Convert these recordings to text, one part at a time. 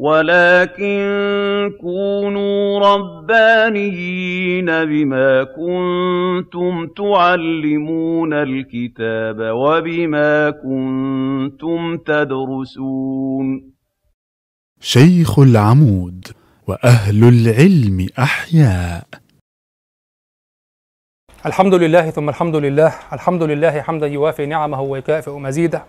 وَلَٰكِن كُونُوا رَبَّانِيِّينَ بِمَا كُنتُمْ تُعَلِّمُونَ الْكِتَابَ وَبِمَا كُنتُمْ تَدْرُسُونَ. شيخ العمود وأهل العلم أحياء. الحمد لله ثم الحمد لله. الحمد لله حمدا يوافي نعمه ويكافئ مزيده.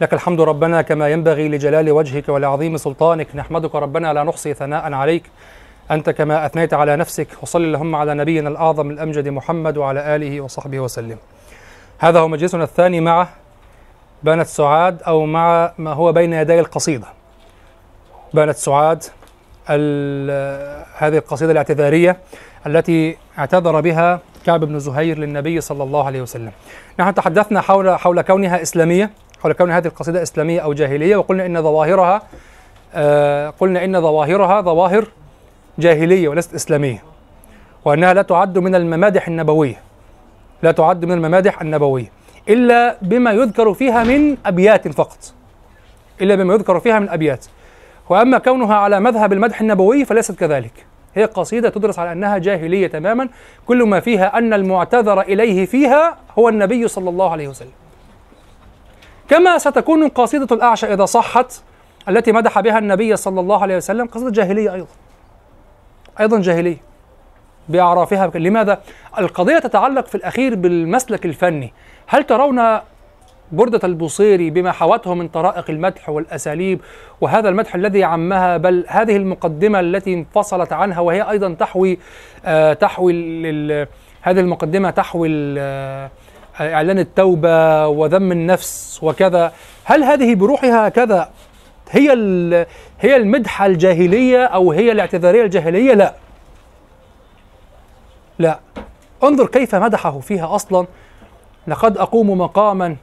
لك الحمد ربنا كما ينبغي لجلال وجهك ولعظيم سلطانك. نحمدك ربنا لا نحصي ثناء عليك. أنت كما أثنيت على نفسك. وصل اللهم على نبينا الأعظم الأمجد محمد وعلى آله وصحبه وسلم. هذا هو مجلسنا الثاني مع بنت سعاد أو مع ما هو بين يدي القصيدة. بنت سعاد هذه القصيدة الاعتذارية التي اعتذر بها كعب بن زهير للنبي صلى الله عليه وسلم. نحن تحدثنا حول حول كونها إسلامية. حول كون هذه القصيدة إسلامية أو جاهلية وقلنا إن ظواهرها آه قلنا إن ظواهرها ظواهر جاهلية وليست إسلامية وأنها لا تعد من الممادح النبوية لا تعد من الممادح النبوية إلا بما يذكر فيها من أبيات فقط إلا بما يذكر فيها من أبيات. وأما كونها على مذهب المدح النبوي فليست كذلك. هي قصيدة تدرس على أنها جاهلية تماما كل ما فيها أن المعتذر إليه فيها هو النبي صلى الله عليه وسلم. كما ستكون قصيدة الأعشى إذا صحت التي مدح بها النبي صلى الله عليه وسلم قصيدة جاهلية أيضا. أيضا جاهلية. بأعرافها. لماذا؟ القضية تتعلق في الأخير بالمسلك الفني. هل ترون بردة البوصيري بما حوته من طرائق المدح والأساليب وهذا المدح الذي عمها؟ بل هذه المقدمة التي انفصلت عنها وهي أيضا تحوي آه تحوي هذه المقدمة تحوي آه إعلان التوبة وذم النفس وكذا. هل هذه بروحها هكذا هي هي المدحة الجاهلية أو هي الاعتذارية الجاهلية؟ لا. لا. انظر كيف مدحه فيها أصلا. لقد أقوم مقاما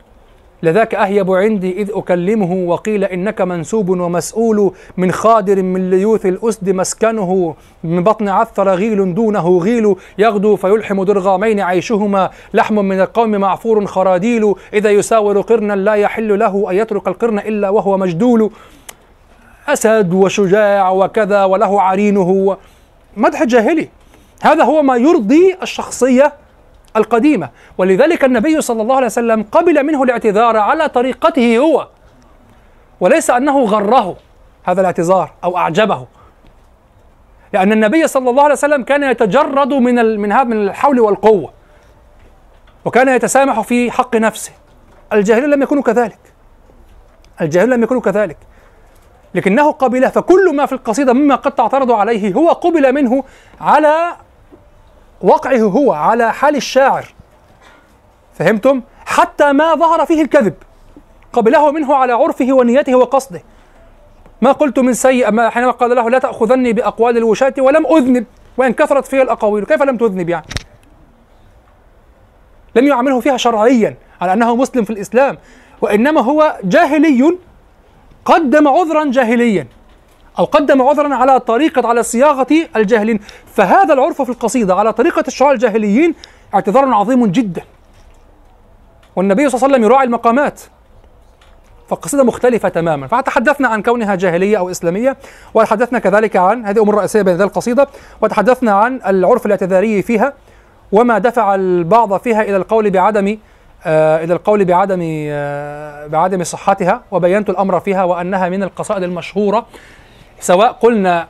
لذاك أهيب عندي إذ أكلمه وقيل إنك منسوب ومسؤول من خادر من ليوث الأسد مسكنه من بطن عثر غيل دونه غيل يغدو فيلحم درغامين عيشهما لحم من القوم معفور خراديل إذا يساور قرنا لا يحل له أن يترك القرن إلا وهو مجدول. أسد وشجاع وكذا وله عرينه. مدح جاهلي هذا هو ما يرضي الشخصية القديمة. ولذلك النبي صلى الله عليه وسلم قبل منه الاعتذار على طريقته هو وليس أنه غره هذا الاعتذار أو أعجبه. لأن النبي صلى الله عليه وسلم كان يتجرد من من من الحول والقوة وكان يتسامح في حق نفسه. الجاهلين لم يكونوا كذلك. الجاهلين لم يكونوا كذلك. لكنه قبله فكل ما في القصيدة مما قد تعترض عليه هو قبل منه على وقعه هو على حال الشاعر. فهمتم؟ حتى ما ظهر فيه الكذب. قبله منه على عرفه ونيته وقصده. ما قلت من سيء ما حينما قال له لا تأخذني بأقوال الوشاة ولم أذنب وإن كثرت فيها الأقاويل كيف لم تذنب يعني؟ لم يعامله فيها شرعيا على أنه مسلم في الإسلام وإنما هو جاهلي قدم عذرا جاهليا. أو قدم عذرا على طريقة على صياغة الجاهلين. فهذا العرف في القصيدة على طريقة الشعراء الجاهليين اعتذار عظيم جدا. والنبي صلى الله عليه وسلم يراعي المقامات. فالقصيدة مختلفة تماما. فتحدثنا عن كونها جاهلية أو إسلامية وتحدثنا كذلك عن هذه أمور رئيسية بين ذي القصيدة وتحدثنا عن العرف الاعتذاري فيها وما دفع البعض فيها إلى القول بعدم آه إلى القول بعدم آه بعدم صحتها وبينت الأمر فيها وأنها من القصائد المشهورة سواء قلنا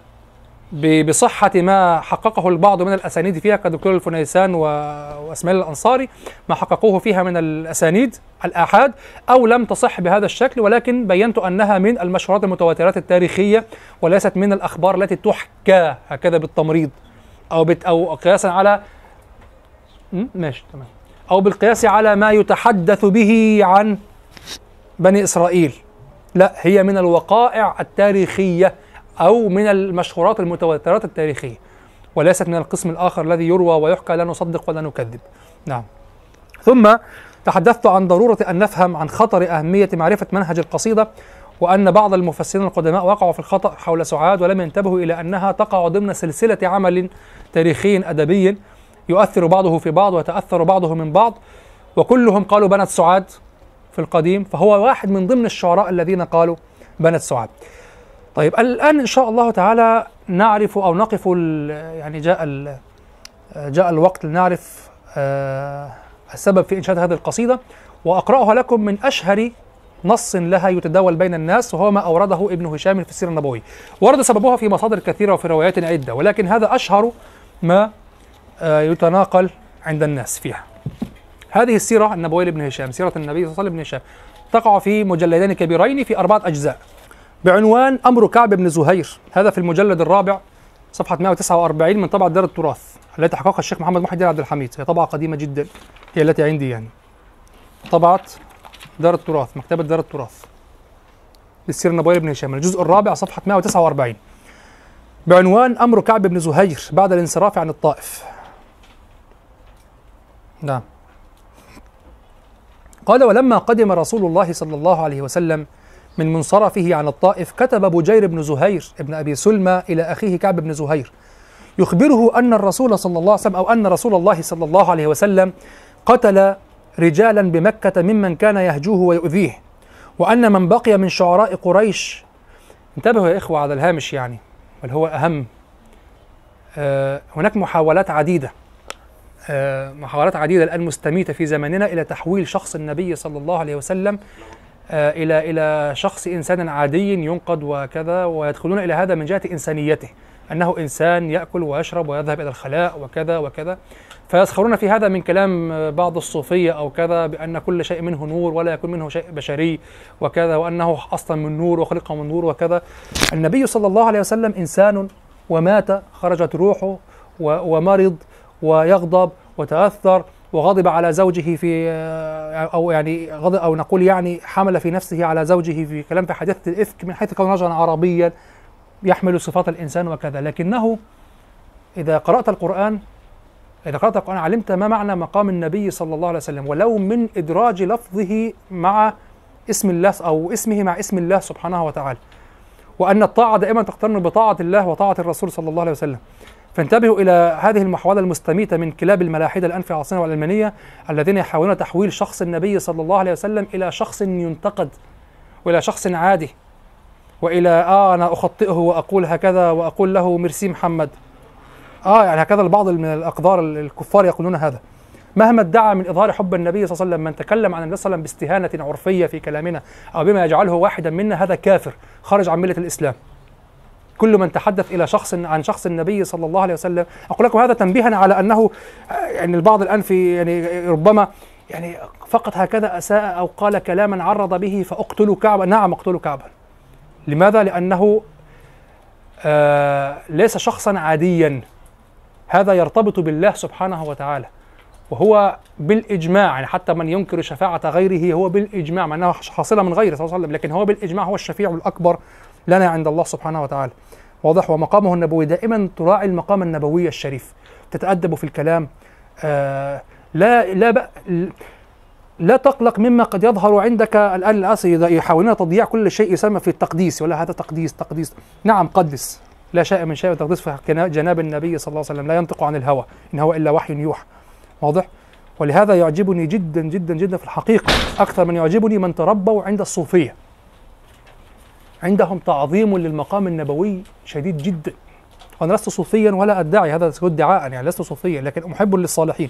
بصحة ما حققه البعض من الأسانيد فيها كدكتور الفنيسان وإسماعيل الأنصاري ما حققوه فيها من الأسانيد الآحاد أو لم تصح بهذا الشكل ولكن بينت أنها من المشهورات المتواترات التاريخية وليست من الأخبار التي تحكى هكذا بالتمريض أو بت أو قياسا على ماشي تمام. أو بالقياس على ما يتحدث به عن بني إسرائيل. لا هي من الوقائع التاريخية أو من المشهورات المتواترات التاريخية وليست من القسم الآخر الذي يروى ويحكى لا نصدق ولا نكذب. نعم. ثم تحدثت عن ضرورة أن نفهم عن خطر أهمية معرفة منهج القصيدة وأن بعض المفسرين القدماء وقعوا في الخطأ حول سعاد ولم ينتبهوا إلى أنها تقع ضمن سلسلة عمل تاريخي أدبي يؤثر بعضه في بعض ويتأثر بعضه من بعض وكلهم قالوا بنت سعاد في القديم فهو واحد من ضمن الشعراء الذين قالوا بنت سعاد. طيب الآن إن شاء الله تعالى نعرف أو نقف يعني جاء جاء الوقت لنعرف آه، السبب في إنشاد هذه القصيدة. وأقرأها لكم من أشهر نص لها يتداول بين الناس وهو ما أورده ابن هشام في السيرة النبوية ورد سببها في مصادر كثيرة وفي روايات عدة ولكن هذا أشهر ما آه، يتناقل عند الناس فيها. هذه السيرة النبوية لابن هشام سيرة النبي صلى الله عليه وسلم هشام. تقع في مجلدين كبيرين في أربعة أجزاء. بعنوان أمر كعب بن زهير. هذا في المجلد الرابع صفحة 149 من طبعة دار التراث التي حققها الشيخ محمد محي الدين عبد الحميد. هي طبعة قديمة جدا هي التي عندي يعني. طبعة دار التراث مكتبة دار التراث للسيرة النبوية لابن هشام. الجزء الرابع صفحة 149 بعنوان أمر كعب بن زهير بعد الانصراف عن الطائف. نعم. قال ولما قدم رسول الله صلى الله عليه وسلم من منصرفه عن الطائف كتب بجير بن زهير ابن أبي سلمى إلى أخيه كعب بن زهير. يخبره أن الرسول صلى الله عليه وسلم أو أن رسول الله صلى الله عليه وسلم قتل رجالا بمكة ممن كان يهجوه ويؤذيه وأن من بقي من شعراء قريش انتبهوا يا إخوة على الهامش يعني بل هو أهم. آه هناك محاولات عديدة. آه محاولات عديدة الآن مستميتة في زماننا إلى تحويل شخص النبي صلى الله عليه وسلم إلى إلى شخص إنسان عادي ينقد وكذا ويدخلون إلى هذا من جهة إنسانيته أنه إنسان يأكل ويشرب ويذهب إلى الخلاء وكذا وكذا. فيسخرون في هذا من كلام آه، بعض الصوفية أو كذا بأن كل شيء منه نور ولا يكون منه شيء بشري وكذا وأنه أصلا من نور وخلق من نور وكذا. النبي صلى الله عليه وسلم إنسان ومات خرجت روحه ومرض ويغضب وتأثر وغضب على زوجه في أو يعني غضب أو نقول يعني حمل في نفسه على زوجه في كلام في حادثه الإفك من حيث كون رجلا عربيا يحمل صفات الإنسان وكذا. لكنه إذا قرأت القرآن إذا قرأت القرآن علمت ما معنى مقام النبي صلى الله عليه وسلم ولو من إدراج لفظه مع اسم الله أو اسمه مع اسم الله سبحانه وتعالى وأن الطاعة دائما تقترن بطاعة الله وطاعة الرسول صلى الله عليه وسلم. فانتبهوا إلى هذه المحاولة المستميتة من كلاب في عصرنا والعلمانيه الذين يحاولون تحويل شخص النبي صلى الله عليه وسلم إلى شخص ينتقد وإلى شخص عادي وإلى آه أنا أخطئه وأقول هكذا وأقول له ميرسي محمد. آه يعني هكذا البعض من الأقدار الكفار يقولون هذا. مهما ادعى من إظهار حب النبي صلى الله عليه وسلم من تكلم عن النبي صلى الله عليه وسلم باستهانة عرفية في كلامنا أو بما يجعله واحدا منا هذا كافر خارج عن ملة الإسلام. كل من تحدث إلى شخص عن شخص النبي صلى الله عليه وسلم. أقول لكم هذا تنبيها على أنه يعني البعض الآن في يعني ربما يعني فقط هكذا أساء أو قال كلاما عرض به فأقتلوا كعبا نعم أقتلوا كعبا لماذا؟ لأنه آه ليس شخصا عاديا. هذا يرتبط بالله سبحانه وتعالى. وهو بالإجماع يعني حتى من ينكر شفاعة غيره هو بالإجماع مع انها حاصلة من غيره صلى الله عليه وسلم لكن هو بالإجماع هو الشفيع الأكبر. لنا عند الله سبحانه وتعالى. واضح. ومقامه النبوي دائما تراعي المقام النبوي الشريف. تتأدب في الكلام. آه لا لا بأ لا تقلق مما قد يظهر عندك الآن الاسى يحاولون تضييع كل شيء يسمى في التقديس ولا هذا تقديس تقديس. نعم قدس. لا شيء من شيء تقديس في جنا- جناب النبي صلى الله عليه وسلم. لا ينطق عن الهوى إن هو إلا وحي يوحى. واضح. ولهذا يعجبني جدا جدا جدا في الحقيقة أكثر من يعجبني من تربوا عند الصوفية. عندهم تعظيم للمقام النبوي شديد جدا. وأنا لست صوفيا ولا أدعي هذا ادعاء يعني لست صوفيا لكن محب للصالحين.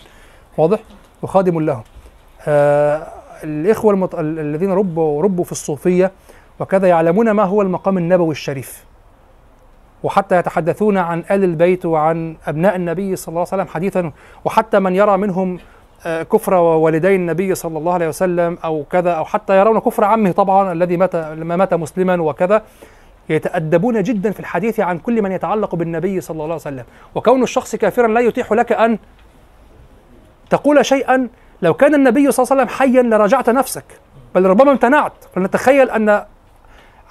واضح؟ وخادم لهم. آه الإخوة المط... ال- الذين ربوا ربوا في الصوفية وكذا يعلمون ما هو المقام النبوي الشريف. وحتى يتحدثون عن آل البيت وعن أبناء النبي صلى الله عليه وسلم حديثا وحتى من يرى منهم كفر والدي النبي صلى الله عليه وسلم أو كذا أو حتى يرون كفر عمه طبعا الذي مات لما مات مسلما وكذا. يتأدبون جدا في الحديث عن كل من يتعلق بالنبي صلى الله عليه وسلم. وكون الشخص كافرا لا يتيح لك أن تقول شيئا. لو كان النبي صلى الله عليه وسلم حيا لراجعت نفسك. بل ربما امتنعت. فلنتخيل أن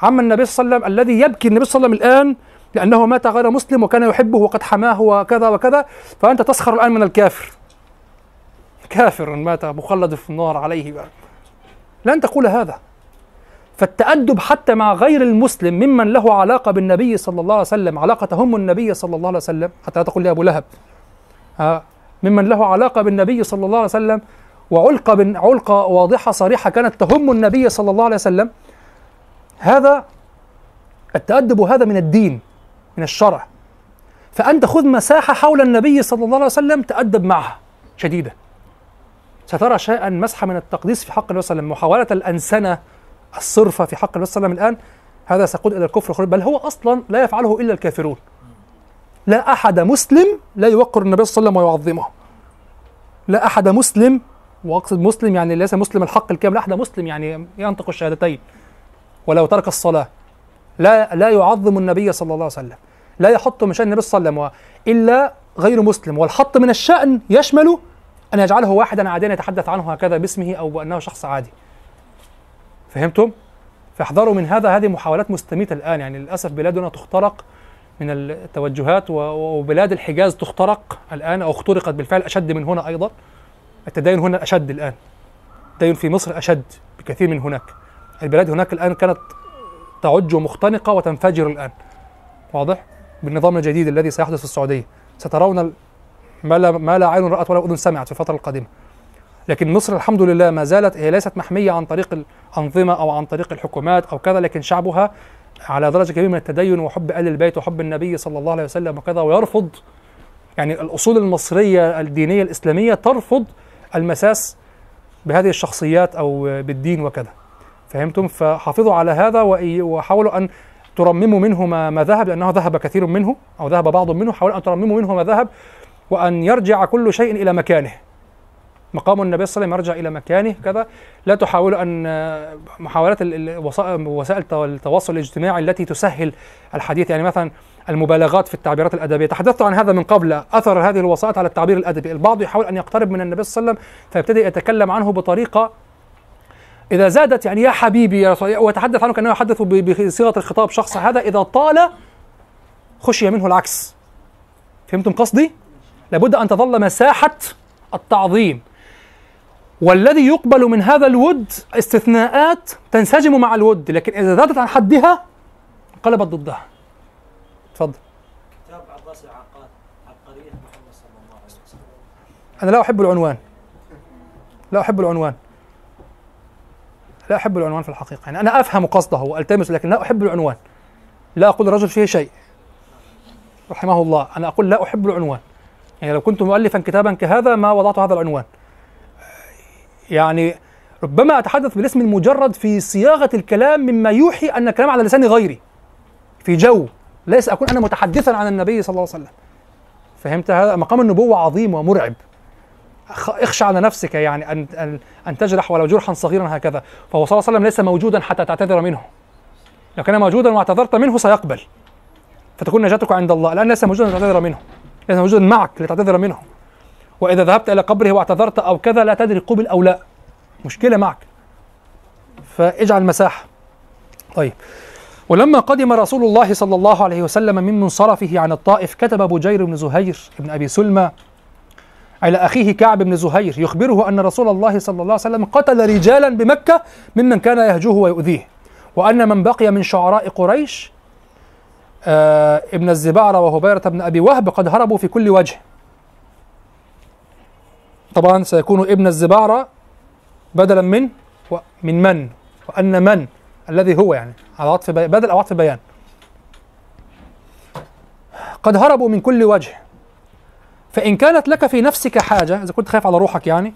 عم النبي صلى الله عليه وسلم الذي يبكي النبي صلى الله عليه وسلم الآن لأنه مات غير مسلم وكان يحبه وقد حماه وكذا وكذا. فأنت تسخر الآن من الكافر. كافر مات مخلد في النار عليه بقى. لن تقول هذا. فالتأدب حتى مع غير المسلم ممن له علاقة بالنبي صلى الله عليه وسلم علاقة تهم النبي صلى الله عليه وسلم حتى لا تقول لي أبو لهب. ها ممن له علاقة بالنبي صلى الله عليه وسلم وعلقة علقة واضحة صريحة كانت تهم النبي صلى الله عليه وسلم هذا التأدب هذا من الدين من الشرع. فأنت خذ مساحة حول النبي صلى الله عليه وسلم تأدب معها شديدة سترى شيئا مسحة من التقديس في حق النبي صلى الله عليه وسلم محاولة الأنسنة الصرفة في حق النبي صلى الله عليه وسلم الآن هذا سيقود إلى الكفر بل هو أصلا لا يفعله إلا الكافرون. لا أحد مسلم لا يوقر النبي صلى الله عليه وسلم ويعظمه. لا أحد مسلم وأقصد مسلم يعني ليس مسلم الحق الكامل لا أحد مسلم يعني ينطق الشهادتين ولو ترك الصلاة لا لا يعظم النبي صلى الله عليه وسلم لا يحط من شأن النبي صلى الله عليه وسلم إلا غير مسلم والحط من الشأن يشمل أن يجعله واحدا عاديا يتحدث عنه هكذا باسمه أو بأنه شخص عادي. فهمتم؟ فاحذروا من هذا هذه محاولات مستميتة الآن. يعني للأسف بلادنا تخترق من التوجهات وبلاد الحجاز تخترق الآن أو اخترقت بالفعل أشد من هنا أيضا. التدين هنا أشد الآن. التدين في مصر أشد بكثير من هناك. البلاد هناك الآن كانت تعج مختنقة وتنفجر الآن. واضح؟ بالنظام الجديد الذي سيحدث في السعودية. سترون ما لا, ما لا عين رأت ولا أذن سمعت في الفترة القادمة. لكن مصر الحمد لله ما زالت هي ليست محمية عن طريق الأنظمة أو عن طريق الحكومات أو كذا لكن شعبها على درجة كبيرة من التدين وحب آل البيت وحب النبي صلى الله عليه وسلم وكذا ويرفض يعني الأصول المصرية الدينية الإسلامية ترفض المساس بهذه الشخصيات أو بالدين وكذا. فهمتم؟ فحافظوا على هذا وحاولوا أن ترمموا منه ما, ذهب لأنه ذهب كثير منه أو ذهب بعض منه حاولوا أن ترمموا منه ما ذهب. وأن يرجع كل شيء إلى مكانه. مقام النبي صلى الله عليه وسلم يرجع إلى مكانه كذا. لا تحاولوا أن محاولات وسائل التواصل الاجتماعي التي تسهل الحديث. يعني مثلا المبالغات في التعبيرات الأدبية. تحدثت عن هذا من قبل أثر هذه الوسائط على التعبير الأدبي. البعض يحاول أن يقترب من النبي صلى الله عليه وسلم فيبتدي يتكلم عنه بطريقة إذا زادت يعني يا حبيبي يا رسول ويتحدث عنه كأنه يحدث بصيغة الخطاب شخص. هذا إذا طال خشي منه العكس. فهمتم قصدي؟ لابد أن تظل مساحة التعظيم. والذي يقبل من هذا الود استثناءات تنسجم مع الود لكن إذا زادت عن حدها انقلبت ضدها. تفضل. عباس العقاد عبقرية محمد صلى الله عليه وسلم. أنا لا أحب العنوان. لا أحب العنوان. لا أحب العنوان في الحقيقة. يعني أنا أفهم قصده وألتمس لكن لا أحب العنوان. لا أقول الرجل فيه شيء. رحمه الله. أنا أقول لا أحب العنوان. يعني لو كنت مؤلفا كتابا كهذا ما وضعت هذا العنوان. يعني ربما أتحدث بالاسم المجرد في صياغة الكلام مما يوحي أن الكلام على لسان غيري. في جو ليس أكون أنا متحدثا عن النبي صلى الله عليه وسلم. فهمت هذا؟ مقام النبوة عظيم ومرعب. اخشى على نفسك يعني أن, أن, أن تجرح ولو جرحا صغيرا هكذا. فهو صلى الله عليه وسلم ليس موجودا حتى تعتذر منه. لو كان موجودا واعتذرت منه سيقبل. فتكون نجاتك عند الله. الآن ليس موجودا لتعتذر منه. ليس موجودا معك لتعتذر منه. وإذا ذهبت إلى قبره واعتذرت أو كذا لا تدري قبل أو لا. مشكلة معك. فاجعل مساحة طيب. ولما قدم رسول الله صلى الله عليه وسلم من منصرفه عن الطائف كتب بجير بن زهير بن أبي سلمى على أخيه كعب بن زهير يخبره أن رسول الله صلى الله عليه وسلم قتل رجالا بمكة ممن كان يهجوه ويؤذيه. وأن من بقي من شعراء قريش آه ابن الزبارة وهبيرة بن أبي وهب قد هربوا في كل وجه. طبعا سيكون ابن الزبارة بدلا من من من؟ وأن من؟ الذي هو يعني على عطف بدل أو عطف بيان قد هربوا من كل وجه. فإن كانت لك في نفسك حاجة إذا كنت خايف على روحك يعني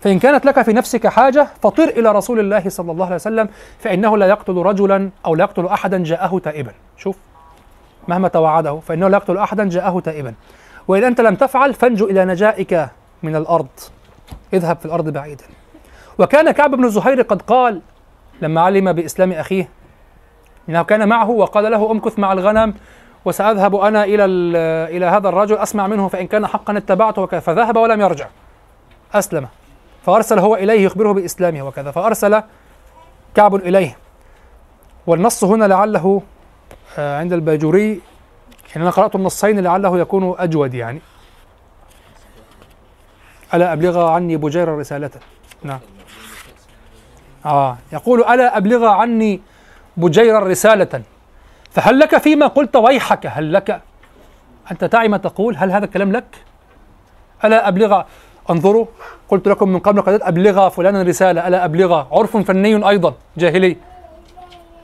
فإن كانت لك في نفسك حاجة فطر إلى رسول الله صلى الله عليه وسلم فإنه لا يقتل رجلا أو لا يقتل أحدا جاءه تائبا. شوف. مهما توعده فإنه لا يقتل أحدا جاءه تائبا. وإن أنت لم تفعل فانجو إلى نجائك من الأرض. اذهب في الأرض بعيدا. وكان كعب بن زهير قد قال لما علم بإسلام أخيه إنه كان معه وقال له امكث مع الغنم وسأذهب أنا إلى إلى هذا الرجل أسمع منه فإن كان حقا اتبعته وكذا. فذهب ولم يرجع. أسلم. فأرسل هو إليه يخبره بإسلامه وكذا. فأرسل كعب إليه. والنص هنا لعله عند الباجوري يعني أنا قرأت النصين لعله يكون أجود يعني. ألا أبلغ عني بجير رسالة؟ نعم. آه يقول ألا أبلغ عني بجير رسالة؟ فهل لك فيما قلت ويحك؟ هل لك؟ أنت تعي ما تقول هل هذا الكلام لك؟ ألا أبلغ؟ انظروا قلت لكم من قبل قد أبلغ فلانا رسالة ألا أبلغ؟ عرف فني أيضا جاهلي.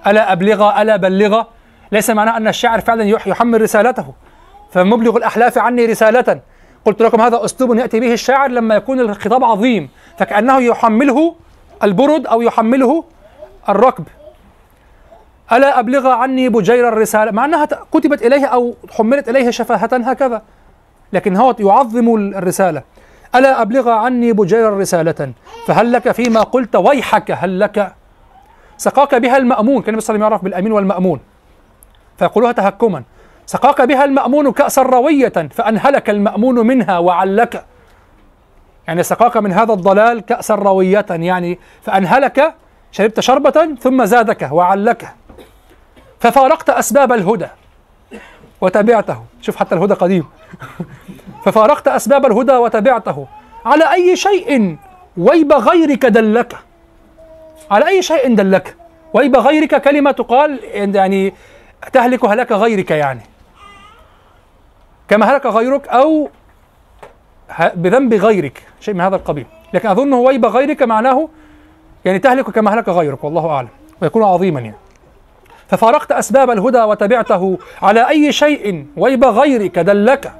ألا أبلغ؟ ألا بلغ؟ ليس معناه أن الشاعر فعلا يح- يحمل رسالته. فمبلغ الأحلاف عني رسالة. قلت لكم هذا أسلوب يأتي به الشاعر لما يكون الخطاب عظيم. فكأنه يحمله البرد أو يحمله الركب. ألا أبلغ عني بجير الرسالة؟ مع أنها كتبت إليه أو حملت إليه شفاهة هكذا. لكن هو يعظم الرسالة. ألا أبلغ عني بجير رسالة فهل لك فيما قلت؟ ويحك هل لك؟ سقاك بها المأمون. كان النبي صلى الله عليه وسلم يعرف بالأمين والمأمون. فيقولها تهكما. سقاك بها المأمون كأسا روية فأنهلك المأمون منها وعلك. يعني سقاك من هذا الضلال كأسا روية يعني فأنهلك شربت شربة ثم زادك وعلك. ففارقت أسباب الهدى وتبعته. شوف حتى الهدى قديم. ففارقت أسباب الهدى وتبعته. على أي شيء ويب غيرك دلك؟ على أي شيء دلك؟ ويب غيرك كلمة تقال يعني تهلك هلاك غيرك يعني. كما هلك غيرك أو بذنب غيرك شيء من هذا القبيل. لكن أظن ويب غيرك معناه يعني تهلك كما هلك غيرك والله أعلم. ويكون عظيما يعني. ففارقت أسباب الهدى وتبعته على أي شيء ويب غيرك دلك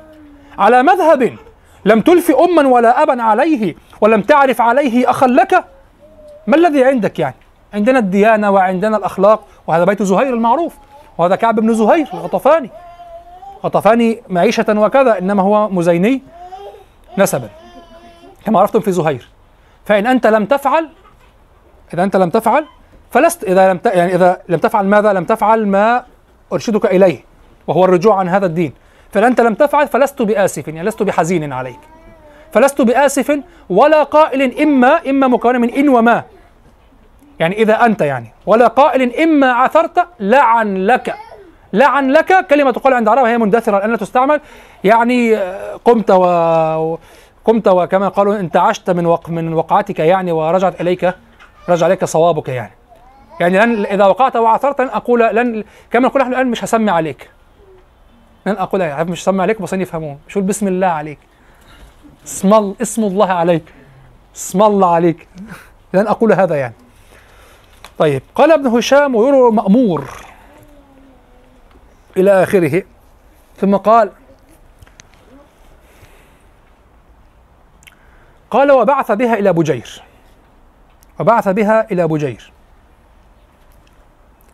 على مذهب لم تلف أما ولا أبا عليه ولم تعرف عليه أخا لك؟ ما الذي عندك يعني؟ عندنا الديانة وعندنا الأخلاق وهذا بيت زهير المعروف. وهذا كعب بن زهير الغطفاني غطفاني معيشة وكذا إنما هو مزيني نسبا كما عرفتم في زهير. فإن أنت لم تفعل إذا أنت لم تفعل فلست إذا لم ت... يعني إذا لم تفعل ماذا؟ لم تفعل ما أرشدك إليه وهو الرجوع عن هذا الدين. فإن أنت لم تفعل فلست بآسف يعني لست بحزين عليك. فلست بآسف ولا قائل إما إما مكونة من إن وما. يعني إذا أنت يعني. ولا قائل إما عثرت لعن لك. لعن لك كلمة تقال عند العرب هي مندثرة لأنها تستعمل يعني آه، قمت و قمت وكما قالوا انتعشت من وق من وقعتك يعني ورجعت إليك رجع إليك صوابك يعني. يعني لن إذا وقعت وعثرت لن أقول لن كما نقول نحن الآن مش هسمي عليك. لن أقول عارف مش هسمي عليك بس يفهمون. أقول بسم الله عليك؟ اسم الله عليك. اسم الله عليك. لن أقول هذا يعني. طيب قال ابن هشام ويروى مأمور إلى آخره. ثم قال قال وبعث بها إلى بجير وبعث بها إلى بجير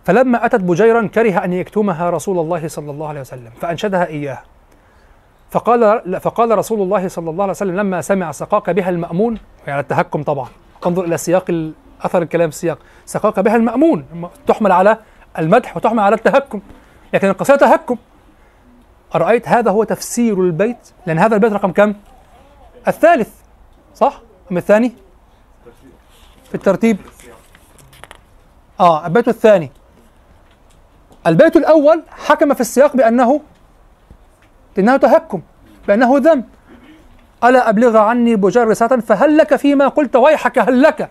فلما أتت بجيرا كره أن يكتمها رسول الله صلى الله عليه وسلم فأنشدها إياه. فقال فقال رسول الله صلى الله عليه وسلم لما سمع سقاك بها المأمون يعني التهكم طبعا انظر إلى سياق أثر الكلام السياق سقاك بها المأمون. تحمل على المدح وتحمل على التهكم. لكن القصيدة تهكم. أرأيت هذا هو تفسير البيت؟ لأن هذا البيت رقم كم؟ الثالث. صح؟ أم الثاني؟ في الترتيب. آه البيت الثاني. البيت الأول حكم في السياق بأنه بأنه تهكم بأنه ذم ألا أبلغ عني رسالة فهل لك فيما قلت؟ ويحك هل لك؟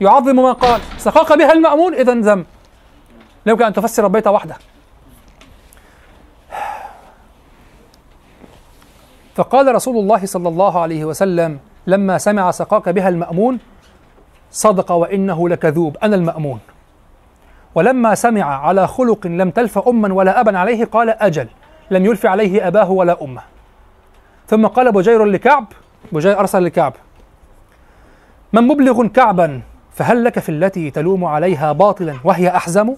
يعظم ما قال. سقاك بها المأمون إذا ذم لا يمكن أن تفسر البيت وحده. فقال رسول الله صلى الله عليه وسلم لما سمع سقاك بها المأمون صدق وإنه لكذوب أنا المأمون. ولما سمع على خلق لم تلف أما ولا أبا عليه قال أجل. لم يلف عليه أباه ولا أمه. ثم قال بجير لكعب بجير أرسل لكعب. من مبلغ كعبا فهل لك في التي تلوم عليها باطلا وهي أحزم؟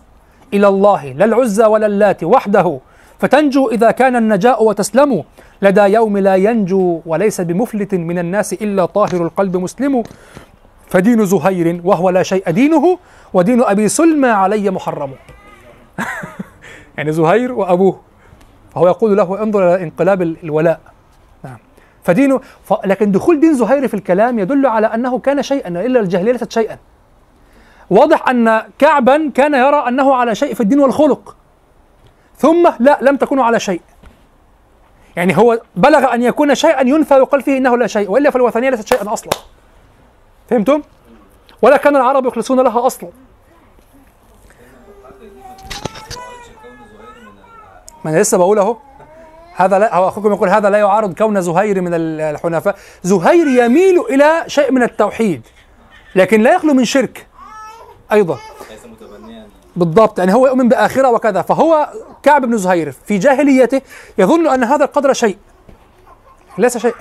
إلى الله لا العزى ولا اللات وحده. فتنجو إذا كان النجاء وتسلم. لدى يوم لا ينجو وليس بمفلت من الناس إلا طاهر القلب مسلم. فدين زهير وهو لا شيء دينه ودين أبي سلمى علي محرم. يعني زهير وأبوه. فهو يقول له انظر إلى انقلاب ال- الولاء. فدينه ف... لكن دخول دين زهير في الكلام يدل على أنه كان شيئا إلا الجاهلية ليست شيئا. واضح أن كعبا كان يرى أنه على شيء في الدين والخلق. ثم لا لم تكونوا على شيء. يعني هو بلغ أن يكون شيئا ينفى ويقال فيه إنه لا شيء وإلا فالوثنية ليست شيئا أصلا. فهمتم؟ ولا كان العرب يخلصون لها أصلا. ما أنا لسه بقول أهو. هذا لا هو أخوكم يقول هذا لا يعارض كون زهير من ال- الحنفاء. زهير يميل إلى شيء من التوحيد لكن لا يخلو من شرك متبنيا. بالضبط يعني هو يؤمن بآخرة وكذا فهو كعب بن زهير في جاهليته يظن أن هذا القدر شيء ليس شيء.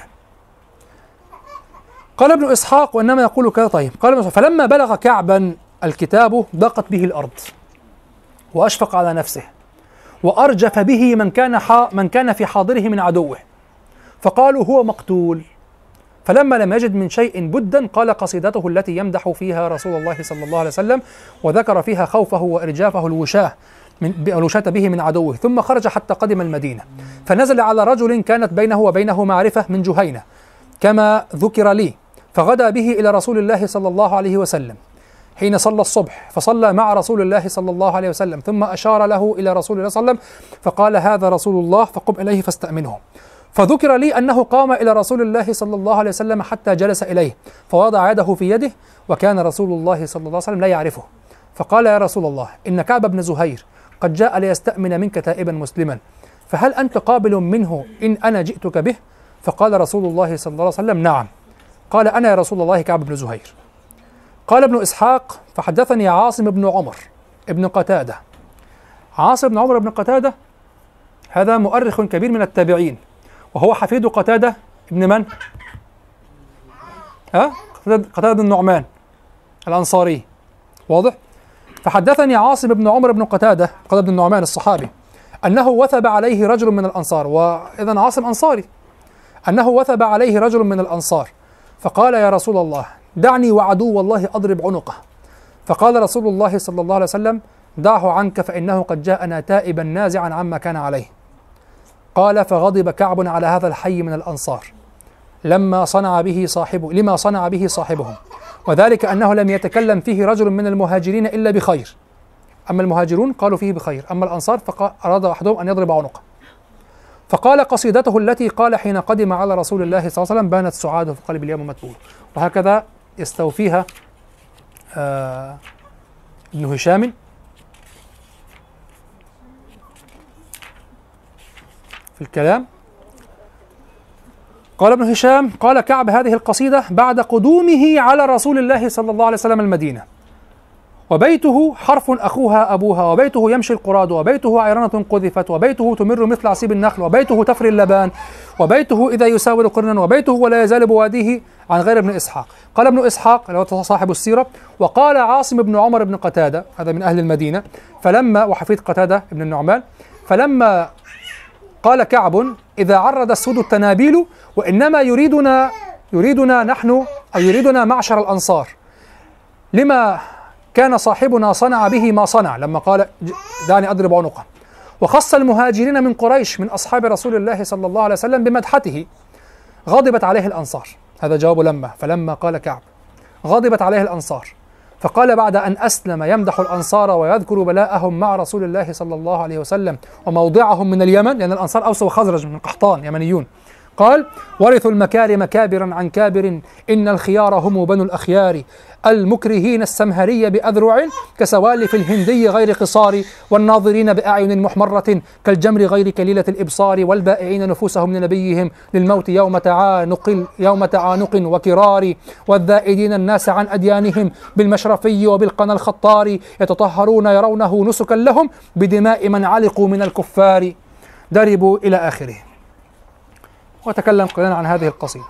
قال ابن إسحاق وإنما يقول كذا طيب. قال ابن فلما بلغ كعبا الكتاب ضاقت به الأرض وأشفق على نفسه. وأرجف به من كان من كان في حاضره من عدوه. فقالوا هو مقتول. فلما لم يجد من شيء بدا قال قصيدته التي يمدح فيها رسول الله صلى الله عليه وسلم وذكر فيها خوفه وإرجافه الوشاة من الوشاة به من عدوه. ثم خرج حتى قدم المدينة. فنزل على رجل كانت بينه وبينه معرفة من جهينة كما ذكر لي. فغدا به إلى رسول الله صلى الله عليه وسلم. حين صلى الصبح فصلى مع رسول الله صلى الله عليه وسلم ثم أشار له إلى رسول الله صلى الله عليه وسلم فقال هذا رسول الله فقم إليه فاستأمنه. فذكر لي أنه قام إلى رسول الله صلى الله عليه وسلم حتى جلس إليه فوضع يده في يده وكان رسول الله صلى الله عليه وسلم لا يعرفه. فقال يا رسول الله إن كعب بن زهير قد جاء ليستأمن منك تائبا مسلما فهل أنت قابل منه إن أنا جئتك به؟ فقال رسول الله صلى الله عليه وسلم نعم. قال أنا يا رسول الله كعب بن زهير. قال ابن إسحاق فحدثني عاصم بن عمر ابن قتادة عاصم بن عمر بن قتادة هذا مؤرخ كبير من التابعين وهو حفيد قتادة ابن من؟ ها؟ قتادة بن النعمان الأنصاري واضح؟ فحدثني عاصم بن عمر بن قتادة قتادة بن النعمان الصحابي أنه وثب عليه رجل من الأنصار وإذا عاصم أنصاري أنه وثب عليه رجل من الأنصار فقال يا رسول الله دعني وعدو والله أضرب عنقه. فقال رسول الله صلى الله عليه وسلم دعه عنك فإنه قد جاءنا تائبا نازعا عما كان عليه. قال فغضب كعب على هذا الحي من الأنصار. لما صنع به صاحبه لما صنع به صاحبهم. وذلك أنه لم يتكلم فيه رجل من المهاجرين إلا بخير. أما المهاجرون قالوا فيه بخير. أما الأنصار فأراد أحدهم أن يضرب عنقه. فقال قصيدته التي قال حين قدم على رسول الله صلى الله عليه وسلم بانت سعاده في قلب اليوم متبول وهكذا يستوفيها آه ابن هشام. في الكلام. قال ابن هشام قال كعب هذه القصيدة بعد قدومه على رسول الله صلى الله عليه وسلم المدينة. وبيته حرف أخوها أبوها وبيته يمشي القراد وبيته عيرنة قذفت وبيته تمر مثل عصيب النخل وبيته تفري اللبان وبيته إذا يساور قرنا وبيته ولا يزال بواديه عن غير ابن إسحاق. قال ابن إسحاق هو صاحب السيرة وقال عاصم بن عمر بن قتادة هذا من أهل المدينة فلما وحفيد قتادة بن النعمان فلما قال كعب إذا عرض السود التنابيل وإنما يريدنا يريدنا نحن أو يريدنا معشر الأنصار لما كان صاحبنا صنع به ما صنع. لما قال دعني أضرب عنقه. وخص المهاجرين من قريش من أصحاب رسول الله صلى الله عليه وسلم بمدحته. غضبت عليه الأنصار. هذا جواب لما فلما قال كعب. غضبت عليه الأنصار. فقال بعد أن أسلم يمدح الأنصار ويذكر بلاءهم مع رسول الله صلى الله عليه وسلم وموضعهم من اليمن لأن الأنصار أوس وخزرج من قحطان يمنيون. قال ورثوا المكارم كابرا عن كابر إن الخيار هم بنو الأخيار المكرهين السمهري بأذرع كسوالف الهندي غير قصار والناظرين بأعين محمرة كالجمر غير كليلة الإبصار والبائعين نفوسهم لنبيهم للموت يوم تعانق يوم تعانق وكرار والذائدين الناس عن أديانهم بالمشرفي وبالقنا الخطار يتطهرون يرونه نسكا لهم بدماء من علقوا من الكفار. دربوا إلى آخره. وتكلم قليلا عن هذه القصيدة.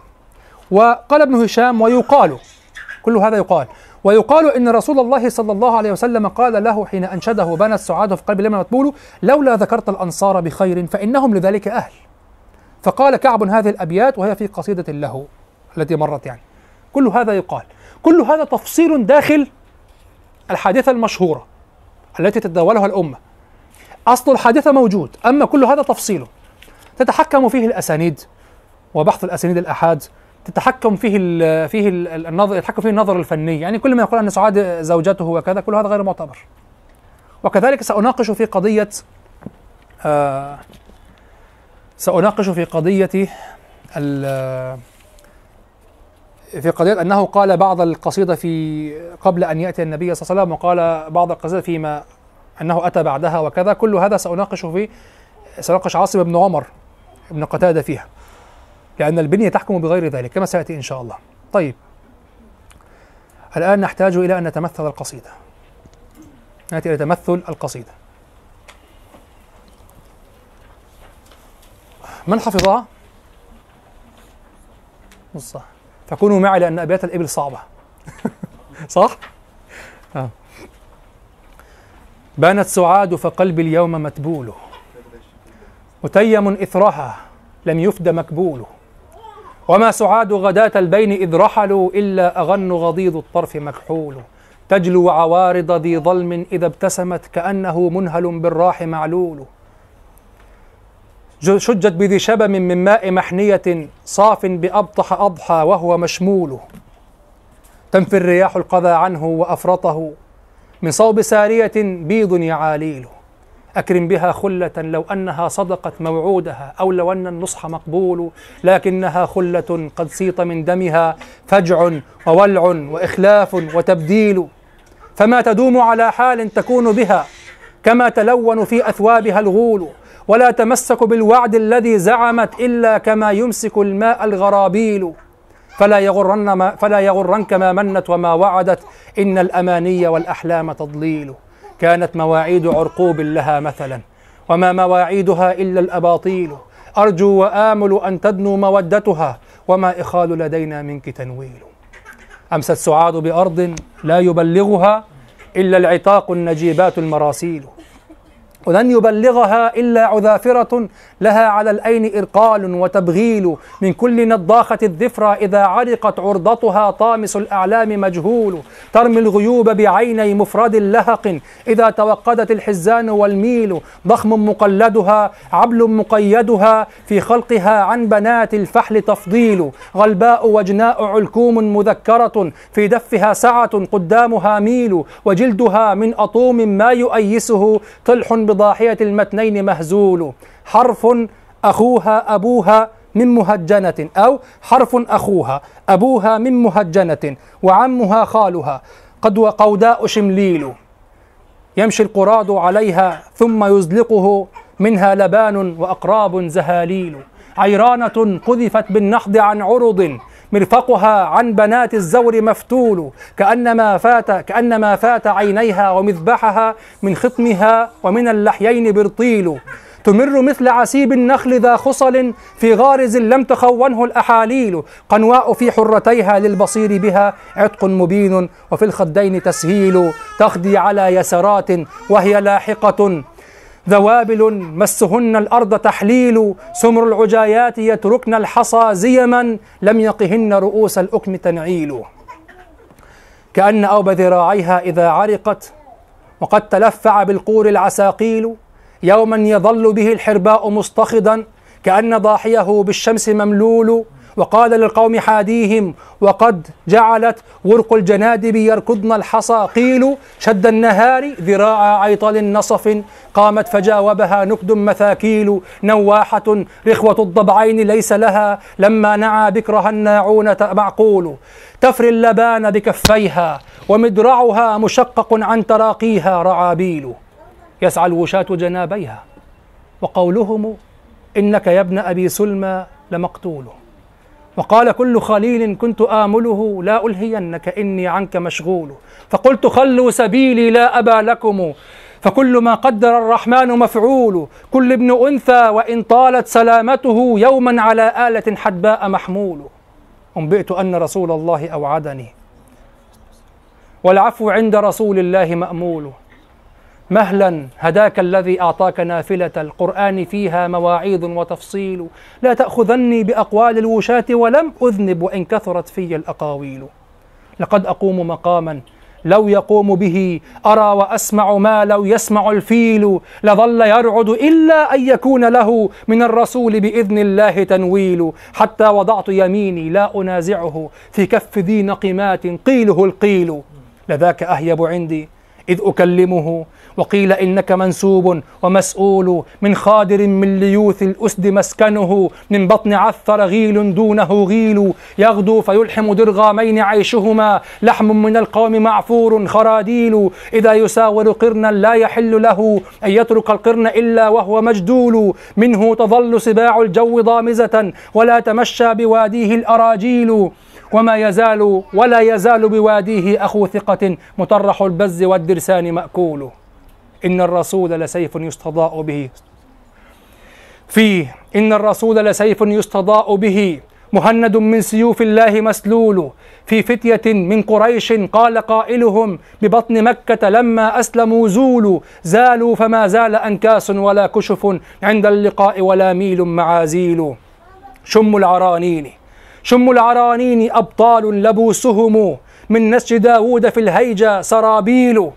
وقال ابن هشام ويقال كل هذا يقال ويقال إن رسول الله صلى الله عليه وسلم قال له حين أنشده بنى السعاده في قلب لما مطبول لولا ذكرت الأنصار بخير فإنهم لذلك أهل. فقال كعب هذه الأبيات وهي في قصيدة له التي مرت يعني. كل هذا يقال. كل هذا تفصيل داخل الحادثة المشهورة التي تتداولها الأمة. أصل الحادثة موجود أما كل هذا تفصيله تتحكم فيه الأسانيد. وبحث الأسانيد الأحاد تتحكم فيه ال فيه ال النظر يتحكم فيه النظر الفني. يعني كل ما يقول أن سعاد زوجته وكذا كل هذا غير معتبر. وكذلك سأناقش في قضية آه سأناقش في قضية في قضية أنه قال بعض القصيدة في قبل أن يأتي النبي صلى الله عليه وسلم وقال بعض القصيدة فيما أنه أتى بعدها وكذا. كل هذا سأناقش فيه سأناقش عاصم بن عمر بن قتادة فيها. لأن البنية تحكم بغير ذلك كما سيأتي إن شاء الله. طيب. الآن نحتاج إلى أن نتمثل القصيدة. نأتي إلى تمثل القصيدة. من حفظها؟ صح فكونوا معي لأن أبيات الإبل صعبة. صح؟ آه. بانت سعاد فقلبي اليوم متبول. متيم إثرها لم يفد مكبول وما سعاد غداة البين إذ رحلوا إلا أغن غضيض الطرف مكحول. تجلو عوارض ذي ظلم إذا ابتسمت كأنه منهل بالراح معلول. شجت بذي شبم من ماء محنية صاف بأبطح أضحى وهو مشمول. تنفي الرياح القذى عنه وأفرطه. من صوب سارية بيض يعاليل. أكرم بها خلة لو أنها صدقت موعودها أو لو أن النصح مقبول لكنها خلة قد سيط من دمها فجع وولع وإخلاف وتبديل. فما تدوم على حال تكون بها كما تلون في أثوابها الغول. ولا تمسك بالوعد الذي زعمت إلا كما يمسك الماء الغرابيل. فلا يغرن ما فلا يغرنك ما منت وما وعدت إن الأماني والأحلام تضليل. كانت مواعيد عرقوب لها مثلا. وما مواعيدها إلا الأباطيل. أرجو وآمل أن تدنو مودتها وما إخال لدينا منك تنويل. أمست سعاد بأرض لا يبلغها إلا العتاق النجيبات المراسيل. ولن يبلغها إلا عذافرة لها على الأين إرقال وتبغيل من كل نضاخة الذفرى إذا عرقت عرضتها طامس الأعلام مجهول ترمي الغيوب بعيني مفرد لهق إذا توقدت الحزان والميل ضخم مقلدها عبل مقيدها في خلقها عن بنات الفحل تفضيل غلباء وجناء علكوم مذكرة في دفها سعة قدامها ميل وجلدها من أطوم ما يؤيسه طلح بضاحية المتنين مهزول. حرف أخوها أبوها من مهجنة أو حرف أخوها أبوها من مهجنة وعمها خالها. قد وقوداء شمليل. يمشي القراد عليها ثم يزلقه منها لبان وأقراب زهاليل. عيرانة قذفت بالنحض عن عرض. مرفقها عن بنات الزور مفتول كأنما فات كأنما فات عينيها ومذبحها من خطمها ومن اللحيين برطيل. تمر مثل عسيب النخل ذا خصل في غارز لم تخونه الأحاليل. قنواء في حرتيها للبصير بها عتق مبين وفي الخدين تسهيل. تخدي على يسرات وهي لاحقة. ذوابل مسهن الأرض تحليل سمر العجايات يتركن الحصى زيما لم يقهن رؤوس الأكم تنعيل. كأن أوب ذراعيها إذا عرقت وقد تلفع بالقور العساقيل يوما يظل به الحرباء مصطخدا كأن ضاحيه بالشمس مملول وقال للقوم حاديهم وقد جعلت ورق الجنادب يركضن الحصى قيل شد النهار ذراع عيطل نصف قامت فجاوبها نكد مثاكيل نواحة رخوة الضبعين ليس لها. لما نعى بكرها الناعون معقول تفري اللبان بكفيها ومدرعها مشقق عن تراقيها رعابيل يسعى الوشاة جنابيها وقولهم إنك يا ابن أبي سلمى لمقتول. وقال كل خليل كنت آمله لا ألهينك إني عنك مشغول. فقلت خلوا سبيلي لا أبا لكم. فكل ما قدر الرحمن مفعول. كل ابن أنثى وإن طالت سلامته يوما على آلة حدباء محمول. أنبئت أن رسول الله أوعدني. والعفو عند رسول الله مأمول. مهلا هداك الذي أعطاك نافلة القرآن فيها مواعيظ وتفصيل. لا تأخذني بأقوال الوشاة ولم أذنب وإن كثرت في الأقاويل. لقد أقوم مقاما لو يقوم به أرى وأسمع ما لو يسمع الفيل. لظل يرعد إلا أن يكون له من الرسول بإذن الله تنويل. حتى وضعت يميني لا أنازعه في كف ذي نقمات قيله القيل. لذاك أهيب عندي إذ أكلمه. وقيل إنك منسوب ومسؤول من خادر من ليوث الأسد مسكنه من بطن عثر غيل دونه غيل يغدو فيلحم درغامين عيشهما لحم من القوم معفور خراديل إذا يساور قرنا لا يحل له أن يترك القرن إلا وهو مجدول منه تظل سباع الجو ضامزة ولا تمشى بواديه الأراجيل وما يزال ولا يزال بواديه أخو ثقة مطرح البز والدرسان مأكول. إن الرسول لسيف يستضاء به. فيه إن الرسول لسيف يستضاء به. مهند من سيوف الله مسلول. في فتية من قريش قال قائلهم ببطن مكة لما أسلموا زولوا. زالوا فما زال أنكاس ولا كشف عند اللقاء ولا ميل معازيل. شم العرانين. شم العرانين أبطال لبوسهم. من نسج داود في الهيجة سرابيل.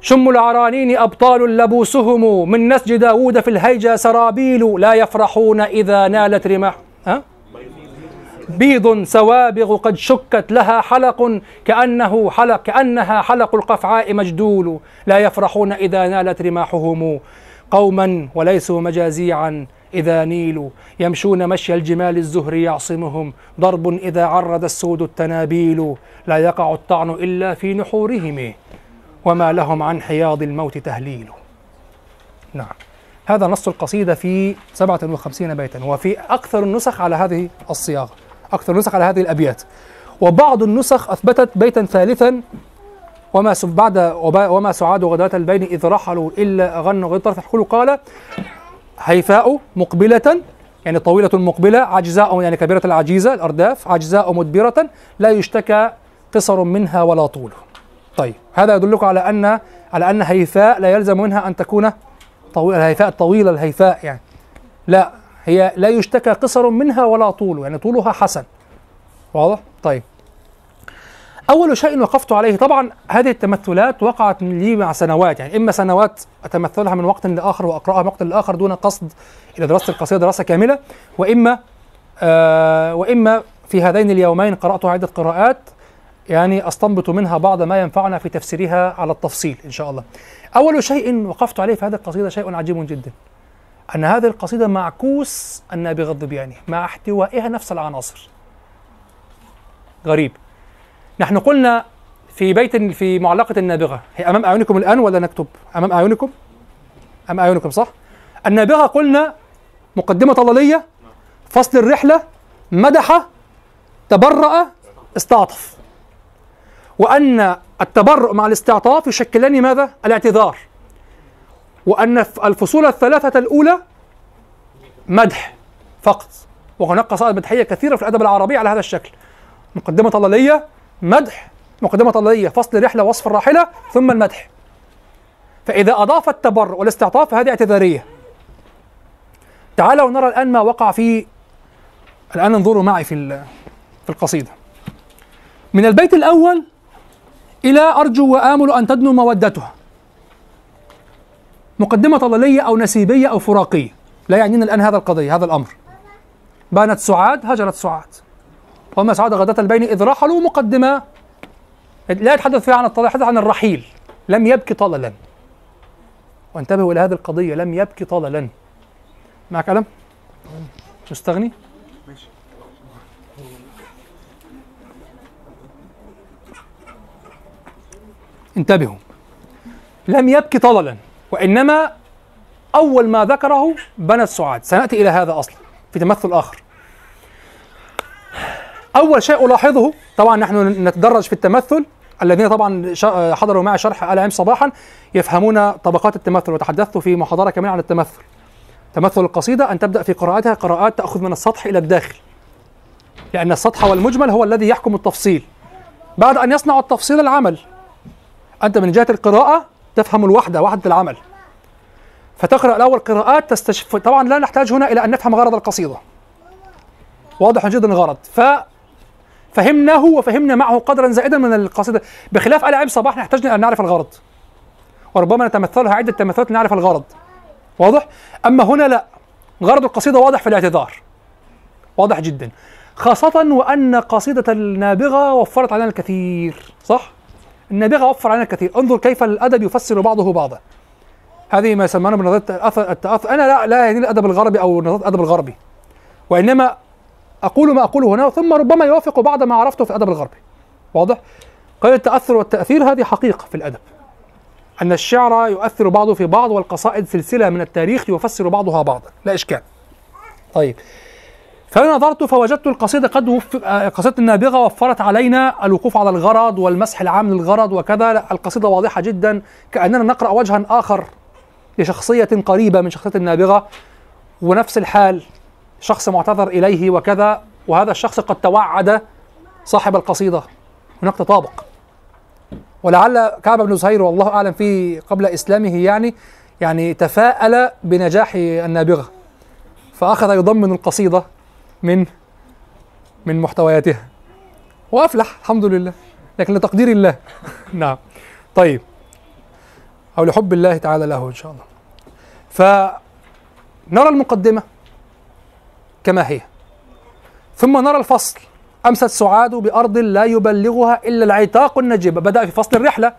شم العرانين أبطال لبوسهم من نسج داود في الهيجة سرابيل لا يفرحون إذا نالت رماح. ها؟ بيض سوابغ قد شكت لها حلق كأنه حلق كأنها حلق القفعاء مجدول. لا يفرحون إذا نالت رماحهم قوما وليسوا مجازيعا إذا نيلوا يمشون مشي الجمال الزهر يعصمهم. ضرب إذا عرض السود التنابيل. لا يقع الطعن إلا في نحورهم. وما لهم عن حياض الموت تهليل. نعم. هذا نص القصيدة في 57 بيتا وفي أكثر النسخ على هذه الصياغة أكثر النسخ على هذه الأبيات. وبعض النسخ أثبتت بيتا ثالثا وما بعد وما سعاد غداة البين إذ رحلوا إلا أغنوا غير طرف قال هيفاء مقبلة يعني طويلة مقبلة عجزاء يعني كبيرة العجيزة الأرداف عجزاء مدبرة لا يشتكى قصر منها ولا طول. طيب هذا يدلك على أن على أن هيفاء لا يلزم منها أن تكون طويلة الهيفاء الطويلة الهيفاء يعني. لا هي لا يشتكى قصر منها ولا طول يعني طولها حسن. واضح؟ طيب. أول شيء وقفت عليه طبعا هذه التمثلات وقعت لي مع سنوات يعني إما سنوات أتمثلها من وقت لآخر وأقرأها من وقت لآخر دون قصد إلى دراسة القصيدة دراسة كاملة. وإما آه وإما في هذين اليومين قرأتها عدة قراءات يعني أستنبط منها بعض ما ينفعنا في تفسيرها على التفصيل إن شاء الله. أول شيء وقفت عليه في هذه القصيدة شيء عجيب جدا أن هذه القصيدة معكوس النابغة الظبياني مع احتوائها نفس العناصر. غريب. نحن قلنا في بيت في معلقة النابغة هي أمام أعينكم الآن ولا نكتب؟ أمام أعينكم؟ أمام أعينكم صح؟ النابغة قلنا مقدمة طلالية فصل الرحلة مدح تبرأ استعطف. وأن التبرؤ مع الاستعطاف يشكلان ماذا؟ الاعتذار. وأن الفصول الثلاثة الأولى مدح فقط. وهناك قصائد مدحية كثيرة في الأدب العربي على هذا الشكل. مقدمة طلالية مدح مقدمة طلالية فصل رحلة وصف الراحلة ثم المدح. فإذا أضاف التبرؤ والاستعطاف فهذه اعتذارية. تعالوا نرى الآن ما وقع في الآن انظروا معي في في القصيدة. من البيت الأول إلى أرجو وآمل أن تدنو مودتها مقدمة طلالية أو نسيبية أو فراقية لا يعنينا الآن هذا القضية هذا الأمر. بانت سعاد هجرت سعاد. وما سعاد غداة البين إذ رحلوا مقدمة. لا يتحدث فيها عن الطلاق يتحدث عن الرحيل. لم يبكي طللا وانتبهوا إلى هذه القضية لم يبكي طللا معك قلم؟ مستغني؟ انتبهوا. لم يبكي طللا وإنما أول ما ذكره بنت سعاد سنأتي إلى هذا أصلا في تمثل آخر. أول شيء ألاحظه طبعا نحن نتدرج في التمثل. الذين طبعا حضروا معي شرح آل عم صباحا يفهمون طبقات التمثل. وتحدثت في محاضرة كاملة عن التمثل. تمثل القصيدة أن تبدأ في قراءتها قراءات تأخذ من السطح إلى الداخل. لأن السطح والمجمل هو الذي يحكم التفصيل. بعد أن يصنع التفصيل العمل أنت من جهة القراءة تفهم الوحدة وحدة العمل. فتقرأ الأول قراءات تستشف طبعا لا نحتاج هنا إلى أن نفهم غرض القصيدة. واضح جدا الغرض. ف فهمناه وفهمنا معه قدرا زائدا من القصيدة. بخلاف آل عيب صباح نحتاج أن نعرف الغرض. وربما نتمثلها عدة تمثلات لنعرف الغرض. واضح؟ أما هنا لا. غرض القصيدة واضح في الاعتذار. واضح جدا. خاصة وأن قصيدة النابغة وفرت علينا الكثير صح؟ النابغة وفر علينا الكثير انظر كيف الأدب يفسر بعضه بعضا. هذه ما يسمونه بنظرية التأثر أنا لا لا يعني الأدب الغربي أو نظرية الأدب الغربي. وإنما أقول ما أقوله هنا ثم ربما يوافق بعض ما عرفته في الأدب الغربي. واضح؟ قال التأثر والتأثير هذه حقيقة في الأدب. أن الشعر يؤثر بعضه في بعض والقصائد سلسلة من التاريخ يفسر بعضها بعضا. لا إشكال. طيب. فنظرت فوجدت القصيدة قد. آه، قصيدة النابغة وفرت علينا الوقوف على الغرض والمسح العام للغرض وكذا. القصيدة واضحة جدا كأننا نقرأ وجها آخر لشخصية قريبة من شخصية النابغة ونفس الحال شخص معتذر إليه وكذا وهذا الشخص قد توعد صاحب القصيدة. هناك تطابق. ولعل كعب بن زهير والله أعلم في قبل إسلامه يعني يعني تفاءل بنجاح النابغة. فأخذ يضمن القصيدة من من محتوياتها. وأفلح الحمد لله. لكن لتقدير الله. نعم. طيب. أو لحب الله تعالى له إن شاء الله. فنرى المقدمة كما هي. ثم نرى الفصل. أمست سعاد بأرض لا يبلغها إلا العتاق النجيب. بدأ في فصل الرحلة.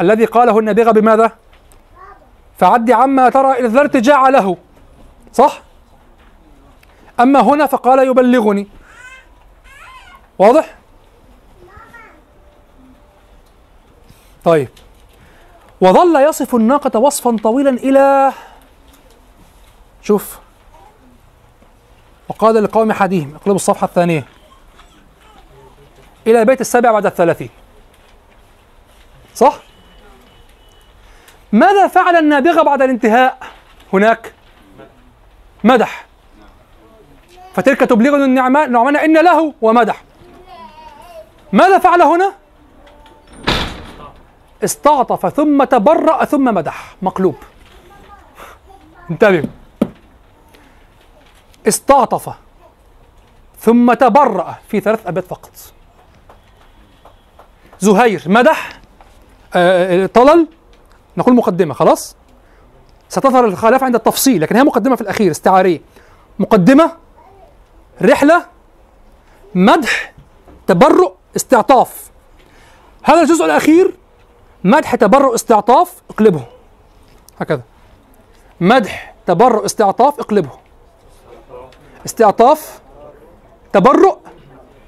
الذي قاله النابغة بماذا؟ فعد عما ترى إذ ذا ارتجاع له. صح؟ أما هنا فقال يبلغني. واضح؟ طيب. وظل يصف الناقة وصفا طويلا إلى شوف. وقال لقوم حديهم اقلبوا الصفحة الثانية. إلى بيت السابع بعد الثلاثين. صح؟ ماذا فعل النابغة بعد الانتهاء؟ هناك؟ مدح. فتلك تبلغني النعمة نعمان إن له ومدح ماذا فعل هنا؟ استعطف ثم تبرأ ثم مدح مقلوب. انتبهوا استعطف ثم تبرأ في ثلاث أبيات فقط. زهير مدح آه، آه، طلل؟ نقول مقدمة خلاص؟ ستظهر الخلاف عند التفصيل لكن هي مقدمة في الأخير استعارية. مقدمة؟ رحلة مدح تبرؤ استعطاف. هذا الجزء الأخير مدح تبرؤ استعطاف اقلبه. هكذا. مدح تبرؤ استعطاف اقلبه. استعطاف تبرؤ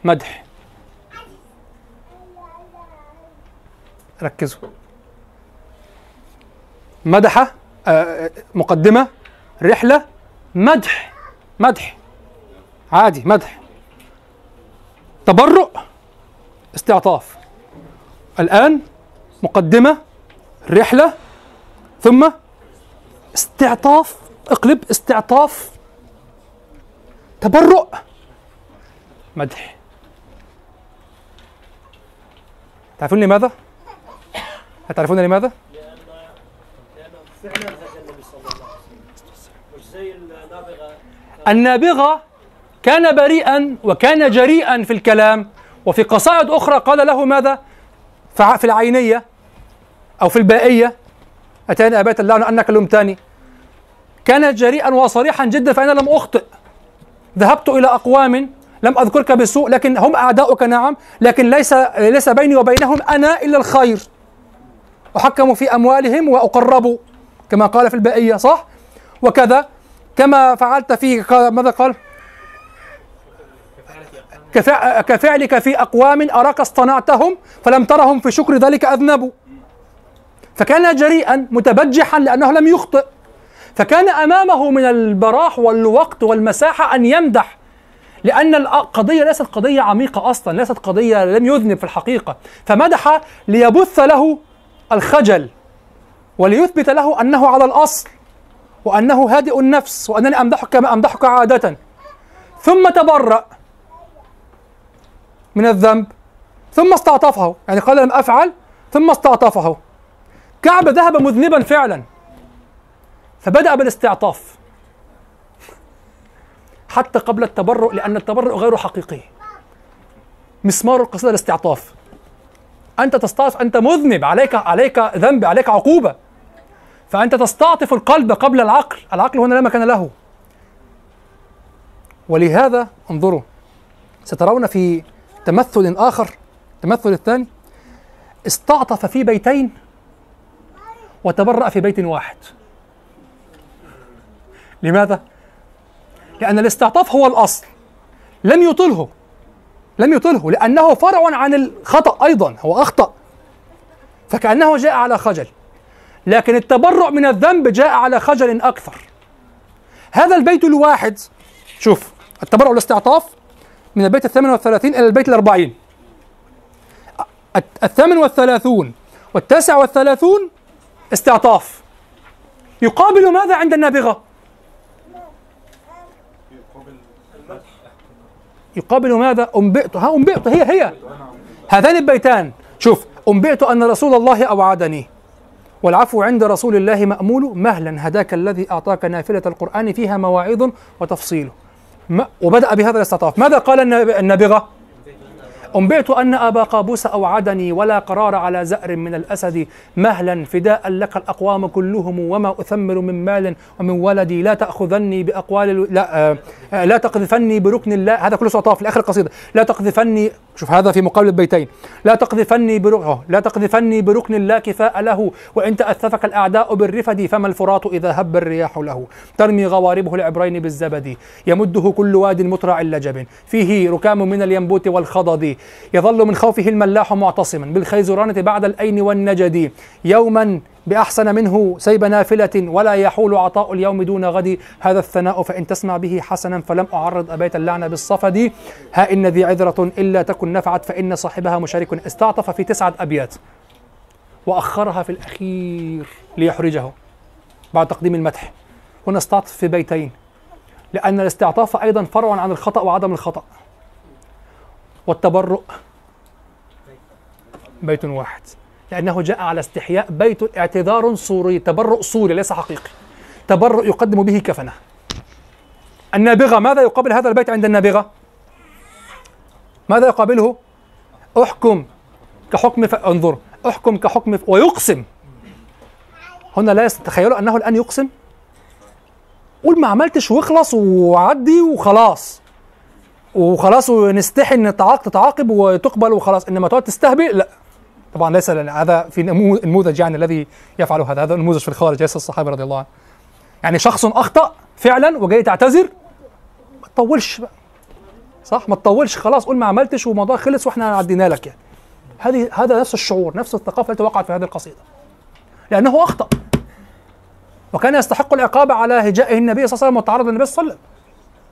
مدح. ركزوا. مدح آه، مقدمة رحلة مدح. مدح. عادي مدح. تبرؤ استعطاف. الآن مقدمة رحلة ثم استعطاف اقلب استعطاف. تبرؤ. مدح. تعرفون لماذا؟ هتعرفون لماذا؟ النابغة كان بريئا وكان جريئا في الكلام وفي قصائد أخرى قال له ماذا؟ في العينية أو في البائية. أتاني أبات اللعن أنك لمتاني كان جريئا وصريحا جدا فأنا لم أخطئ. ذهبت إلى أقوام لم أذكرك بسوء لكن هم أعداؤك نعم لكن ليس ليس بيني وبينهم أنا إلا الخير. أحكم في أموالهم وأقرب كما قال في البائية صح؟ وكذا كما فعلت في ماذا قال؟ كفعلك في أقوام أراك اصطنعتهم فلم ترهم في شكر ذلك أذنبوا. فكان جريئا متبجحا لأنه لم يخطئ. فكان أمامه من البراح والوقت والمساحة أن يمدح لأن القضية ليست قضية عميقة أصلا ليست قضية لم يذنب في الحقيقة. فمدح ليبث له الخجل وليثبت له أنه على الأصل وأنه هادئ النفس وأنني أمدحك كما أمدحك عادة. ثم تبرأ. من الذنب. ثم استعطفه يعني قال لم أفعل ثم استعطفه. كعب ذهب مذنبا فعلا. فبدأ بالاستعطاف. حتى قبل التبرؤ لأن التبرؤ غير حقيقي. مسمار القصيدة الاستعطاف. أنت تستعطف أنت مذنب عليك عليك ذنب عليك عقوبة. فأنت تستعطف القلب قبل العقل العقل هنا لا مكان له. ولهذا انظروا سترون في تمثل آخر التمثل الثاني. استعطف في بيتين وتبرأ في بيت واحد. لماذا؟ لأن الاستعطاف هو الأصل. لم يطله لم يطله لأنه فرع عن الخطأ أيضا هو أخطأ. فكأنه جاء على خجل. لكن التبرؤ من الذنب جاء على خجل أكثر. هذا البيت الواحد شوف التبرع والاستعطاف من البيت الثامن والثلاثين إلى البيت الأربعين. الثامن والثلاثون والتاسع والثلاثون استعطاف. يقابل ماذا عند النابغة؟ يقابل ماذا؟ أنبئت ها أنبئت هي هي. هذان البيتان. شوف أنبئت أن رسول الله أوعدني. والعفو عند رسول الله مأمول مهلا. هداك الذي أعطاك نافلة القرآن فيها مواعظ وتفصيل. وبدأ بهذا الاستطاف. ماذا قال النابغة أنبئت أن أبا قابوس أوعدني ولا قرار على زأر من الأسد مهلا فداء لك الأقوام كلهم وما أثمر من مال ومن ولدي. لا تأخذني بأقوال لا آه لا تقذفني بركن الله. هذا كله سطاف في القصيدة لا تقذفني شوف هذا في مقابل البيتين. لا تقذفني بركن لا تقذفني بركن لا كفاء له. وإن تأثفك الأعداء بالرفد فما الفرات إذا هب الرياح له. ترمي غواربه العبرين بالزبد. يمده كل واد مترع لجب. فيه ركام من الينبوت والخضد. يظل من خوفه الملاح معتصما بالخيزرانة بعد الأين والنجد يوما بأحسن منه سيب نافلة ولا يحول عطاء اليوم دون غد. هذا الثناء فإن تسمع به حسنا فلم أعرض أبيت اللعنة بالصفد. ها إن ذي عذرة إلا تكن نفعت فإن صاحبها مشارك استعطف في تسعة أبيات. وأخرها في الأخير ليحرجه بعد تقديم المدح. هنا استعطف في بيتين لأن الاستعطاف أيضا فرع عن الخطأ وعدم الخطأ. والتبرؤ. بيت واحد. لأنه جاء على استحياء بيت اعتذار صوري تبرؤ صوري ليس حقيقي. تبرؤ يقدم به كفنة. النابغة ماذا يقابل هذا البيت عند النابغة؟ ماذا يقابله؟ احكم كحكم ف... انظر. احكم كحكم ف... ويقسم. هنا لا تخيلوا أنه الآن يقسم. قول ما عملتش واخلص وعدي وخلاص. وخلاص ونستحي إن تتعاقب وتقبل وخلاص. إنما تقعد تستهبئ لا. طبعا ليس هذا في نموذج يعني الذي يفعل هذا. هذا نموذج في الخارج ليس الصحابه رضي الله عنهم يعني شخص أخطأ فعلا وجاي تعتذر ما تطولش بقى. صح؟ ما تطولش. خلاص قول ما عملتش والموضوع خلص وإحنا عدينا لك يعني. هذه هذا نفس الشعور نفس الثقافة التي وقعت في هذه القصيدة. لأنه أخطأ. وكان يستحق العقاب على هجائه النبي صلى الله عليه وسلم والتعرض للنبي صلى الله عليه وسلم.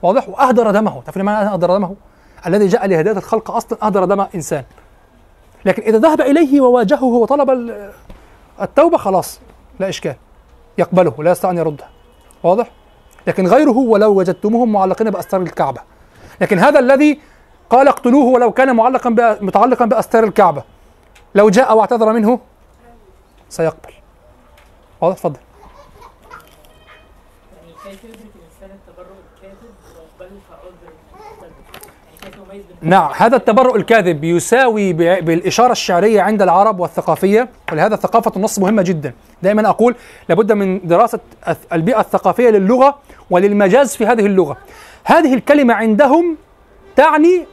واضح وأهدر دمه. تعرف معنى أهدر دمه؟ الذي جاء لهداية الخلق أصلا أهدر دم إنسان. لكن إذا ذهب إليه وواجهه وطلب التوبة خلاص لا إشكال. يقبله لا يستطيع أن يردها واضح؟ لكن غيره ولو وجدتموهم معلقين بأستار الكعبة. لكن هذا الذي قال اقتلوه ولو كان معلقا متعلقا بأستار الكعبة. لو جاء واعتذر منه سيقبل. واضح؟ تفضل. نعم هذا التبرؤ الكاذب يساوي بالإشارة الشعرية عند العرب والثقافية ولهذا ثقافة النص مهمة جدا. دائما أقول لابد من دراسة البيئة الثقافية للغة وللمجاز في هذه اللغة. هذه الكلمة عندهم تعني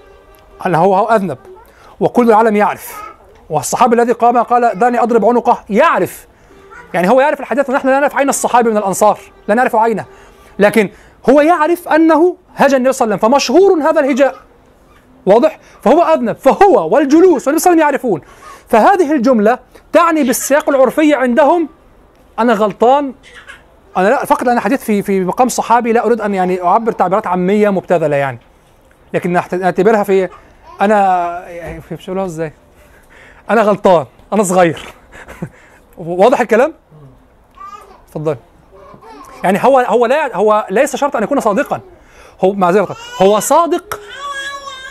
أنه هو أذنب وكل العالم يعرف. والصحابي الذي قام قال دعني أضرب عنقه يعرف. يعني هو يعرف الحديث ونحن لا نعرف عين الصحابي من الأنصار لا نعرف عينه. لكن هو يعرف أنه هجا النبي صلى الله عليه وسلم فمشهور هذا الهجاء. واضح؟ فهو أذنب فهو والجلوس والنبي صلى الله عليه وسلم يعرفون فهذه الجملة تعني بالسياق العرفي عندهم أنا غلطان أنا لا فقط أنا حديث في في مقام صحابي لا أريد أن يعني أعبر تعبيرات عامية مبتذلة يعني لكن نعتبرها في أنا يعني في إزاي؟ أنا غلطان أنا صغير واضح الكلام؟ اتفضل يعني هو هو لا هو ليس شرط أن يكون صادقا هو معذره هو صادق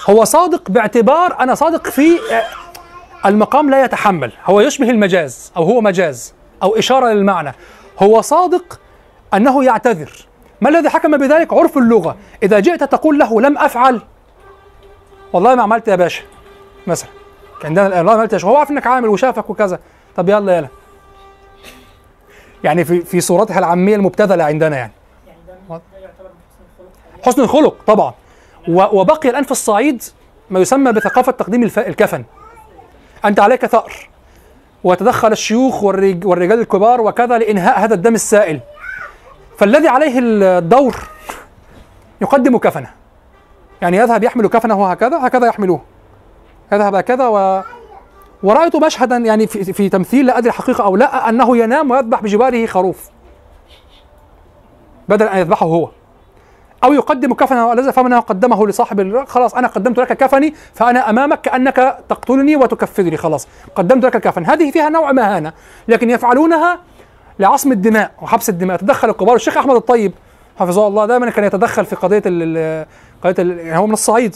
هو صادق باعتبار أنا صادق في المقام لا يتحمل. هو يشبه المجاز أو هو مجاز أو إشارة للمعنى. هو صادق أنه يعتذر. ما الذي حكم بذلك؟ عرف اللغة. إذا جئت تقول له لم أفعل. والله ما عملت يا باشا. مثلا عندنا والله ما عملت هو عارف إنك عامل وشافك وكذا. طب يلا يلا. يعني في في صورتها العامية المبتذلة عندنا يعني. حسن الخلق طبعا. وبقي الآن في الصعيد ما يسمى بثقافة تقديم الكفن. أنت عليك ثأر. وتدخل الشيوخ والرجال الكبار وكذا لإنهاء هذا الدم السائل. فالذي عليه الدور يقدم كفنه. يعني يذهب يحمل كفنه هكذا هكذا يحملوه. يذهب هكذا و ورأيت مشهدا يعني في, في تمثيل لا أدري حقيقة أو لا أنه ينام ويذبح بجواره خروف. بدل أن يذبحه هو. أو يقدم كفنا ولذا فمن قدمه لصاحب خلاص أنا قدمت لك كفني فأنا أمامك كأنك تقتلني وتكفرني خلاص. قدمت لك الكفن. هذه فيها نوع مهانه لكن يفعلونها لعصم الدماء وحبس الدماء. تدخل الكبار. الشيخ أحمد الطيب حفظه الله دائما كان يتدخل في قضية قضية يعني هو من الصعيد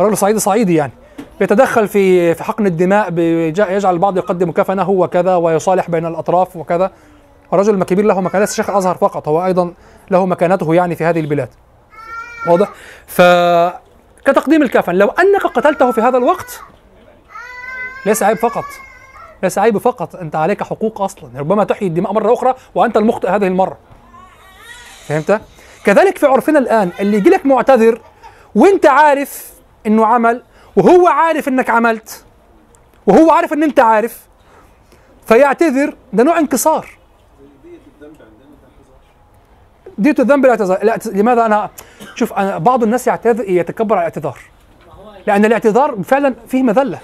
رجل صعيدي صعيدي يعني. يتدخل في في حقن الدماء يجعل البعض يقدم كفنه وكذا ويصالح بين الأطراف وكذا. رجل كبير له مكانة ليس شيخ الأزهر فقط هو أيضا له مكانته يعني في هذه البلاد. واضح؟ ف كتقديم الكفن لو أنك قتلته في هذا الوقت ليس عيب فقط. ليس عيب فقط انت عليك حقوق أصلا ربما تحيي الدماء مرة أخرى وأنت المخطئ هذه المرة. فهمت؟ كذلك في عرفنا الآن اللي يجي لك معتذر وأنت عارف إنه عمل وهو عارف إنك عملت وهو عارف إن أنت عارف فيعتذر ده نوع انكسار. دية الذنب لا اعتذار لا لماذا أنا شوف أنا بعض الناس يعتذر يتكبر على الاعتذار. لأن الاعتذار فعلا فيه مذلة.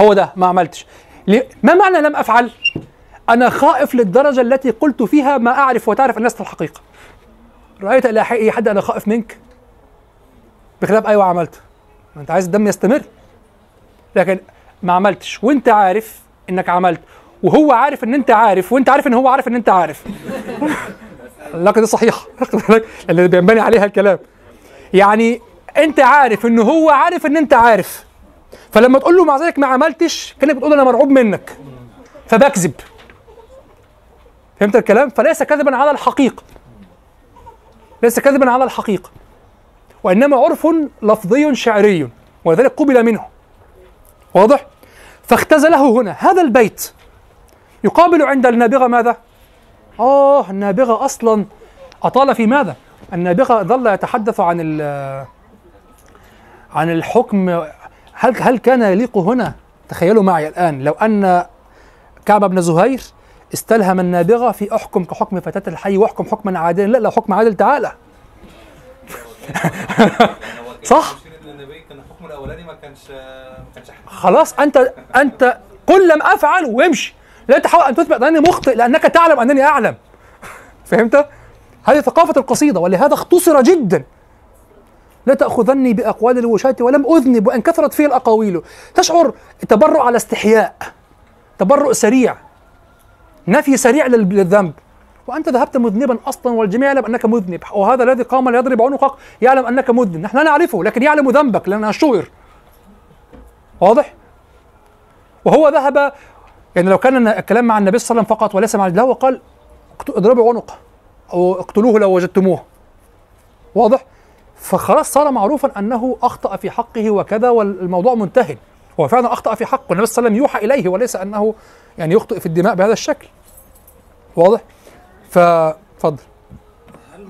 هو ده ما عملتش؟ ما معنى لم أفعل؟ أنا خائف للدرجة التي قلت فيها ما أعرف وتعرف لست الحقيقة. رأيت إلى اي حد أنا خائف منك؟ بخلاف أيوه عملت. أنت عايز الدم يستمر. لكن ما عملتش. وأنت عارف إنك عملت. وهو عارف إن أنت عارف وأنت عارف إن هو عارف إن أنت عارف. العلاقه دي صحيحة. اللي بينبني عليها الكلام. يعني أنت عارف إن هو عارف إن أنت عارف. فلما تقول له مع ذلك ما عملتش كأنك بتقول أنا مرعوب منك. فبكذب. فهمت الكلام؟ فليس كذبا على الحقيقة ليس كذبا على الحقيقة وإنما عرف لفظي شعري ولذلك قبل منه. واضح؟ فاختزله هنا. هذا البيت يقابل عند النابغة ماذا؟ آه النابغة أصلا أطال في ماذا؟ النابغة ظل يتحدث عن عن الحكم. هل هل كان يليق هنا؟ تخيلوا معي الآن لو أن كعب بن زهير استلهم النابغة في أحكم كحكم فتاة الحي وأحكم حكما عادلا لا لا حكم عادل تعالى. صح؟ الاولاني ما كانش ما كانش. خلاص انت أنت قل لم أفعل وامشي. لا تحاول أن تثبت أنني مخطئ لأنك تعلم أنني أعلم. فهمت؟ هذه ثقافة القصيدة ولهذا اختصر جدا. لا تأخذني بأقوال الوشاة ولم اذنب وان كثرت فيه الأقاويل. تشعر تبرؤ على استحياء. تبرؤ سريع. نفي سريع لل- للذنب. وأنت ذهبت مذنبا أصلا والجميع يعلم أنك مذنب. وهذا الذي قام ليضرب عنقك يعلم أنك مذنب. نحن لا نعرفه لكن يعلم ذنبك لأنه شهر واضح؟ وهو ذهب يعني لو كان الكلام مع النبي صلى الله عليه وسلم فقط وليس مع لا هو قال اضربوا عنقه أو اقتلوه لو وجدتموه. واضح؟ فخلاص صار معروفا أنه أخطأ في حقه وكذا والموضوع منتهي. هو فعلا أخطأ في حقه. والنبي صلى الله عليه وسلم يوحى إليه وليس أنه يعني يخطئ في الدماء بهذا الشكل. واضح؟ فاتفضل. هل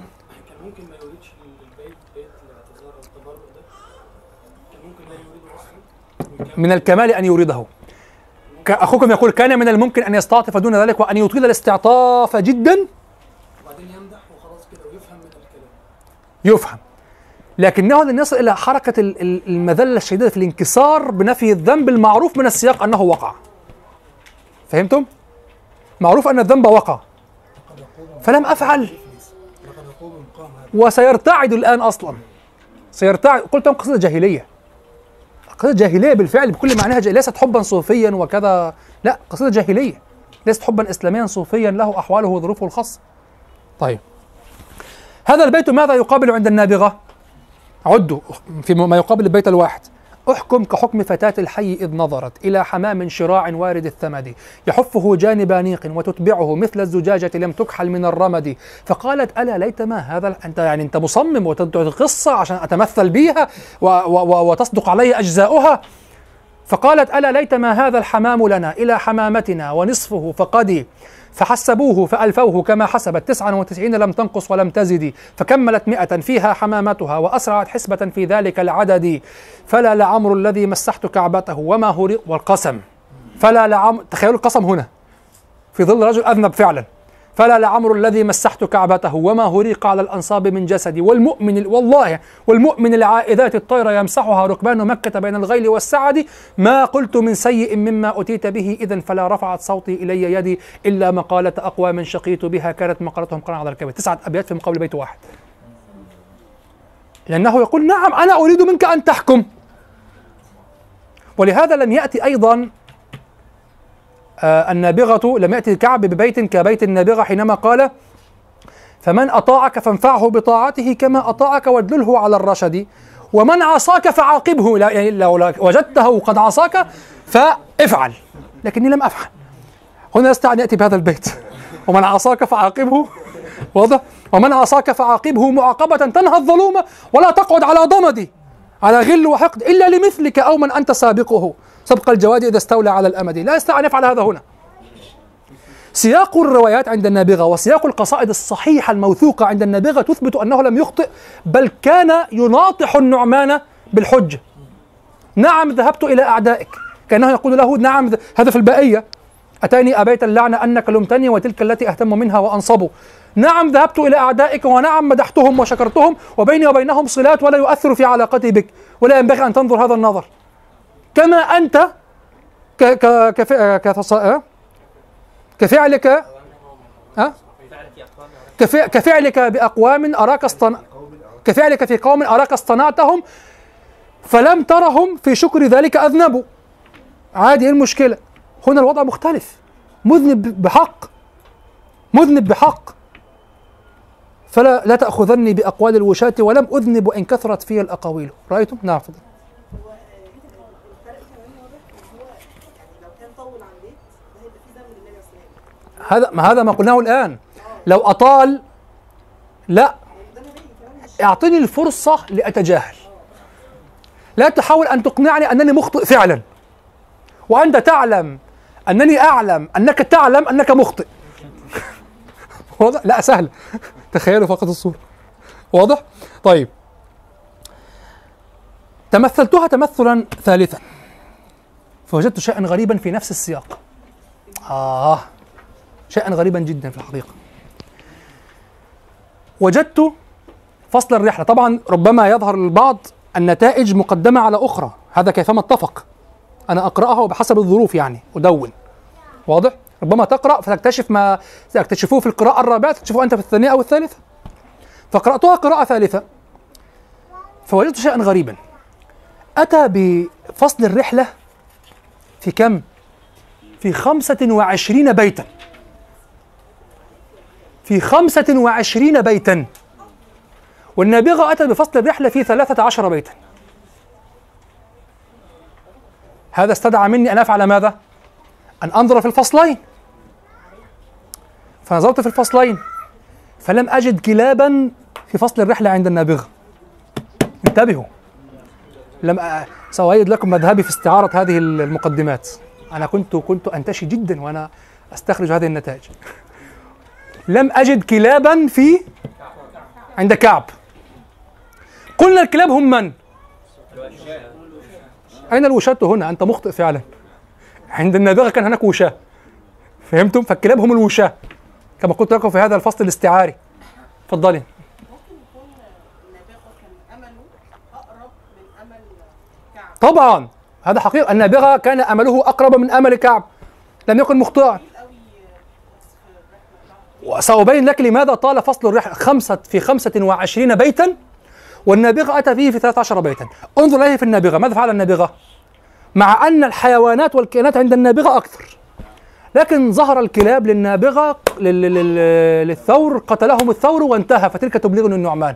كان ممكن ما يريدش البيت بيت الاعتذار ده؟ كان ممكن لا يريده أصلا؟ من الكمال أن يورده. أخوكم يقول كان من الممكن أن يستعطف دون ذلك وأن يطيل الاستعطاف جدا؟ وبعدين يمدح وخلاص كده ويفهم من الكلام. يفهم. لكنه لن يصل إلى حركة ال- ال- المذلة الشديدة في الانكسار بنفي الذنب المعروف من السياق أنه وقع. فهمتم؟ معروف أن الذنب وقع. فلم هذا. وسيرتعد الآن أصلا. سيرتعد. قلت لهم قصيده جاهليه قصيدة جاهلية بالفعل بكل معناها جاهلية. ليست حبا صوفيا وكذا. لا قصيدة جاهلية ليست حبا اسلاميا صوفيا له أحواله وظروفه الخاصة. طيب هذا البيت ماذا يقابل عند النابغة؟ عدوا في ما يقابل البيت الواحد. أحكم كحكم فتاة الحي إذ نظرت إلى حمام شراع وارد الثمد. يحفه جانب نيق وتتبعه مثل الزجاجة لم تكحل من الرمد. فقالت ألا ليت ما هذا أنت يعني أنت مصمم وتدعو قصة عشان أتمثل بها و و و وتصدق علي أجزاؤها. فقالت ألا ليت ما هذا الحمام لنا إلى حمامتنا ونصفه فقدي. فحسبوه فألفوه كما حسبت تسعا وتسعين لم تنقص ولم تزد فكملت مئة فيها حمامتها وأسرعت حسبة في ذلك العدد. فلا لعمر الذي مسحت كعبته وما هو والقسم. فلا لعمر تخيلوا القسم هنا. في ظل رجل أذنب فعلا. فلا لعمر الذي مسحت كعبته وما هريق على الأنصاب من جسدي. والمؤمن والله والمؤمن العائذات الطير يمسحها ركبان مكة بين الغيل والسعد. ما قلت من سيء مما أتيت به إذا فلا رفعت صوتي إلي يدي إلا مقالة أقوى من شقيت بها كانت مقالتهم قرن على الكبد. تسعة أبيات في مقابل بيت واحد. لأنه يقول نعم أنا أريد منك أن تحكم. ولهذا لم يأتي أيضا النابغة لم يأتي الكعب ببيت كبيت النابغة حينما قال فمن أطاعك فانفعه بطاعته كما أطاعك وادلله على الرشد. ومن عصاك فعاقبه. لا- يعني لو لو وجدته قد عصاك فافعل. لكني لم أفعل. هنا يستطيع أن يأتي بهذا البيت. ومن عصاك فعاقبه. واضح. ومن عصاك فعاقبه معاقبة تنهى الظلوم ولا تقعد على ضمدي. على غل وحقد إلا لمثلك أو من أنت سابقه. سبق الجواد إذا استولى على الأمد. لا يستطيع أن يفعل هذا هنا. سياق الروايات عند النابغة وسياق القصائد الصحيحة الموثوقة عند النابغة تثبت أنه لم يخطئ بل كان يناطح النعمان بالحجة نعم ذهبت إلى أعدائك. كأنه يقول له نعم هذا في البائية. أتاني أبيت اللعنة أنك لمتني وتلك التي أهتم منها وأنصب. نعم ذهبت إلى أعدائك ونعم مدحتهم وشكرتهم وبيني وبينهم صلات ولا يؤثر في علاقتي بك. ولا ينبغي أن تنظر هذا النظر. كما أنت أه؟ كفعلك أه؟ كف كفعلك بأقوام أراك اصطن كفعلك في قوم أراك اصطنعتهم فلم ترهم في شكر ذلك أذنبوا. عادي إيه المشكلة؟ هنا الوضع مختلف. مذنب بحق. مذنب بحق. فلا لا تأخذني بأقوال الوشاة ولم أذنب وإن كثرت في الأقاويل. رأيتم؟ نعم تفضل الفرق كمان واضح ان هو يعني لو كان طول عن بيت ده هيبقى فيه ذنب للنبي صلى الله عليه وسلم هذا ما هذا ما قلناه الآن. لو أطال لا. أعطني الفرصة لأتجاهل. لا تحاول أن تقنعني أنني مخطئ فعلا. وأنت تعلم أنني أعلم أنك تعلم أنك مخطئ. واضح؟ لا سهل. تخيلوا فقط الصورة. واضح؟ طيب. تمثلتها تمثلا ثالثا. فوجدت شيئا غريبا في نفس السياق. آه. شيئا غريبا جدا في الحقيقة. وجدت فصل الرحلة. طبعا ربما يظهر للبعض النتائج مقدمة على أخرى. هذا كيفما اتفق. أنا أقرأها وبحسب الظروف يعني أدون. واضح؟ ربما تقرأ فتكتشف ما تكتشفوه في القراءة الرابعة تكتشفوه أنت في الثانية أو الثالثة. فقرأتها قراءة ثالثة. فوجدت شيئا غريبا. أتى بفصل الرحلة في كم؟ في خمسة وعشرين بيتا. في خمسة وعشرين بيتا. والنابغة أتى بفصل الرحلة في ثلاثة عشر بيتا. هذا استدعى مني أن أفعل ماذا؟ أن أنظر في الفصلين. فنظرت في الفصلين. فلم أجد كلابا في فصل الرحلة عند النابغة انتبهوا. لم أ... سأؤيد لكم مذهبي في استعارة هذه المقدمات. أنا كنت كنت أنتشي جدا وأنا أستخرج هذه النتائج. لم أجد كلابا في عند كعب. قلنا الكلاب هم من؟ أين الوشاة هنا؟ أنت مخطئ فعلا. عند النابغة كان هناك وشاة. فهمتم؟ فالكلاب هم الوشاة. كما قلت لكم في هذا الفصل الاستعاري. كعب طبعا. هذا حقيقة. النابغة كان أمله أقرب من أمل كعب. لم يكن مخطئا. وسأبين لك لماذا طال فصل الرحلة خمسة في خمسة وعشرين بيتا والنابغة أتى فيه في 13 بيتا. انظر إليه في النابغة. ماذا فعل النابغة؟ مع أن الحيوانات والكائنات عند النابغة أكثر. لكن ظهر الكلاب للنابغة لل- لل- للثور قتلهم الثور وانتهى. فتلك تبلغني النعمان.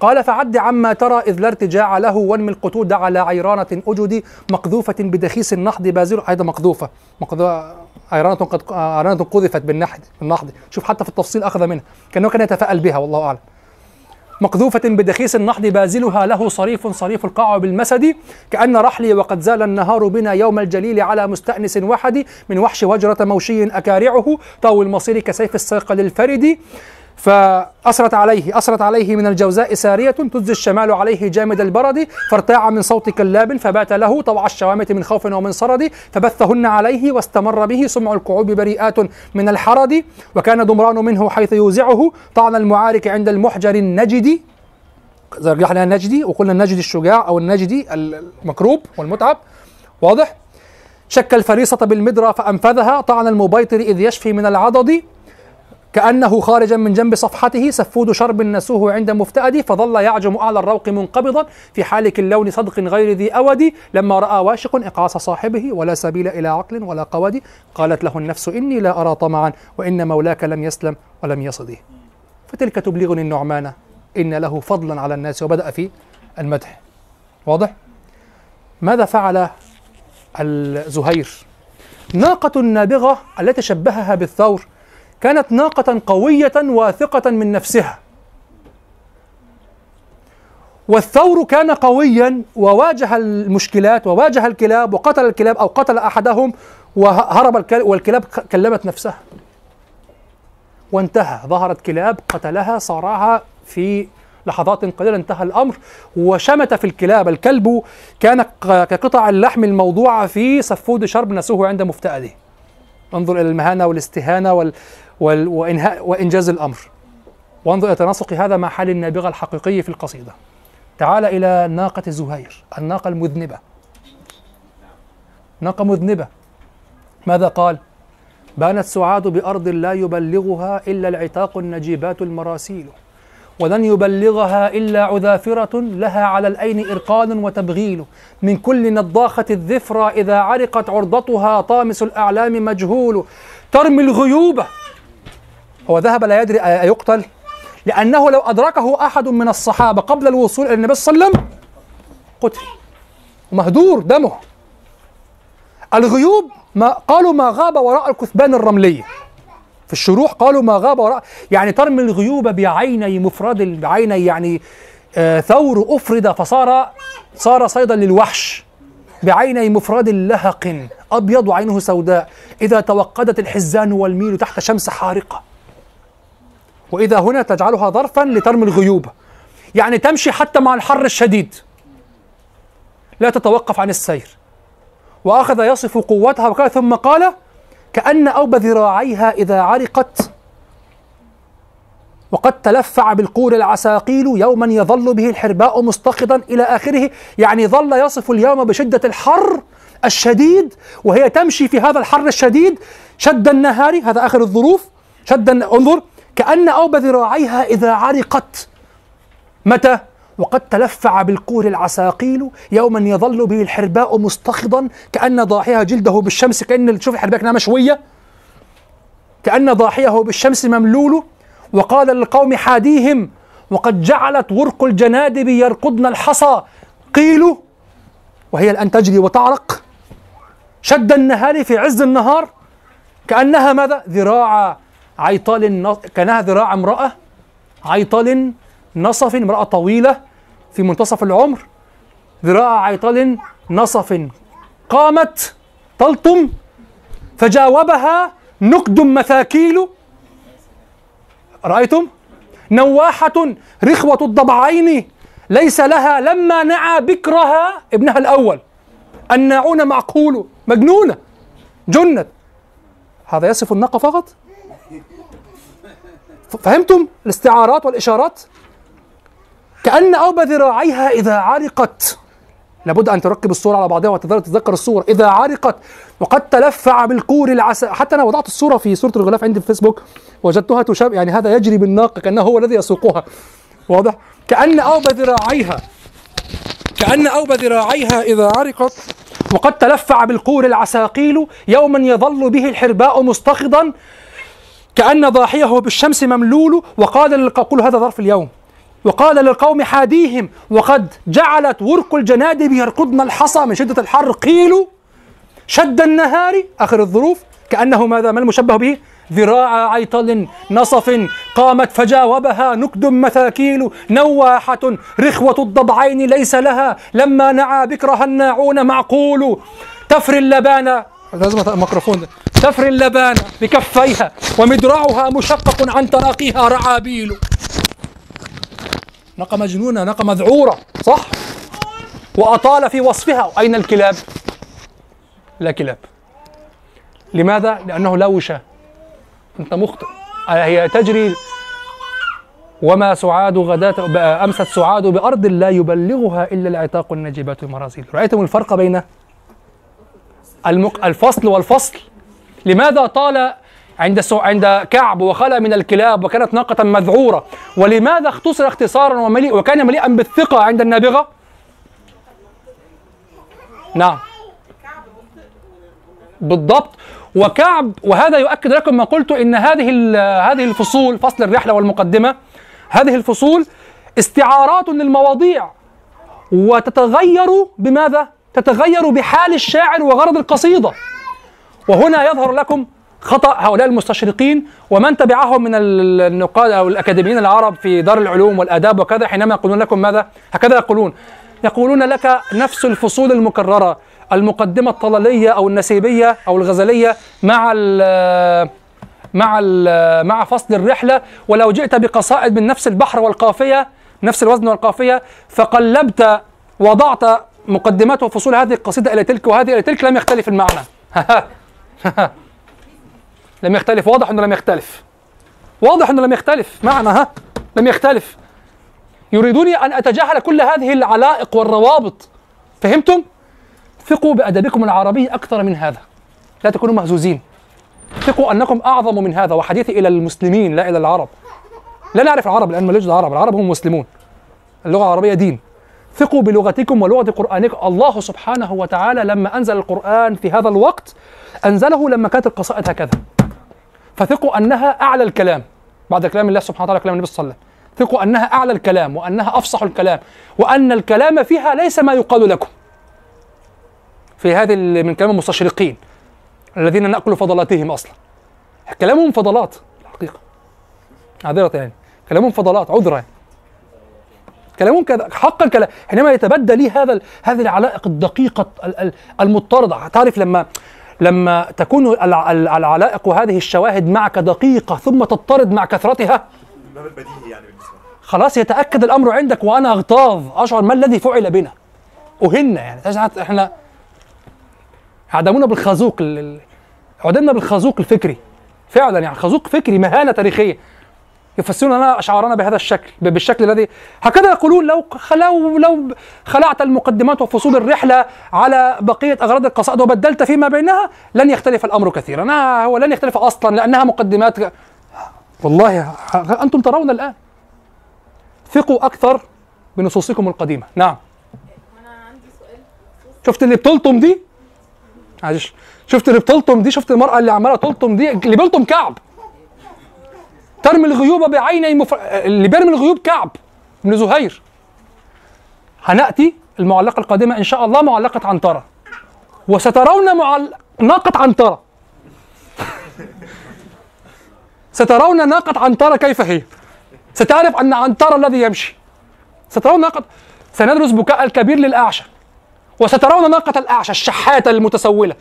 قال فعد عما ترى إذ لا ارتجاع له وانمي القتود على عيرانة أجدي مقذوفة بدخيس النحض بازل أيضا مقذوفة. مقذوفة. عيرانة قد عيرانة قذفت بالنحض بالنحض شوف حتى في التفصيل أخذ منها. كأنه كان يتفاءل بها والله أعلم. مقذوفة بدخيس النحض بازلها له صريف صريف القاع بالمسد. كأن رحلي وقد زال النهار بنا يوم الجليل على مستأنس وحدي من وحش وجرة موشي أكارعه. طاوي المصير كسيف الساق للفرد. فأسرت عليه أسرت عليه من الجوزاء سارية تجزي الشمال عليه جامد البرد فارتاع من صوت كلاب فبات له طوع الشوامة من خوف ومن صرد فبثهن عليه واستمر به سمع الكعوب بريئات من الحرد وكان دمران منه حيث يوزعه. طعن المعارك عند المحجر النجدي. رجحنا النجدي وقلنا النجدي الشجاع أو النجدي المكروب والمتعب. واضح؟ شك الفريصة بالمدرى فأنفذها. طعن المبيطر إذ يشفي من العضد. كأنه خارجا من جنب صفحته سفود شرب نسوه عند مفتأد فظل يعجم أعلى الروق منقبضا في حالك اللون صدق غير ذي أود. لما رأى واشق إقاص صاحبه ولا سبيل إلى عقل ولا قود. قالت له النفس إني لا أرى طمعا وإن مولاك لم يسلم ولم يصده فتلك تبلغني النعمان إن له فضلا على الناس. وبدأ في المدح. واضح؟ ماذا فعل الزهير؟ ناقة نابغة التي شبهها بالثور كانت ناقة قوية واثقة من نفسها. والثور كان قويا وواجه المشكلات وواجه الكلاب وقتل الكلاب أو قتل أحدهم وهرب الكلب والكلاب كلمت نفسها. وانتهى. ظهرت كلاب قتلها صارعها في لحظات قليلة انتهى الأمر وشمت في الكلاب. الكلب كان كقطع اللحم الموضوعة في سفود شرب نسوه عند مفتأده انظر إلى المهانة والاستهانة وال وال وإنهاء وإنجاز الأمر. وانظر إلى تناسق هذا مع حال النابغة الحقيقي في القصيدة. تعال إلى ناقة زهير الناقة المذنبة. ناقة مذنبة. ماذا قال؟ بانت سعاد بأرض لا يبلغها إلا العتاق النجيبات المراسيل. ولن يبلغها إلا عذافرة لها على الأين إرقان وتبغيل. من كل نضاخة الذفرى إذا عرقت عرضتها طامس الأعلام مجهول. ترمي الغيوب. هو ذهب لا يدري أيقتل؟ لأنه لو أدركه أحد من الصحابة قبل الوصول إلى النبي صلى الله عليه وسلم قتل. ومهدور دمه. الغيوب ما قالوا ما غاب وراء الكثبان الرملية في الشروح قالوا ما غاب وراء. يعني ترمي الغيوب بعيني مفرد بعيني يعني آه ثور أفرد فصار صار صيدا للوحش بعيني مفرد لهق أبيض وعينه سوداء. إذا توقدت الحزان والميل تحت شمس حارقة. وإذا هنا تجعلها ظرفا لترمي الغيوب. يعني تمشي حتى مع الحر الشديد. لا تتوقف عن السير. وأخذ يصف قوتها وكذا ثم قال كأن أوب ذراعيها إذا عرقت وقد تلفع بالقور العساقيل يوما يظل به الحرباء مستقدا إلى آخره. يعني ظل يصف اليوم بشدة الحر الشديد وهي تمشي في هذا الحر الشديد شد النهار. هذا آخر الظروف. شد انظر كأن أوب ذراعيها إذا عرقت. متى؟ وقد تلفع بالقور العساقيل يوما يظل به الحرباء مستخضا كأن ضاحيها جلده بالشمس كأن شوف الحرباء كأنها مشوية. كأن ضاحيه بالشمس مملول. وقال للقوم حاديهم وقد جعلت ورق الجنادب يرقدن الحصى قيلوا وهي الآن تجري وتعرق. شد النهار في عز النهار. كأنها ماذا؟ ذراع عيطال كأنها ذراع امرأة عيطال نصف امرأة طويلة في منتصف العمر ذراع عيطل نصف قامت تلطم فجاوبها نقد مثاكيل. رأيتم؟ نواحة رخوة الضبعين ليس لها لما نعى بكرها ابنها الأول. الناعون معقول مجنونة جنت. هذا يصف الناقة فقط؟ فهمتم الاستعارات والإشارات؟ كأن أوب ذراعيها إذا عرقت. لابد أن تركب الصورة على بعضها وتتذكر الصورة إذا عرقت وقد تلفع بالكور العسى حتى أنا وضعت الصورة في صورة الغلاف عندي في فيسبوك وجدتها تشابه يعني هذا يجري بالناقة كأنه هو الذي يسوقها. واضح؟ كأن أوب ذراعيها كأن أوب ذراعيها إذا عرقت وقد تلفع بالقور العساقيل يوما يظل به الحرباء مستخضا كأن ضاحيه بالشمس مملول وقال للقول هذا ظرف اليوم. وقال للقوم حاديهم وقد جعلت ورق الجنادب يرقدن الحصى من شدة الحر. قيلوا شد النهار آخر الظروف كأنه ماذا؟ ما المشبه به؟ ذراع عيطل نصف قامت فجاوبها نكد مثاكيل نواحة رخوة الضبعين ليس لها. لما نعى بكرها الناعون معقول تفري اللبان. لازم الميكروفون. تفري اللبان بكفيها ومدرعها مشقق عن تراقيها رعابيل ناقة مجنونة ناقة مذعورة صح؟ وأطال في وصفها. أين الكلاب؟ لا كلاب. لماذا؟ لأنه لا وشاة أنت مخطئ. هي تجري. وما سعاد غداة أمست سعاد بأرض لا يبلغها إلا العتاق النجبات المراسيل. رأيتم الفرق بين المق... الفصل والفصل؟ لماذا طال عند سو... عند كعب وخلى من الكلاب وكانت ناقة مذعورة. ولماذا اختصر اختصارا ومليء وكان مليئا بالثقة عند النابغة؟ نعم. بالضبط. وكعب وهذا يؤكد لكم ما قلت إن هذه هذه الفصول فصل الرحلة والمقدمة هذه الفصول استعارات للمواضيع. وتتغير بماذا؟ تتغير بحال الشاعر وغرض القصيدة. وهنا يظهر لكم خطأ هؤلاء المستشرقين ومن تبعهم من ال- النقاد أو الأكاديميين العرب في دار العلوم والآداب وكذا حينما يقولون لكم ماذا؟ هكذا يقولون يقولون لك نفس الفصول المكررة المقدمة الطلالية أو النسيبية أو الغزلية مع ال مع ال مع فصل الرحلة ولو جئت بقصائد من نفس البحر والقافية نفس الوزن والقافية فقلبت وضعت مقدمات وفصول هذه القصيدة إلى تلك وهذه إلى تلك لم يختلف المعنى لم يختلف. واضح إنه لم يختلف. واضح إنه لم يختلف. معنى ها؟ لم يختلف. يريدوني أن أتجاهل كل هذه العلائق والروابط. فهمتم؟ ثقوا بأدبكم العربي أكثر من هذا. لا تكونوا مهزوزين. ثقوا أنكم أعظم من هذا وحديثي إلى المسلمين لا إلى العرب. لا نعرف العرب لأن مالوش العرب. العرب هم مسلمون. اللغة العربية دين. ثقوا بلغتكم ولغة قرانكم الله سبحانه وتعالى لما أنزل القرآن في هذا الوقت أنزله لما كانت القصائد هكذا. فثقوا أنها أعلى الكلام. بعد كلام الله سبحانه وتعالى كلام النبي صلى الله عليه وسلم. ثقوا أنها أعلى الكلام وأنها أفصح الكلام وأن الكلام فيها ليس ما يقال لكم. في هذه من كلام المستشرقين الذين نأكل فضلاتهم أصلا. كلامهم فضلات. الحقيقة عذرة يعني. كلامهم فضلات عذرا يعني. كلامهم كذا. حقا كلام حينما يتبدى لي هذا هذه العلائق الدقيقة ال- ال- المضطردة. تعرف لما لما تكون الع- ال- العلائق وهذه الشواهد معك دقيقة ثم تضطرد مع كثرتها يعني. خلاص يتأكد الأمر عندك وأنا أغتاظ. أشعر ما الذي فعل بنا؟ اهنا يعني. إحنا عدمونا بالخازوق ال- ال- عدمنا بالخازوق الفكري. فعلا يعني خازوق فكري مهانة تاريخية. يفسرون لنا أشعارنا بهذا الشكل بالشكل الذي هكذا يقولون لو لو لو خلعت المقدمات وفصول الرحلة على بقية أغراض القصائد وبدلت فيما بينها لن يختلف الأمر كثيرا. هو لن يختلف أصلا لأنها مقدمات والله أنتم ترون الآن. ثقوا أكثر بنصوصكم القديمة. نعم. أنا عندي شفت اللي بتلطم دي؟ معلش شفت اللي بتلطم دي؟ شفت المرأة اللي عمالة تلطم دي؟ اللي بيلطم كعب. ترمي الغيوب بعيني مفر... اللي بيرمي الغيوب كعب بن زهير. هنأتي المعلقة القادمة إن شاء الله معلقة عنترة. وسترون معل... ناقة عنترة. سترون ناقة عنترة كيف هي؟ ستعرف أن عنترة الذي يمشي. سترون ناقة سندرس بكاء الكبير للأعشى. وسترون ناقة الأعشى الشحاتة المتسولة.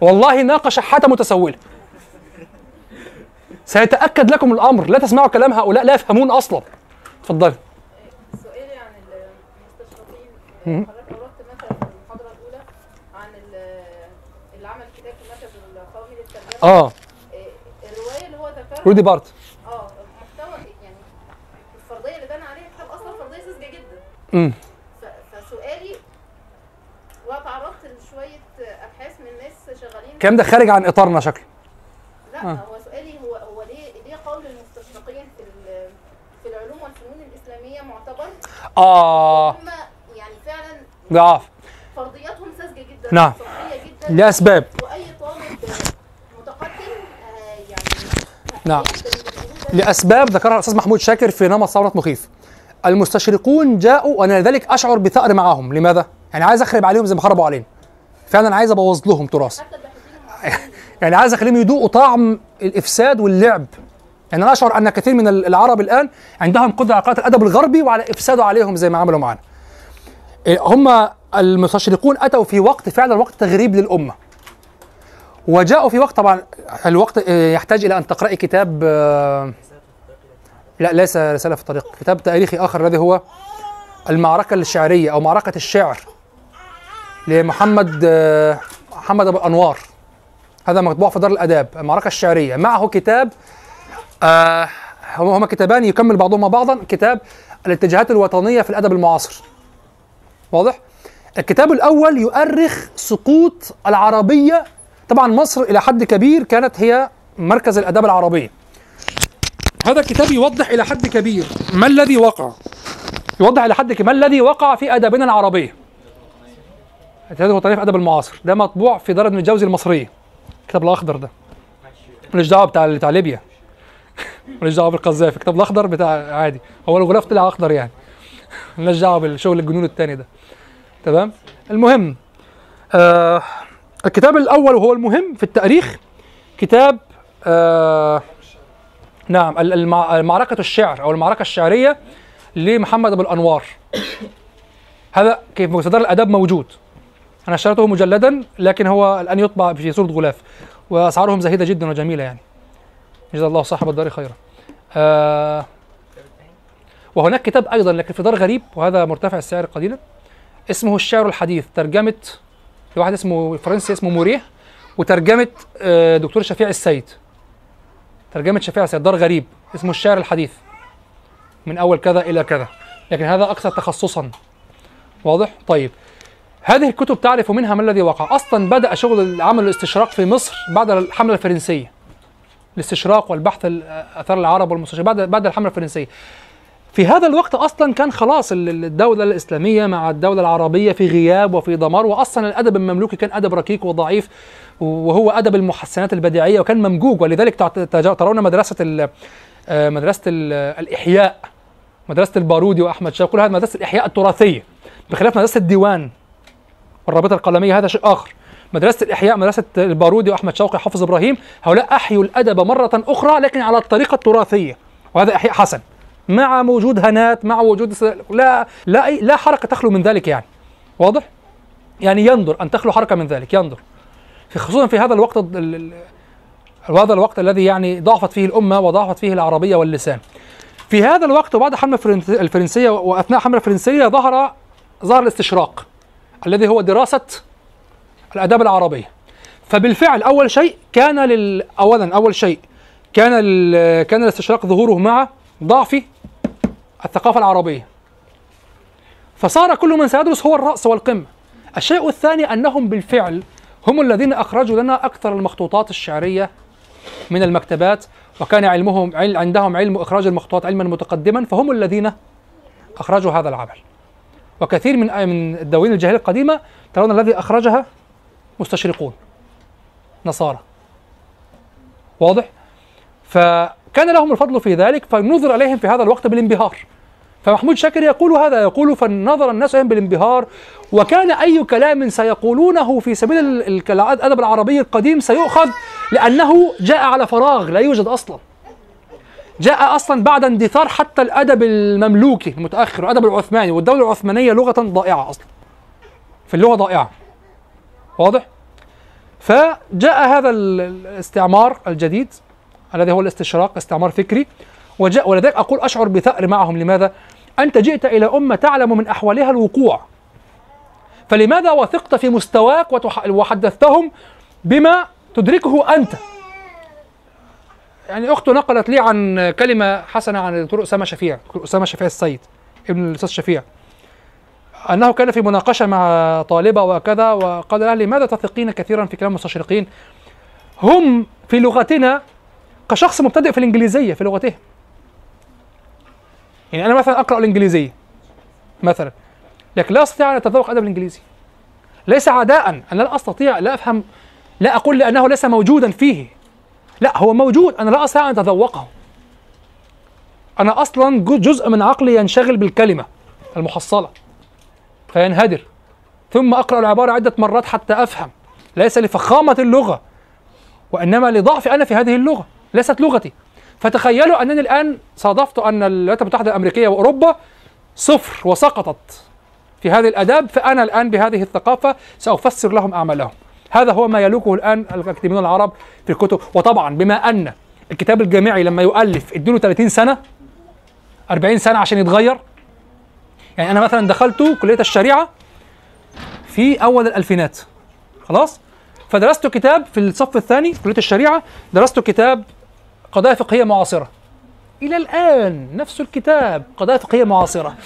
والله ناقة شحاتة متسولة. سيتأكد لكم الأمر. لا تسمعوا كلام هؤلاء لا يفهمون أصلا. تفضلي سؤالي عن المستشرقين حضرتك أوردت مثلا في المحاضرة الأولى عن ال- اللي عمل كتاب في المركز القومي للترجمة آه. إيه، الرواية اللي هو ذكرها رودي بارت. آه محتوى يعني الفرضية اللي بنى عليها الكتاب أصلا فرضية ساذجة جدا. امم فسؤالي وتعرضت لشوية أبحاث من ناس شغالين الكلام ده خارج عن إطارنا شكله لا آه. هو هو ليه ليه قول المستشرقين في ال- في العلوم والفنون الإسلامية آه. هم يعني فعلا ضعاف فرضياتهم ساذجة جدا نعم. جدا. لأسباب. وأي طالب متقدم آه، يعني نعم. لأسباب ذكرها الأستاذ محمود شاكر في نمط ثورة مخيف. المستشرقون جاءوا وأنا لذلك أشعر بثأر معهم لماذا؟ يعني عايز أخرب عليهم زي ما خربوا علينا. فعلا عايز أبوظ لهم تراث. يعني عايز أخليهم يذوقوا طعم الإفساد واللعب. يعني أنا أشعر أن كثير من العرب الآن عندهم قدرة على قراءة الأدب الغربي وعلى إفساده عليهم زي ما عملوا معنا إيه، هم المستشرقون أتوا في وقت فعلا وقت تغريب للأمة. وجاءوا في وقت طبعا الوقت آه، يحتاج إلى أن تقرأي كتاب آه، لا ليس رسالة في الطريق كتاب تاريخي آخر الذي هو المعركة الشعرية أو معركة الشعر لمحمد آه، محمد أبو الأنوار. هذا مطبوع في دار الآداب المعركة الشعرية. معه كتاب آه هما كتابان يكمل بعضهما بعضا. كتاب الاتجاهات الوطنية في الأدب المعاصر. واضح؟ الكتاب الأول يؤرخ سقوط العربية. طبعا مصر إلى حد كبير كانت هي مركز الاداب العربيه هذا الكتاب يوضح إلى حد كبير ما الذي وقع. يوضح إلى حد كبير ما الذي وقع في أدبنا العربيه الاتجاهات الوطنيه في الادب المعاصر. ده مطبوع في دار ابن الجوزي المصريه الكتاب الأخضر ده. ماليش دعوة بتاع بتاع ليبيا. ماليش دعوه بالقذافي الكتاب الأخضر بتاع عادي. هو الغلاف طلع أخضر يعني. مالناش دعوه بالشغل الجنون التاني ده. تمام؟ المهم آه الكتاب الأول وهو المهم في التاريخ كتاب آه نعم معركة الشعر أو المعركة الشعرية لمحمد أبو الأنوار. هذا كيف مصدر الاداب موجود. أنا اشتريته مجلدا لكن هو الان يطبع في صورة غلاف وأسعارهم زهيدة جدا وجميلة يعني. جزا الله صاحب الدار خيرا. آه وهناك كتاب أيضا لكن في دار غريب وهذا مرتفع السعر قليلا اسمه الشعر الحديث ترجمة لواحد اسمه فرنسي اسمه موريه وترجمة آه دكتور شفيع السيد. ترجمة شفيع السيد دار غريب اسمه الشعر الحديث من أول كذا إلى كذا. لكن هذا أكثر تخصصا. واضح؟ طيب. هذه الكتب تعرف منها ما الذي وقع. أصلا بدأ شغل عمل الاستشراق في مصر بعد الحملة الفرنسية. الاستشراق والبحث ال- آثار العرب والمستشرق بعد بعد الحملة الفرنسية. في هذا الوقت أصلا كان خلاص ال- ال- الدولة الإسلامية مع الدولة العربية في غياب وفي دمار واصلا الأدب المملوكي كان أدب ركيك وضعيف وهو أدب المحسنات البديعية وكان ممجوج ولذلك ترون مدرسة ال- آه، مدرسة ال- الإحياء مدرسة البارودي وأحمد شوقي. كل هذه مدرسة الإحياء التراثية بخلاف مدرسة الديوان والرابطة القلمية هذا شيء آخر. مدرسة الإحياء مدرسة البارودي وأحمد شوقي حافظ إبراهيم هؤلاء أحيوا الأدب مرة أخرى لكن على الطريقة التراثية. وهذا إحياء حسن. مع وجود هنات مع وجود لا لا لا حركة تخلو من ذلك يعني. واضح؟ يعني ينظر أن تخلو حركة من ذلك ينظر في خصوصا في هذا الوقت ال- ال- هذا الوقت الذي يعني ضعفت فيه الأمة وضعفت فيه العربية واللسان. في هذا الوقت وبعد الحمله الفرنس- الفرنسية وأثناء الحمله الفرنسيه ظهر ظهر الاستشراق الذي هو دراسة الأداب العربية. فبالفعل أول شيء كان لل اولا أول شيء كان ال... كان الاستشراق ظهوره مع ضعف الثقافة العربية. فصار كل من سيدرس هو الرأس والقمة. الشيء الثاني أنهم بالفعل هم الذين أخرجوا لنا أكثر المخطوطات الشعرية من المكتبات وكان علمهم عل... عندهم علم إخراج المخطوطات علما متقدما فهم الذين أخرجوا هذا العمل. وكثير من من الدواوين الجاهلية القديمة ترون الذي أخرجها مستشرقون نصارى. واضح؟ فكان لهم الفضل في ذلك فنظر عليهم في هذا الوقت بالانبهار. فمحمود شاكر يقول هذا يقول فنظر الناس إليهم بالانبهار وكان أي كلام سيقولونه في سبيل ال- ال- الأدب العربي القديم سيؤخذ لأنه جاء على فراغ لا يوجد أصلا. جاء أصلا بعد اندثار حتى الأدب المملوكي المتأخر والادب العثماني والدولة العثمانية لغة ضائعة أصلا. في اللغة ضائعة. واضح؟ فجاء هذا ال- الاستعمار الجديد الذي هو الاستشراق استعمار فكري وجاء ولذلك أقول أشعر بثأر معهم. لماذا؟ أنت جئت إلى أمة تعلم من أحوالها الوقوع. فلماذا وثقت في مستواك وحدثتهم بما تدركه أنت؟ يعني اخته نقلت لي عن كلمة حسنة عن الدكتور أسامة شفيع دكتور أسامة شفيع السيد ابن الأستاذ شفيع. أنه كان في مناقشة مع طالبة وكذا وقال لها لماذا تثقين كثيرا في كلام المستشرقين؟ هم في لغتنا كشخص مبتدئ في الإنجليزية في لغتهم يعني أنا مثلا أقرأ الإنجليزية مثلا. لكن لا أستطيع أن أتذوق أدب الإنجليزي. ليس عداء أنا لا أستطيع لا أفهم لا أقول لأنه ليس موجودا فيه. لا هو موجود. أنا لا أستطيع أن أتذوقه. أنا أصلا جزء من عقلي ينشغل بالكلمة المحصلة. فينهدر ثم أقرأ العبارة عدة مرات حتى أفهم. ليس لفخامة اللغة وإنما لضعف أنا في هذه اللغة. ليست لغتي. فتخيلوا أنني الآن صادفت أن الولايات المتحدة الأمريكية وأوروبا صفر وسقطت في هذه الآداب فأنا الآن بهذه الثقافة سأفسر لهم أعمالهم. هذا هو ما يلوكه الآن الأكاديميون العرب في الكتب. وطبعا بما أن الكتاب الجامعي لما يؤلف اديله 30 سنة 40 سنة عشان يتغير يعني أنا مثلا دخلت كلية الشريعة في أول الألفينات خلاص؟ فدرست كتاب في الصف الثاني في كلية الشريعة درست كتاب قضايا فقهية معاصرة. إلى الآن نفس الكتاب قضايا فقهية معاصرة.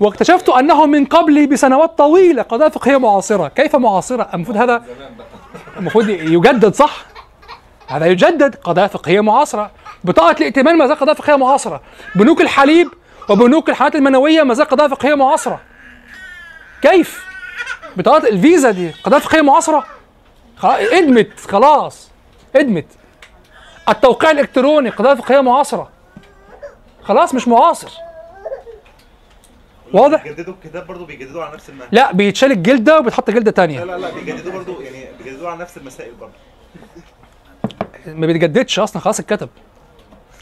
واكتشفت أنه من قبلي بسنوات طويلة قضايا فقهية معاصرة. كيف معاصرة؟ المفروض هذا المفروض يجدد صح؟ هذا يجدد قضايا فقهية معاصرة. بطاقة الائتمان ما زال قضايا فقهية معاصرة. بنوك الحليب وبنوك الحيوانات المنوية ما زال قضايا فقهية معاصرة. كيف؟ بطاقه الفيزا دي قضايا فقهية معاصرة؟ ادمت خلاص ادمت. التوقيع الإلكتروني قضايا فقهية معاصرة. خلاص مش معاصر. واضح؟ بيجددوا الكتاب برضه بيجددوا على نفس المنهج. لا بيتشال الجلده وبيتحط جلده لا تانية. لا لا بيجددوا برضه يعني بيجددوا على نفس المسائل برضه ما بيتجددش أصلا خلاص اتكتب.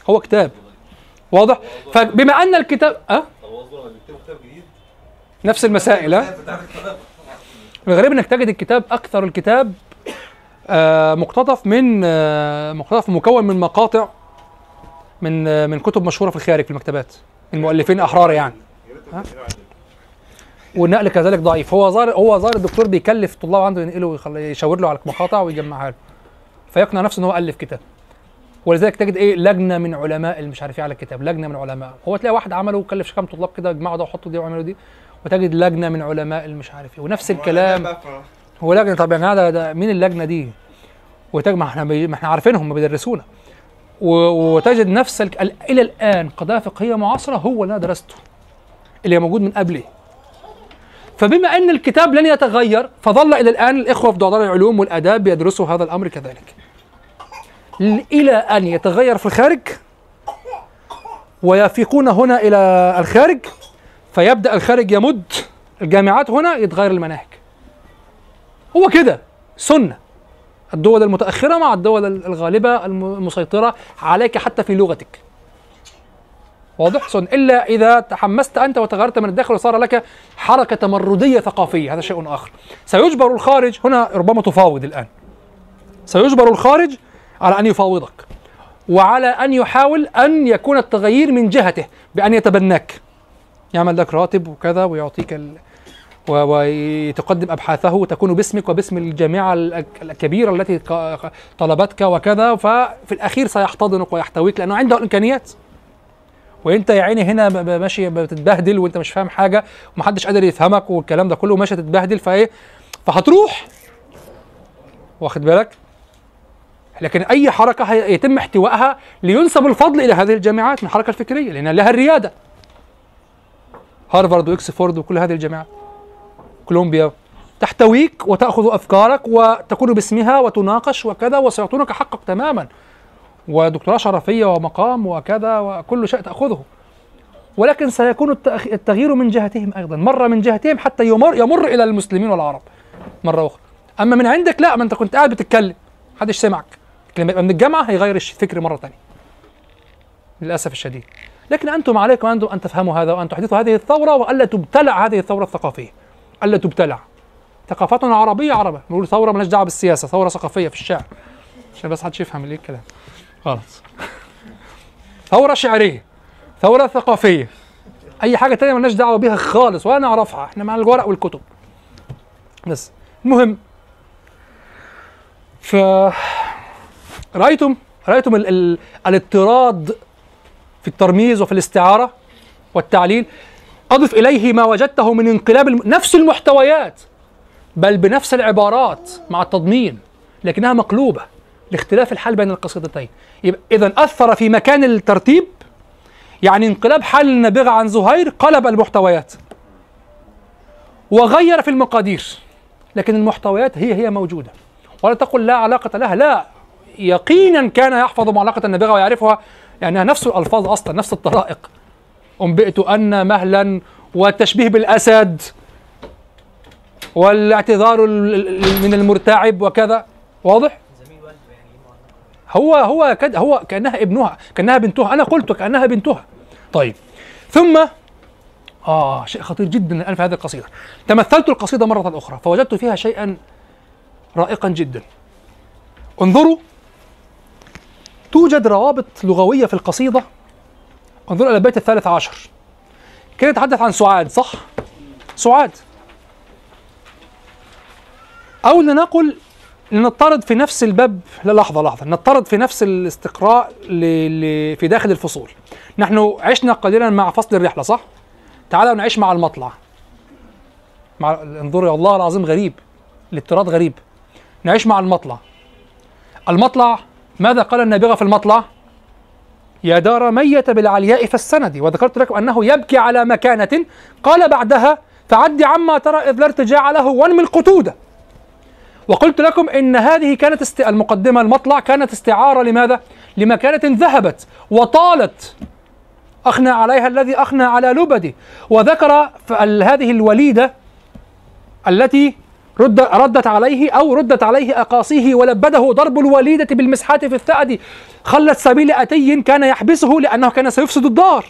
هو كتاب. واضح؟ فبما أن الكتاب أه؟ نفس المسائل ها الغريب إنك تجد الكتاب أكثر الكتاب آه مقتطف من آه مقتطف مكون من مقاطع من آه من كتب مشهورة في الخارج في المكتبات المؤلفين أحرار يعني. ها؟ والنقل كذلك ضعيف. هو ظاهر هو ظاهر الدكتور بيكلف طلاب عنده ينقله يشاور له على مقاطع ويجمعها له. فيقنع نفسه إن هو ألف كتاب. ولذلك تجد إيه لجنة من علماء اللي مش عارف إيه على الكتاب لجنة من علماء. هو تلاقي واحد عمله وكلف كام طلاب كده يجمعوا ده وحطوا دي وعملوا دي. وتجد لجنة من علماء اللي مش عارف إيه. ونفس الكلام. هو لجنة طب يا جماعة ده, ده مين اللجنة دي؟ وتجد ما إحنا ما إحنا عارفينهم ما بيدرسونا. وتجد نفس إلى الآن قضايا فقهية معاصرة هو اللي أنا درسته. اللي موجود من قبلي. فبما إن الكتاب لن يتغير فظل إلى الآن الإخوة في دار العلوم والآداب بيدرسوا هذا الأمر كذلك. إلى أن يتغير في الخارج ويفيقون هنا إلى الخارج فيبدأ الخارج يمد الجامعات هنا يتغير المناهج. هو كده سنة. الدول المتأخرة مع الدول الغالبة الم- المسيطرة عليك حتى في لغتك. واضح؟ سن. إلا إذا تحمست أنت وتغيرت من الداخل وصار لك حركة تمردية ثقافية. هذا شيء آخر. سيجبر الخارج هنا ربما تفاوض الآن. سيجبر الخارج على أن يفاوضك. وعلى أن يحاول أن يكون التغيير من جهته بأن يتبناك. يعمل لك راتب وكذا ويعطيك ال... و- وتقدم أبحاثه وتكون باسمك وباسم الجامعة ال- الكبيره التي طلبتك وكذا. ففي الأخير سيحتضنك ويحتويك لأنه عنده الإمكانيات. وأنت يا عيني هنا ماشي بتتبهدل وأنت مش فاهم حاجة ومحدش قادر يفهمك والكلام ده كله ماشي تتبهدل. فإيه؟ فهتروح. واخد بالك؟ لكن أي حركة يتم احتوائها لينسب الفضل إلى هذه الجامعات من الحركة الفكرية لأن لها الريادة. هارفارد واكسفورد وكل هذه الجامعات. كولومبيا. تحتويك وتأخذ أفكارك وتكون باسمها وتناقش وكذا وسيعطونك حقك تماما. ودكتوراه شرفية ومقام وكذا وكل شيء تأخذه. ولكن سيكون التغيير من جهتهم أيضا. مرة من جهتهم حتى يمر يمر إلى المسلمين والعرب مرة أخرى. أما من عندك لا ما أنت كنت قاعد بتتكلم. محدش سمعك. لما يبقى من الجامعة هيغير الفكر مرة ثانية للأسف الشديد. لكن أنتم عليكم أن تفهموا هذا وأن تحدثوا هذه الثورة وألا تبتلع هذه الثورة الثقافية. ألا تبتلع. ثقافتنا عربية عربة. نقول ثورة مالهاش دعوة بالسياسة ثورة ثقافية في الشعر. عشان بس حدش يفهم ليه الكلام. خلاص. ثورة شعرية. ثورة ثقافية. أي حاجة تانية مالناش دعوة بيها خالص ولا نعرفها. إحنا مع الورق والكتب. بس. المهم. ف رأيتم؟ رأيتم ال... ال... الاضطراد في الترميز وفي الاستعارة والتعليل؟ أضف إليه ما وجدته من انقلاب الم... نفس المحتويات بل بنفس العبارات مع التضمين لكنها مقلوبة لاختلاف الحال بين القصيدتين. يبقى إذا أثر في مكان الترتيب يعني انقلاب حال النابغه عن زهير قلب المحتويات وغير في المقادير لكن المحتويات هي هي موجودة ولا تقل لا علاقة لها لا. يقينا كان يحفظ معلقة النابغة ويعرفها لأنها نفس الألفاظ أصلا نفس الطرائق. انبئت أن مهلا والتشبيه بالأسد والاعتذار ال- ال- من المرتعب وكذا. واضح؟ هو هو كد هو كأنها ابنها كأنها بنتها. أنا قلت كأنها بنتها. طيب. ثم آه شيء خطير جدا الآن في هذه القصيدة. تمثلت القصيدة مرة أخرى فوجدت فيها شيئا رائقا جدا. انظروا توجد روابط لغوية في القصيدة؟ انظروا إلى البيت الثالث عشر. كان يتحدث عن سعاد صح؟ سعاد. أو لنقل لنضطرد في نفس الباب لا لحظة لحظة. نضطرد في نفس الاستقراء ل... ل... في داخل الفصول. نحن عشنا قليلا مع فصل الرحلة صح؟ تعالوا نعيش مع المطلع. مع انظروا يا الله العظيم غريب. الاضطراد غريب. نعيش مع المطلع. المطلع ماذا قال النابغة في المطلع؟ يا دار ميت بالعلياء فالسند وذكرت لكم أنه يبكي على مكانة قال بعدها فعد عما ترى إذ لا ارتجاع له وانمي القتودة وقلت لكم إن هذه كانت است... المقدمة المطلع كانت استعارة لماذا؟ لمكانة ذهبت وطالت أخنى عليها الذي أخنى على لبدي وذكر هذه الوليدة التي رد ردت عليه أو ردت عليه أقاصيه ولبده ضرب الوليدة بالمسحات في الثأد. خلت سبيل أتي كان يحبسه لأنه كان سيفسد الدار.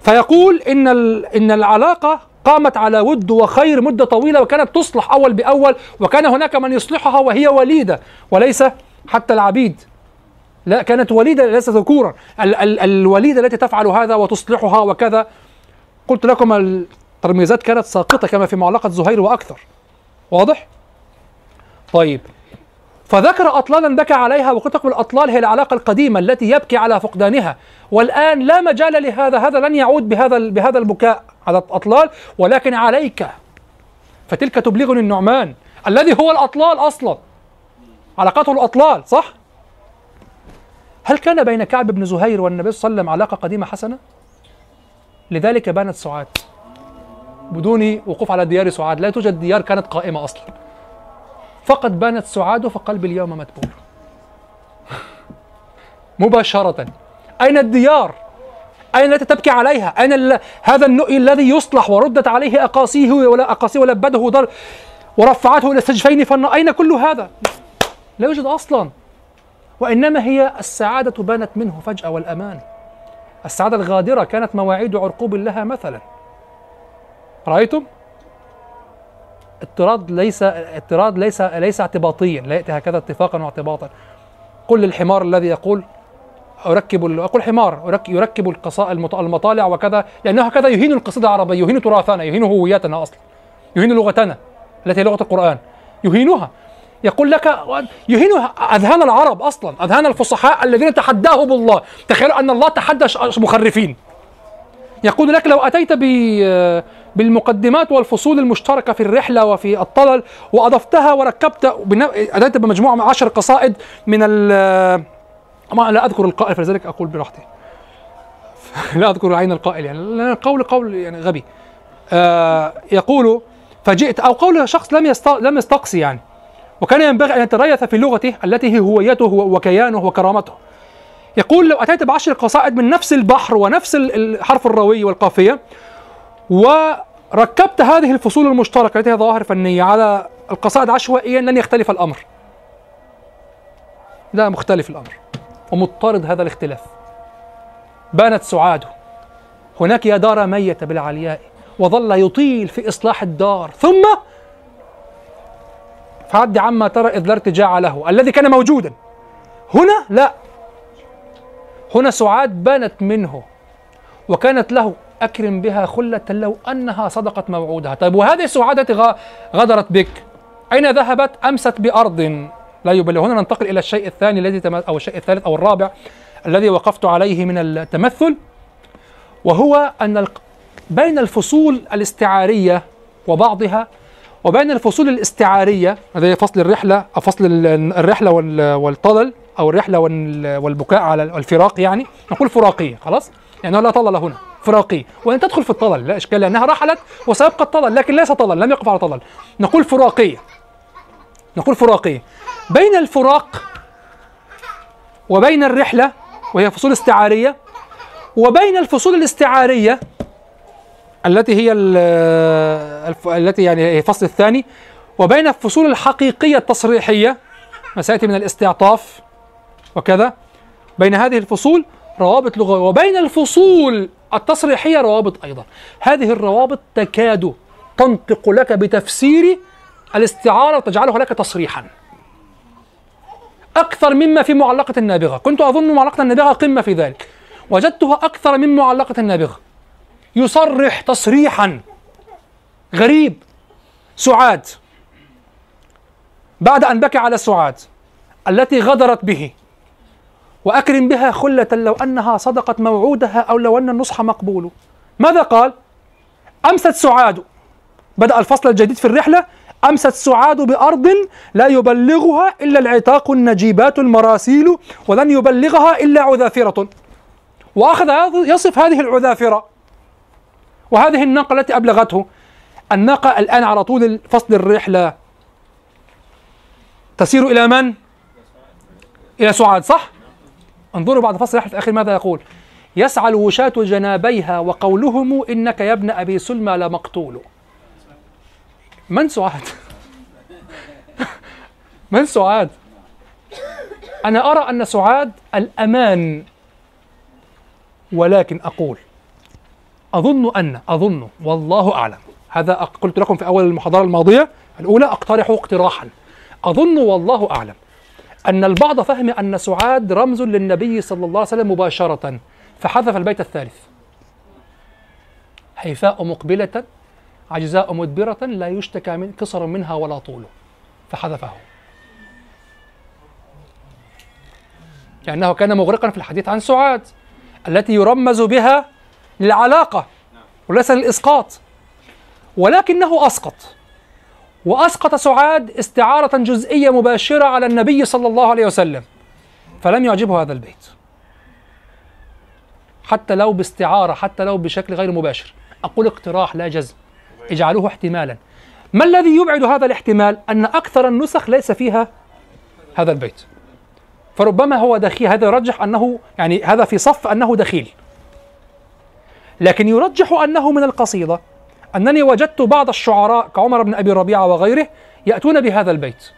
فيقول إن ال- إن العلاقة قامت على ود وخير مدة طويلة وكانت تصلح أول بأول وكان هناك من يصلحها وهي وليدة وليس حتى العبيد. لا كانت وليدة ليس ذكورا. ال- ال- الوليدة التي تفعل هذا وتصلحها وكذا. قلت لكم الترميزات كانت ساقطة كما في معلقة زهير وأكثر. واضح؟ طيب. فذكر أطلالا بكى عليها لكم الأطلال هي العلاقة القديمة التي يبكي على فقدانها. والآن لا مجال لهذا هذا لن يعود بهذا بهذا البكاء على الأطلال ولكن عليك. فتلك تبلغني النعمان الذي هو الأطلال أصلا. علاقته الأطلال صح؟ هل كان بين كعب بن زهير والنبي صلى الله عليه وسلم علاقة قديمة حسنة؟ لذلك بانت سعاد. بدون وقوف على ديار سعاد. لا توجد ديار كانت قائمة أصلا. فقد بانت سعاد فقلبي اليوم متبول مباشرة. أين الديار؟ أين التي تبكي عليها؟ أين هذا النؤي الذي يصلح وردت عليه أقاصيه ولا أقاصيه ولبده ضر ورفعته إلى السجفين؟ فن أين كل هذا؟ لا يوجد أصلا. وإنما هي السعادة بانت منه فجأة والأمان. السعادة الغادرة كانت مواعيد عرقوب لها مثلا. رأيتم؟ اضطراد ليس اضطراد ليس ليس اعتباطيا لا يأتي هكذا اتفاقا واعتباطا. قل للحمار الذي يقول أركب أقول حمار يركب القصاء المط- المطالع وكذا لأنه هكذا يهين القصيدة العربية يهين تراثنا يهين هويتنا أصلا يهين لغتنا التي هي لغة القرآن. يهينها. يقول لك يهين أذهان العرب أصلا أذهان الفصحاء الذين تحداهم الله تخيلوا أن الله تحدى مخرفين. يقول لك لو أتيت ب- بالمقدمات والفصول المشتركة في الرحلة وفي الطلل وأضفتها وركبت أتيت بمجموعة من عشر قصائد من ال ما لا أذكر القائل فلذلك أقول براحتي. لا أذكر عين القائل يعني لأن القول قول يعني غبي. آه يقول فجئت أو قول شخص لم. لم يستقصي يعني. وكان ينبغي أن يتريث في لغته التي هي هويته وكيانه وكرامته. يقول لو أتيت بعشر قصائد من نفس البحر ونفس الحرف الروي والقافية وركبت هذه الفصول المشتركة التي هي ظواهر فنية على القصائد عشوائيا لن يختلف الأمر. لا مختلف الأمر ومضطرد هذا الاختلاف. بانت سعاده. هناك يا دار ميت بالعلياء وظل يطيل في إصلاح الدار. ثم فعد عما ترى إذ لا ارتجاع له الذي كان موجودا. هنا لا. هنا سعاد بانت منه وكانت له أكرم بها خلة لو أنها صدقت موعودها. طيب وهذه سعادة غ- غدرت بك. أين ذهبت؟ أمست بأرض. لا يبالي هنا ننتقل إلى الشيء الثاني الذي أو الشيء الثالث أو الرابع الذي وقفت عليه من التمثل وهو أن بين الفصول الاستعارية وبعضها وبين الفصول الاستعارية هذا فصل الرحلة أو فصل ال- الرحلة وال- والطلل أو الرحلة وال- والبكاء على الفراق يعني نقول فراقية خلاص؟ يعني لا طلل هنا. فراقية وأن تدخل في الطلل لا إشكال لأنها رحلت وسيبقى الطلل لكن ليس طلل لم يقف على طلل. نقول فراقية نقول فراقية بين الفراق وبين الرحلة وهي فصول استعارية وبين الفصول الاستعارية التي هي. التي يعني هي الفصل الثاني وبين الفصول الحقيقية التصريحية ما سيأتي من الاستعطاف وكذا بين هذه الفصول روابط لغوية. وبين الفصول التصريحية روابط أيضا. هذه الروابط تكاد تنطق لك بتفسير الاستعارة وتجعلها لك تصريحا. أكثر مما في معلقة النابغة كنت أظن معلقة النابغة قمة في ذلك. وجدتها أكثر من معلقة النابغة يصرح تصريحا. غريب. سعاد. بعد أن بكى على سعاد. التي غدرت به. وأكرم بها خلة لو أنها صدقت موعودها أو لو أن النصح مقبول. ماذا قال؟ أمست سعاد. بدأ الفصل الجديد في الرحلة. أمست سعاد بأرض لا يبلغها إلا العتاق النجيبات المراسيل ولن يبلغها إلا عذافرة. وأخذ يصف هذه العذافرة. وهذه الناقة التي أبلغته. الناقة الآن على طول فصل الرحلة. تسير إلى من؟ إلى سعاد صح؟ انظروا بعد فصل الرحلة في الأخير ماذا يقول؟ يسعى الوشاة جنابيها وقولهم إنك يا ابن أبي سلمى لمقتول. من سعاد؟ من سعاد؟ أنا أرى أن سعاد الأمان ولكن أقول أظن أن أظن والله أعلم. هذا قلت لكم في أول المحاضرة الماضية الأولى أقترح اقتراحا. أظن والله أعلم. أن البعض فهم أن سعاد رمز للنبي صلى الله عليه وسلم مباشرة فحذف البيت الثالث. هيفاء مقبلة عجزاء مدبرة لا يشتكى من قصر منها ولا طول فحذفه. كأنه كان مغرقا في الحديث عن سعاد التي يرمز بها للعلاقة وليس للإسقاط ولكنه أسقط. وأسقط سعاد استعارة جزئية مباشرة على النبي صلى الله عليه وسلم فلم يعجبه هذا البيت. حتى لو باستعارة حتى لو بشكل غير مباشر أقول اقتراح لا جزم اجعلوه احتمالا. ما الذي يبعد هذا الاحتمال؟ أن أكثر النسخ ليس فيها هذا البيت. فربما هو دخيل هذا يرجح أنه يعني هذا في صف أنه دخيل. لكن يرجح أنه من القصيدة أنني وجدت بعض الشعراء كعمر بن أبي ربيعة وغيره يأتون بهذا البيت.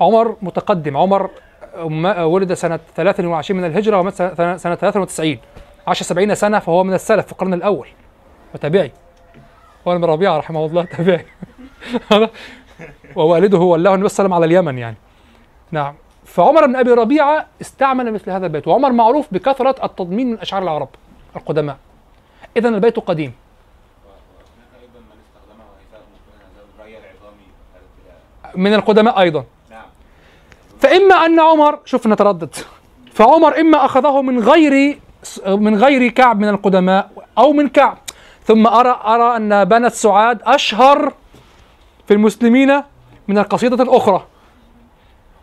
عمر متقدم عمر ولد سنة 23 من الهجرة ومات سنة سنة 93 عاش 70 سنة فهو من السلف في القرن الأول. وتابعي. عمر بن ربيعة رحمه الله تابعي. ووالده ولاه النبي صلى الله على اليمن يعني. نعم. فعمر بن أبي ربيعة استعمل مثل هذا البيت. وعمر معروف بكثرة التضمين من أشعار العرب القدماء. اذا البيت قديم. من القدماء أيضا. فإما أن عمر شوف نتردد فعمر إما أخذه من غير من غير كعب من القدماء أو من كعب. ثم أرى أرى أن بنت سعاد أشهر في المسلمين من القصيدة الأخرى.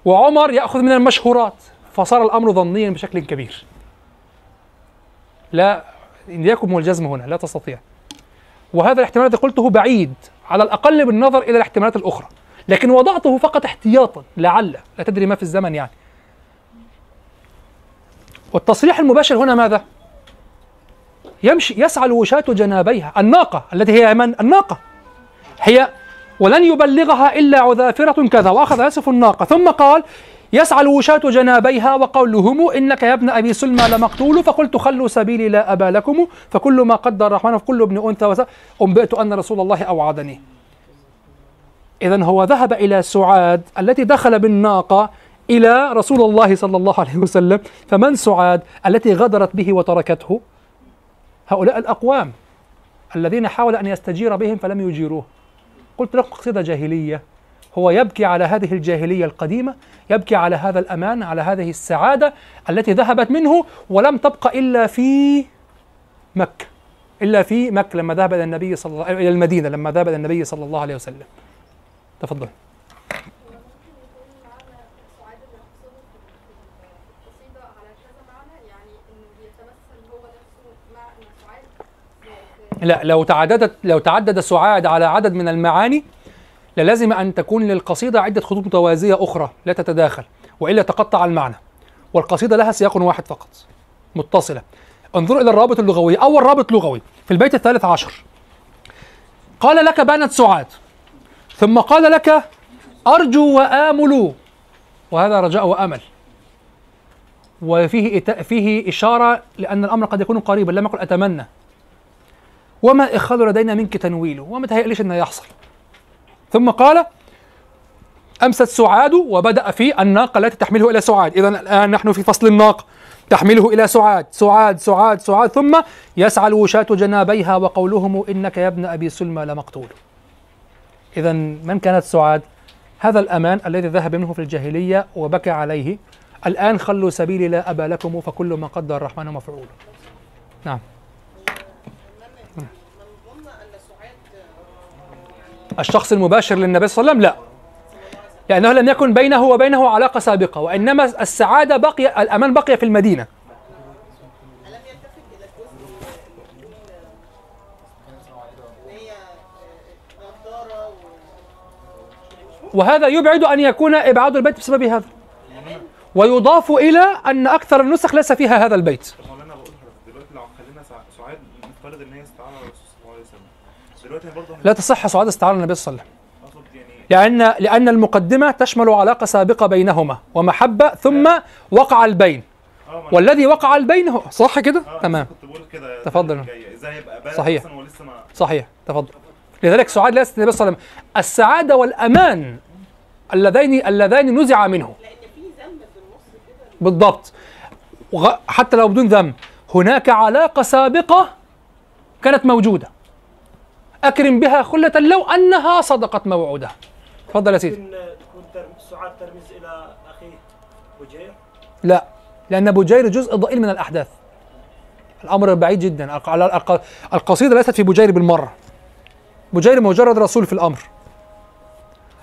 وعمر يأخذ من المشهورات. فصار الأمر ظنيا بشكل كبير. لا اياكم والجزم هنا لا تستطيع. وهذا الاحتمال الذي قلته بعيد. على الأقل بالنظر إلى الاحتمالات الأخرى. لكن وضعته فقط احتياطا لعل. لا تدري ما في الزمن يعني. والتصريح المباشر هنا ماذا؟ يمشي يسعى الوشاة جنابيها. الناقة التي هي من؟ الناقة. هي ولن يبلغها إلا عذافرة كذا وأخذ يصف الناقة. ثم قال يسعى الوشاة جنابيها وقولهم إنك يا ابن أبي سلمى لمقتول فقلت خلوا سبيلي لا أبا لكم فكل ما قدر الرحمن فكل ابن أنثى. أنبئت أن رسول الله أوعدني. إذا هو ذهب إلى سعاد التي دخل بالناقة إلى رسول الله صلى الله عليه وسلم فمن سعاد التي غدرت به وتركته؟ هؤلاء الأقوام الذين حاول أن يستجير بهم فلم يجيروه. قلت لكم قصيدة جاهلية. هو يبكي على هذه الجاهلية القديمة يبكي على هذا الأمان على هذه السعادة التي ذهبت منه ولم تبقى إلا في مكة إلا في مكة لما ذهب إلى النبي صلى الله إلى المدينة لما ذهب إلى النبي صلى الله عليه وسلم. تفضل. لا لو تعددت لو تعدد سعاد على عدد من المعاني للازم أن تكون للقصيدة عدة خطوط متوازية أخرى لا تتداخل وإلا تقطع المعنى. والقصيدة لها سياق واحد فقط متصلة. انظروا إلى الرابط اللغوي أول رابط لغوي في البيت الثالث عشر. قال لك بنت سعاد ثم قال لك أرجو وامل وهذا رجاء وآمل. وفيه فيه إشارة لأن الأمر قد يكون قريبا لم يقل أتمنى. وما إخال لدينا منك تنويله وما تهيأليش أنه يحصل. ثم قال أمست سعاد وبدأ في الناقة التي تحمله إلى سعاد. إذا الآن نحن في فصل الناقة. تحمله إلى سعاد. سعاد سعاد سعاد. ثم يسعى الوشاة جنابيها وقولهم إنك يا ابن أبي سلمى لمقتول. إذا من كانت سعاد؟ هذا الأمان الذي ذهب منه في الجاهلية وبكى عليه. الآن خلوا سبيلي لا أبا لكم فكل ما قدر الرحمن مفعول. نعم. الشخص المباشر للنبي صلى الله عليه وسلم؟ لا. لأنه لم يكن بينه وبينه علاقة سابقة وإنما السعادة بقي الأمان بقي في المدينة. وهذا يبعد أن يكون إبعاد البيت بسبب هذا. ويضاف إلى أن أكثر النسخ ليس فيها هذا البيت. لا تصح سعاد استعارة النبي صلى الله عليه وسلم. يعني لأن لأن المقدمة تشمل علاقة سابقة بينهما ومحبة ثم وقع البين. آه والذي وقع البين هو صح كده؟ آه، تمام. تفضل. بارد صحيح. صحيح. تفضل. لذلك سعاد ليست النبي صلى الله عليه وسلم السعادة والأمان اللذين اللذان نزع منه. بالضبط. حتى لو بدون ذنب. هناك علاقة سابقة كانت موجودة. أكرم بها خلة لو أنها صدقت موعودها تفضل يا سيدي. سعاد ترمز إلى أخيه وجير لا. لأن بجير جزء ضئيل من الأحداث. الأمر بعيد جدا. القصيدة ليست في بجير بالمرة. بجير مجرد رسول في الأمر.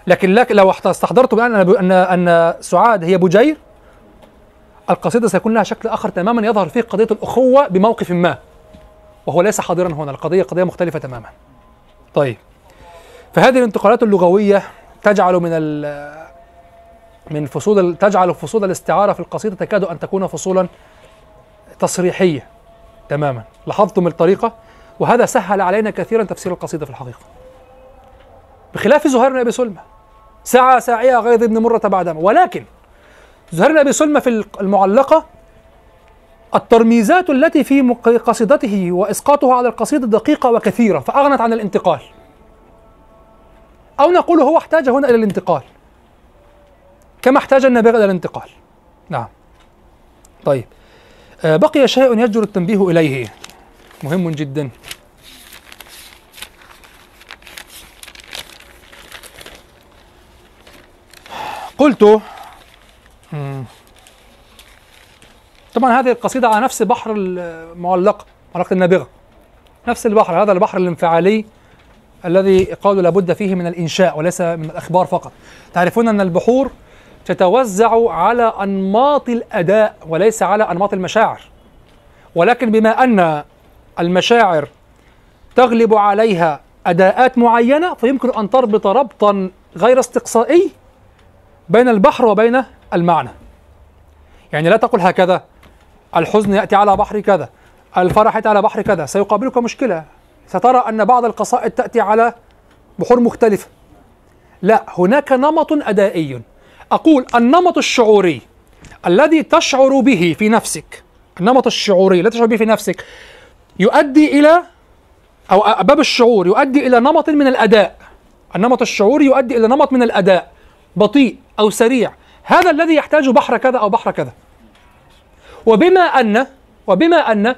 لكن لك لو استحضرت بأن أن أن سعاد هي بجير القصيدة سيكون لها شكل آخر تماما يظهر فيه قضية الأخوة بموقف ما وهو ليس حاضرا هنا. القضية قضية مختلفة تماما. طيب. فهذه الانتقالات اللغوية تجعل من من فصول تجعل فصول الاستعارة في القصيدة تكاد أن تكون فصولا تصريحية تماما. لاحظتم الطريقة؟ وهذا سهل علينا كثيرا تفسير القصيدة في الحقيقة. بخلاف زهير بن أبي سلمى سعى ساعيها غيظ ابن مرة بعدما ولكن زهير بن أبي سلمى في المعلقة الترميزات التي في قصيدته وإسقاطها على القصيدة دقيقة وكثيرة فأغنت عن الانتقال. أو نقول هو احتاج هنا إلى الانتقال كما احتاج النابغة إلى الانتقال. نعم. طيب. آه بقي شيء يجدر التنبيه إليه. مهم جدا. قلت. طبعا هذه القصيدة على نفس بحر المعلقة معلقة النابغة. نفس البحر هذا البحر الانفعالي الذي قالوا لابد فيه من الإنشاء وليس من الأخبار فقط. تعرفون أن البحور تتوزع على أنماط الأداء وليس على أنماط المشاعر. ولكن بما أن المشاعر تغلب عليها أداءات معينة فيمكن أن تربط ربطا غير استقصائي بين البحر وبين المعنى. يعني لا تقل هكذا الحزن يأتي على بحر كذا الفرح يأتي على بحر كذا سيقابلك مشكلة. سترى أن بعض القصائد تأتي على بحور مختلفة لا هناك نمط أدائي. أقول النمط الشعوري الذي تشعر به في نفسك النمط الشعوري الذي تشعر به في نفسك يؤدي إلى أو باب الشعور يؤدي إلى نمط من الأداء. النمط الشعوري يؤدي إلى نمط من الأداء. بطيء أو سريع. هذا الذي يحتاج بحر كذا أو بحر كذا. وبما أن وبما أن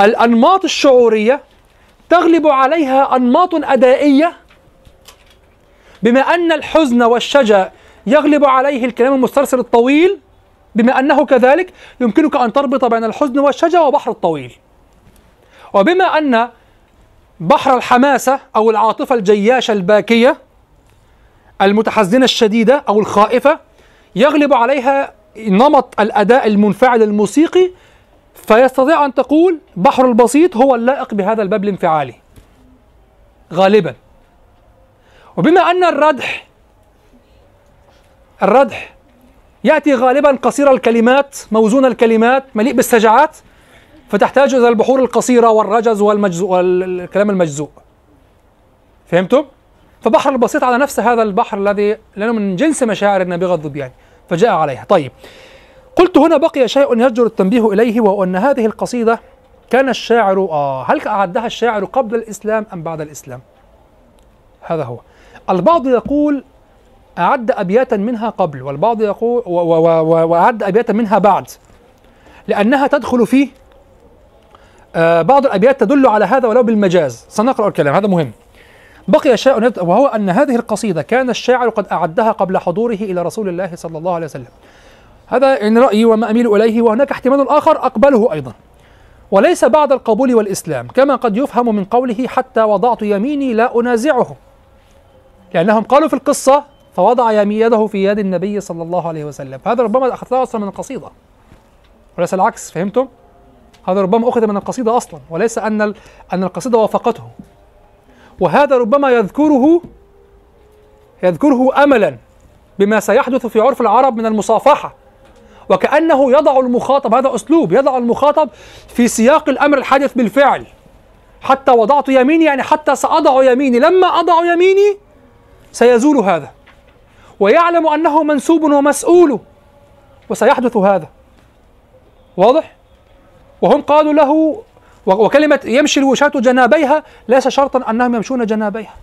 الأنماط الشعورية تغلب عليها أنماط أدائية بما أن الحزن والشجا يغلب عليه الكلام المسترسل الطويل بما أنه كذلك يمكنك أن تربط بين الحزن والشجا وبحر الطويل. وبما أن بحر الحماسة أو العاطفة الجياشة الباكية المتحزنة الشديدة أو الخائفة يغلب عليها نمط الأداء المنفعل الموسيقي فيستطيع أن تقول بحر البسيط هو اللائق بهذا الباب الانفعالي. غالبا. وبما أن الردح الردح يأتي غالبا قصير الكلمات موزون الكلمات مليء بالسجعات فتحتاج إلى البحور القصيرة والرجز والمجزوء والكلام المجزوء. فهمتم؟ فبحر البسيط على نفس هذا البحر الذي لأنه من جنس مشاعر النابغة الذبيان فجاء عليها. طيب قلت هنا بقي شيء يجدر التنبيه إليه وهو أن هذه القصيدة كان الشاعر آه هل أعدها الشاعر قبل الإسلام أم بعد الإسلام؟ هذا هو. البعض يقول أعد أبياتا منها قبل والبعض يقول وأعد أبياتا منها بعد لأنها تدخل في بعض الأبيات تدل على هذا ولو بالمجاز. سنقرأ الكلام هذا مهم. بقي شيء وهو أن هذه القصيدة كان الشاعر قد أعدها قبل حضوره إلى رسول الله صلى الله عليه وسلم. هذا إن رأيي وما أميل إليه وهناك احتمال آخر أقبله أيضا. وليس بعد القبول والإسلام كما قد يفهم من قوله حتى وضعت يميني لا أنازعه. لأنهم قالوا في القصة فوضع يده في يد النبي صلى الله عليه وسلم. فهذا ربما أخذته أصلا من القصيدة. وليس العكس فهمتم؟ هذا ربما أخذ من القصيدة أصلا وليس أن أن القصيدة وافقته. وهذا ربما يذكره يذكره أملا بما سيحدث في عرف العرب من المصافحة. وكأنه يضع المخاطب هذا أسلوب يضع المخاطب في سياق الأمر الحادث بالفعل. حتى وضعت يميني يعني حتى سأضع يميني لما أضع يميني سيزول هذا. ويعلم أنه منسوب ومسؤول وسيحدث هذا. واضح؟ وهم قالوا له وكلمة يمشي الوشاة جنابيها ليس شرطا أنهم يمشون جنابيها.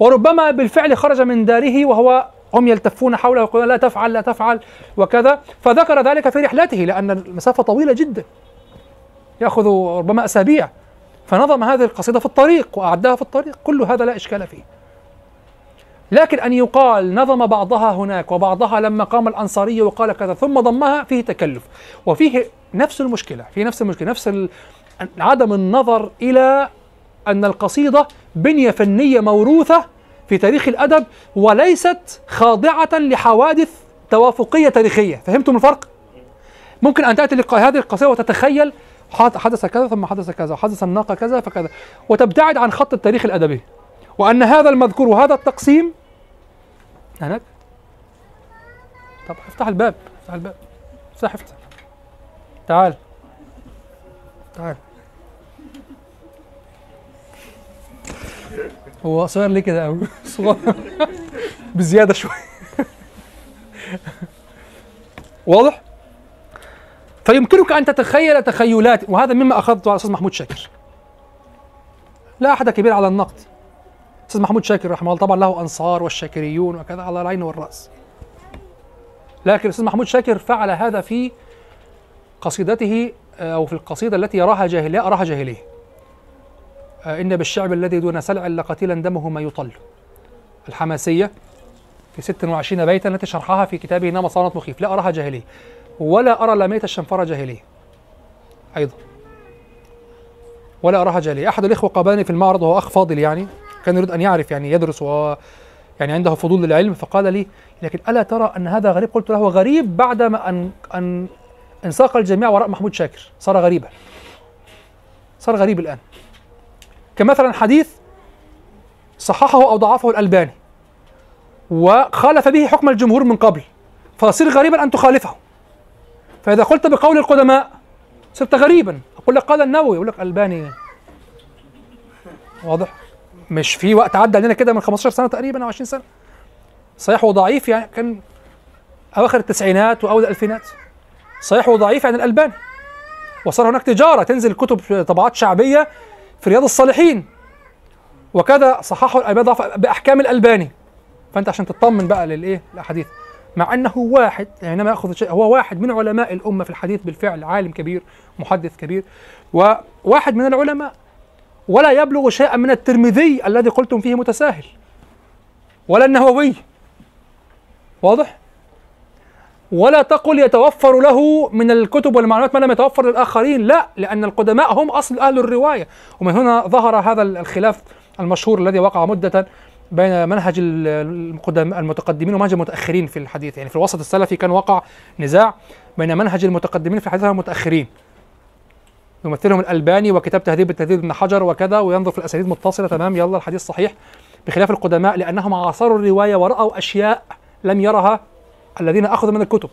وربما بالفعل خرج من داره وهو هم يلتفون حوله ويقولون لا تفعل لا تفعل وكذا. فذكر ذلك في رحلته لأن المسافة طويلة جدا. يأخذ ربما أسابيع. فنظم هذه القصيدة في الطريق وأعدها في الطريق. كل هذا لا إشكال فيه. لكن أن يقال نظم بعضها هناك وبعضها لما قام الأنصاري وقال كذا ثم ضمها فيه تكلف. وفيه نفس المشكلة في نفس المشكلة نفس ال- عدم النظر إلى أن القصيدة بنية فنية موروثة في تاريخ الأدب وليست خاضعة لحوادث توافقية تاريخية فهمتم الفرق؟ ممكن أن تأتي لق- هذه القصيدة وتتخيل حد- حدث كذا ثم حدث كذا وحدث الناقة كذا فكذا وتبتعد عن خط التاريخ الأدبي. وأن هذا المذكور وهذا التقسيم هناك؟ طب افتح الباب افتح الباب. افتح افتح. تعال. تعال. هو صغير ليه كده قوي صغير. بزيادة شوية. واضح؟ فيمكنك أن تتخيل تخيلات وهذا مما أخذته على الاستاذ محمود شاكر. لا أحد كبير على النقد. الاستاذ محمود شاكر رحمه الله طبعا له أنصار والشاكريون وكذا على العين والرأس. لكن الاستاذ محمود شاكر فعل هذا في قصيدته آه، أو في القصيدة التي يراها جاهليه اراها جاهليه آه، إن بالشعب الذي دون سلع لقتيلا دمه ما يطل. الحماسية في 26 بيتا التي شرحها في كتابه نام صانت مخيف. لا أراها جاهليه ولا أرى لميت الشنفرة جاهليه أيضا. ولا أراها جاهليه أحد الإخوة قابلني في المعرض وهو أخ فاضل يعني كان يريد أن يعرف يعني يدرس وهو يعني عنده فضول للعلم فقال لي لكن ألا ترى أن هذا غريب؟ قلت له غريب بعدما أن أن انساق الجميع وراء محمود شاكر. صار غريبا. صار غريب الآن. كمثلا حديث صححه أو ضعفه الألباني وخالف به حكم الجمهور من قبل فيصير غريبا أن تخالفه. فإذا قلت بقول القدماء صرت غريبا. أقول لك قال النووي يقول لك ألباني. واضح؟ مش في وقت عدى علينا كده من 15 سنة تقريبا أو 20 سنة. صحيح وضعيف يعني كان أواخر التسعينات وأول الألفينات. صحيح وضعيف يعني الالباني وصار هناك تجارة تنزل كتب طبعات شعبية في رياض الصالحين. وكذا صححه الالباني ضعف بأحكام الالباني فأنت عشان تطمن بقى للإيه؟ الاحاديث مع أنه واحد يعني إنما يأخذ شيء هو واحد من علماء الأمة في الحديث بالفعل عالم كبير محدث كبير. وواحد من العلماء. ولا يبلغ شيئا من الترمذي الذي قلتم فيه متساهل. ولا النووي. واضح؟ ولا تقل يتوفر له من الكتب والمعلومات ما لم يتوفر للآخرين. لا لأن القدماء هم أصل أهل الرواية. ومن هنا ظهر هذا الخلاف المشهور الذي وقع مدة بين منهج المقدم المتقدمين ومنهج المتأخرين في الحديث. يعني في الوسط السلفي كان وقع نزاع بين منهج المتقدمين في الحديث والمتأخرين يمثلهم الألباني وكتاب تهذيب التهذيب ابن حجر وكذا وينظر في الأسانيد متصلة تمام يلا الحديث صحيح بخلاف القدماء لأنهم عاصروا الرواية ورأوا أشياء لم يرها الذين أخذوا من الكتب.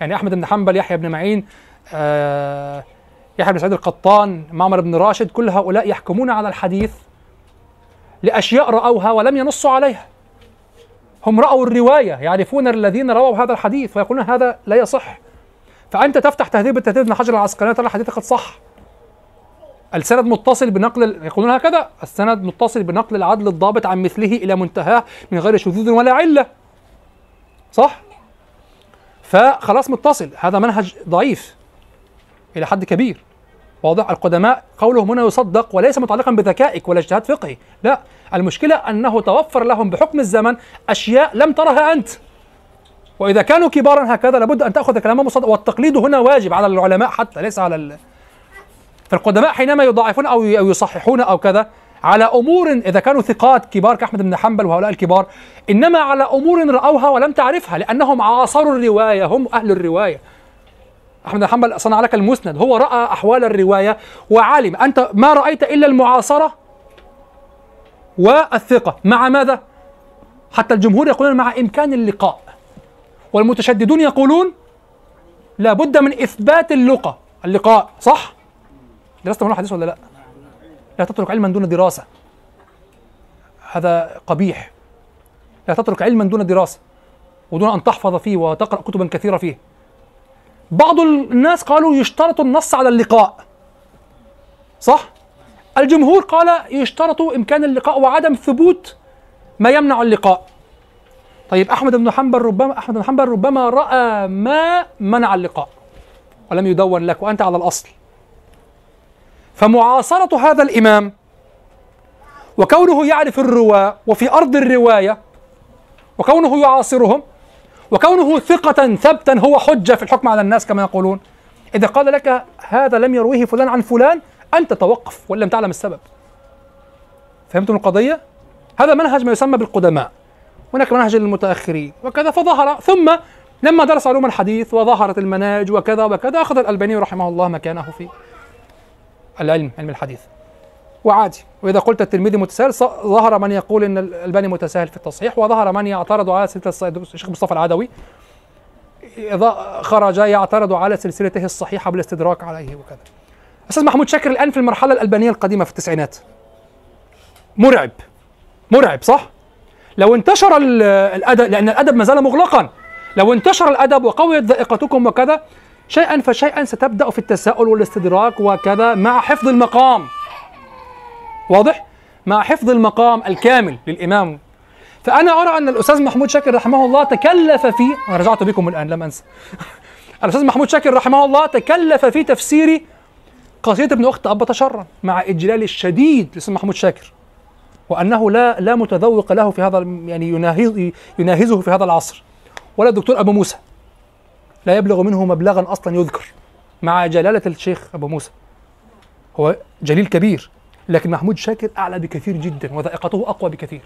يعني أحمد بن حنبل يحيى بن معين آه يحيى بن سعيد القطان معمر بن راشد كل هؤلاء يحكمون على الحديث لأشياء رأوها ولم ينصوا عليها. هم رأوا الرواية يعرفون الذين رووا هذا الحديث ويقولون هذا لا يصح. فأنت تفتح تهذيب التهذيب ابن حجر العسقلاني ترى الحديث قد صح. السند متصل بنقل يقولون هكذا السند متصل بنقل العدل الضابط عن مثله إلى منتهاه من غير شذوذ ولا علة. صح؟ فخلاص متصل هذا منهج ضعيف إلى حد كبير. واضح؟ القدماء قولهم هنا يصدق وليس متعلقا بذكائك ولا اجتهاد فقهي. لا المشكلة أنه توفر لهم بحكم الزمن أشياء لم ترها أنت. وإذا كانوا كبارا هكذا لابد أن تأخذ كلامهم مصدق. والتقليد هنا واجب على العلماء حتى ليس على ال... فالقدماء حينما يضاعفون أو يصححون أو كذا على أمور إذا كانوا ثقات كبار كأحمد بن حنبل وهؤلاء الكبار إنما على أمور رأوها ولم تعرفها لأنهم عاصروا الرواية هم أهل الرواية أحمد بن حنبل صنع لك المسند هو رأى أحوال الرواية وعالم أنت ما رأيت إلا المعاصرة والثقة مع ماذا؟ حتى الجمهور يقولون مع إمكان اللقاء والمتشددون يقولون لا بد من إثبات اللقاء اللقاء صح؟ درست هنا حديث ولا لا؟ لا تترك علما دون دراسة. هذا قبيح. لا تترك علما دون دراسة. ودون أن تحفظ فيه وتقرأ كتبا كثيرة فيه. بعض الناس قالوا يشترط النص على اللقاء. صح؟ الجمهور قال يشترط إمكان اللقاء وعدم ثبوت ما يمنع اللقاء. طيب أحمد بن حنبل ربما أحمد بن حنبل ربما رأى ما منع اللقاء. ولم يدون لك وأنت على الأصل. فمعاصرة هذا الإمام وكونه يعرف الرواة وفي أرض الرواية وكونه يعاصرهم وكونه ثقة ثبتا هو حجة في الحكم على الناس كما يقولون. إذا قال لك هذا لم يرويه فلان عن فلان أنت توقف وإن لم تعلم السبب. فهمتم القضية؟ هذا منهج ما يسمى بالقدماء. هناك منهج للمتأخرين وكذا فظهر. ثم لما درس علوم الحديث وظهرت المناهج وكذا وكذا أخذ الألباني رحمه الله مكانه في العلم علم الحديث. وعادي. وإذا قلت الترمذي متساهل ظهر من يقول أن الألباني متساهل في التصحيح وظهر من يعترض على سلسلة الشيخ مصطفى العدوي إذا خرج يعترض على سلسلته الصحيحة بالاستدراك عليه وكذا. أستاذ محمود شاكر الآن في المرحلة الألبانية القديمة في التسعينات. مرعب. مرعب صح؟ لو انتشر ال- الأدب لأن الأدب ما زال مغلقا. لو انتشر الأدب وقويت ذائقتكم وكذا شيئا فشيئا ستبدأ في التساؤل والاستدراك وكذا مع حفظ المقام. واضح؟ مع حفظ المقام الكامل للإمام. فأنا أرى أن الأستاذ محمود شاكر رحمه الله تكلف في أنا رجعت بكم الآن لم أنسى. الأستاذ محمود شاكر رحمه الله تكلف في تفسير قصيدة ابن أخت أبا تشرن مع إجلال الشديد للأستاذ محمود شاكر وأنه لا لا متذوق له في هذا يعني يناهز يناهزه في هذا العصر. ولا الدكتور أبو موسى. لا يبلغ منه مبلغا أصلا يذكر مع جلالة الشيخ أبو موسى. هو جليل كبير لكن محمود شاكر أعلى بكثير جدا وذائقته أقوى بكثير.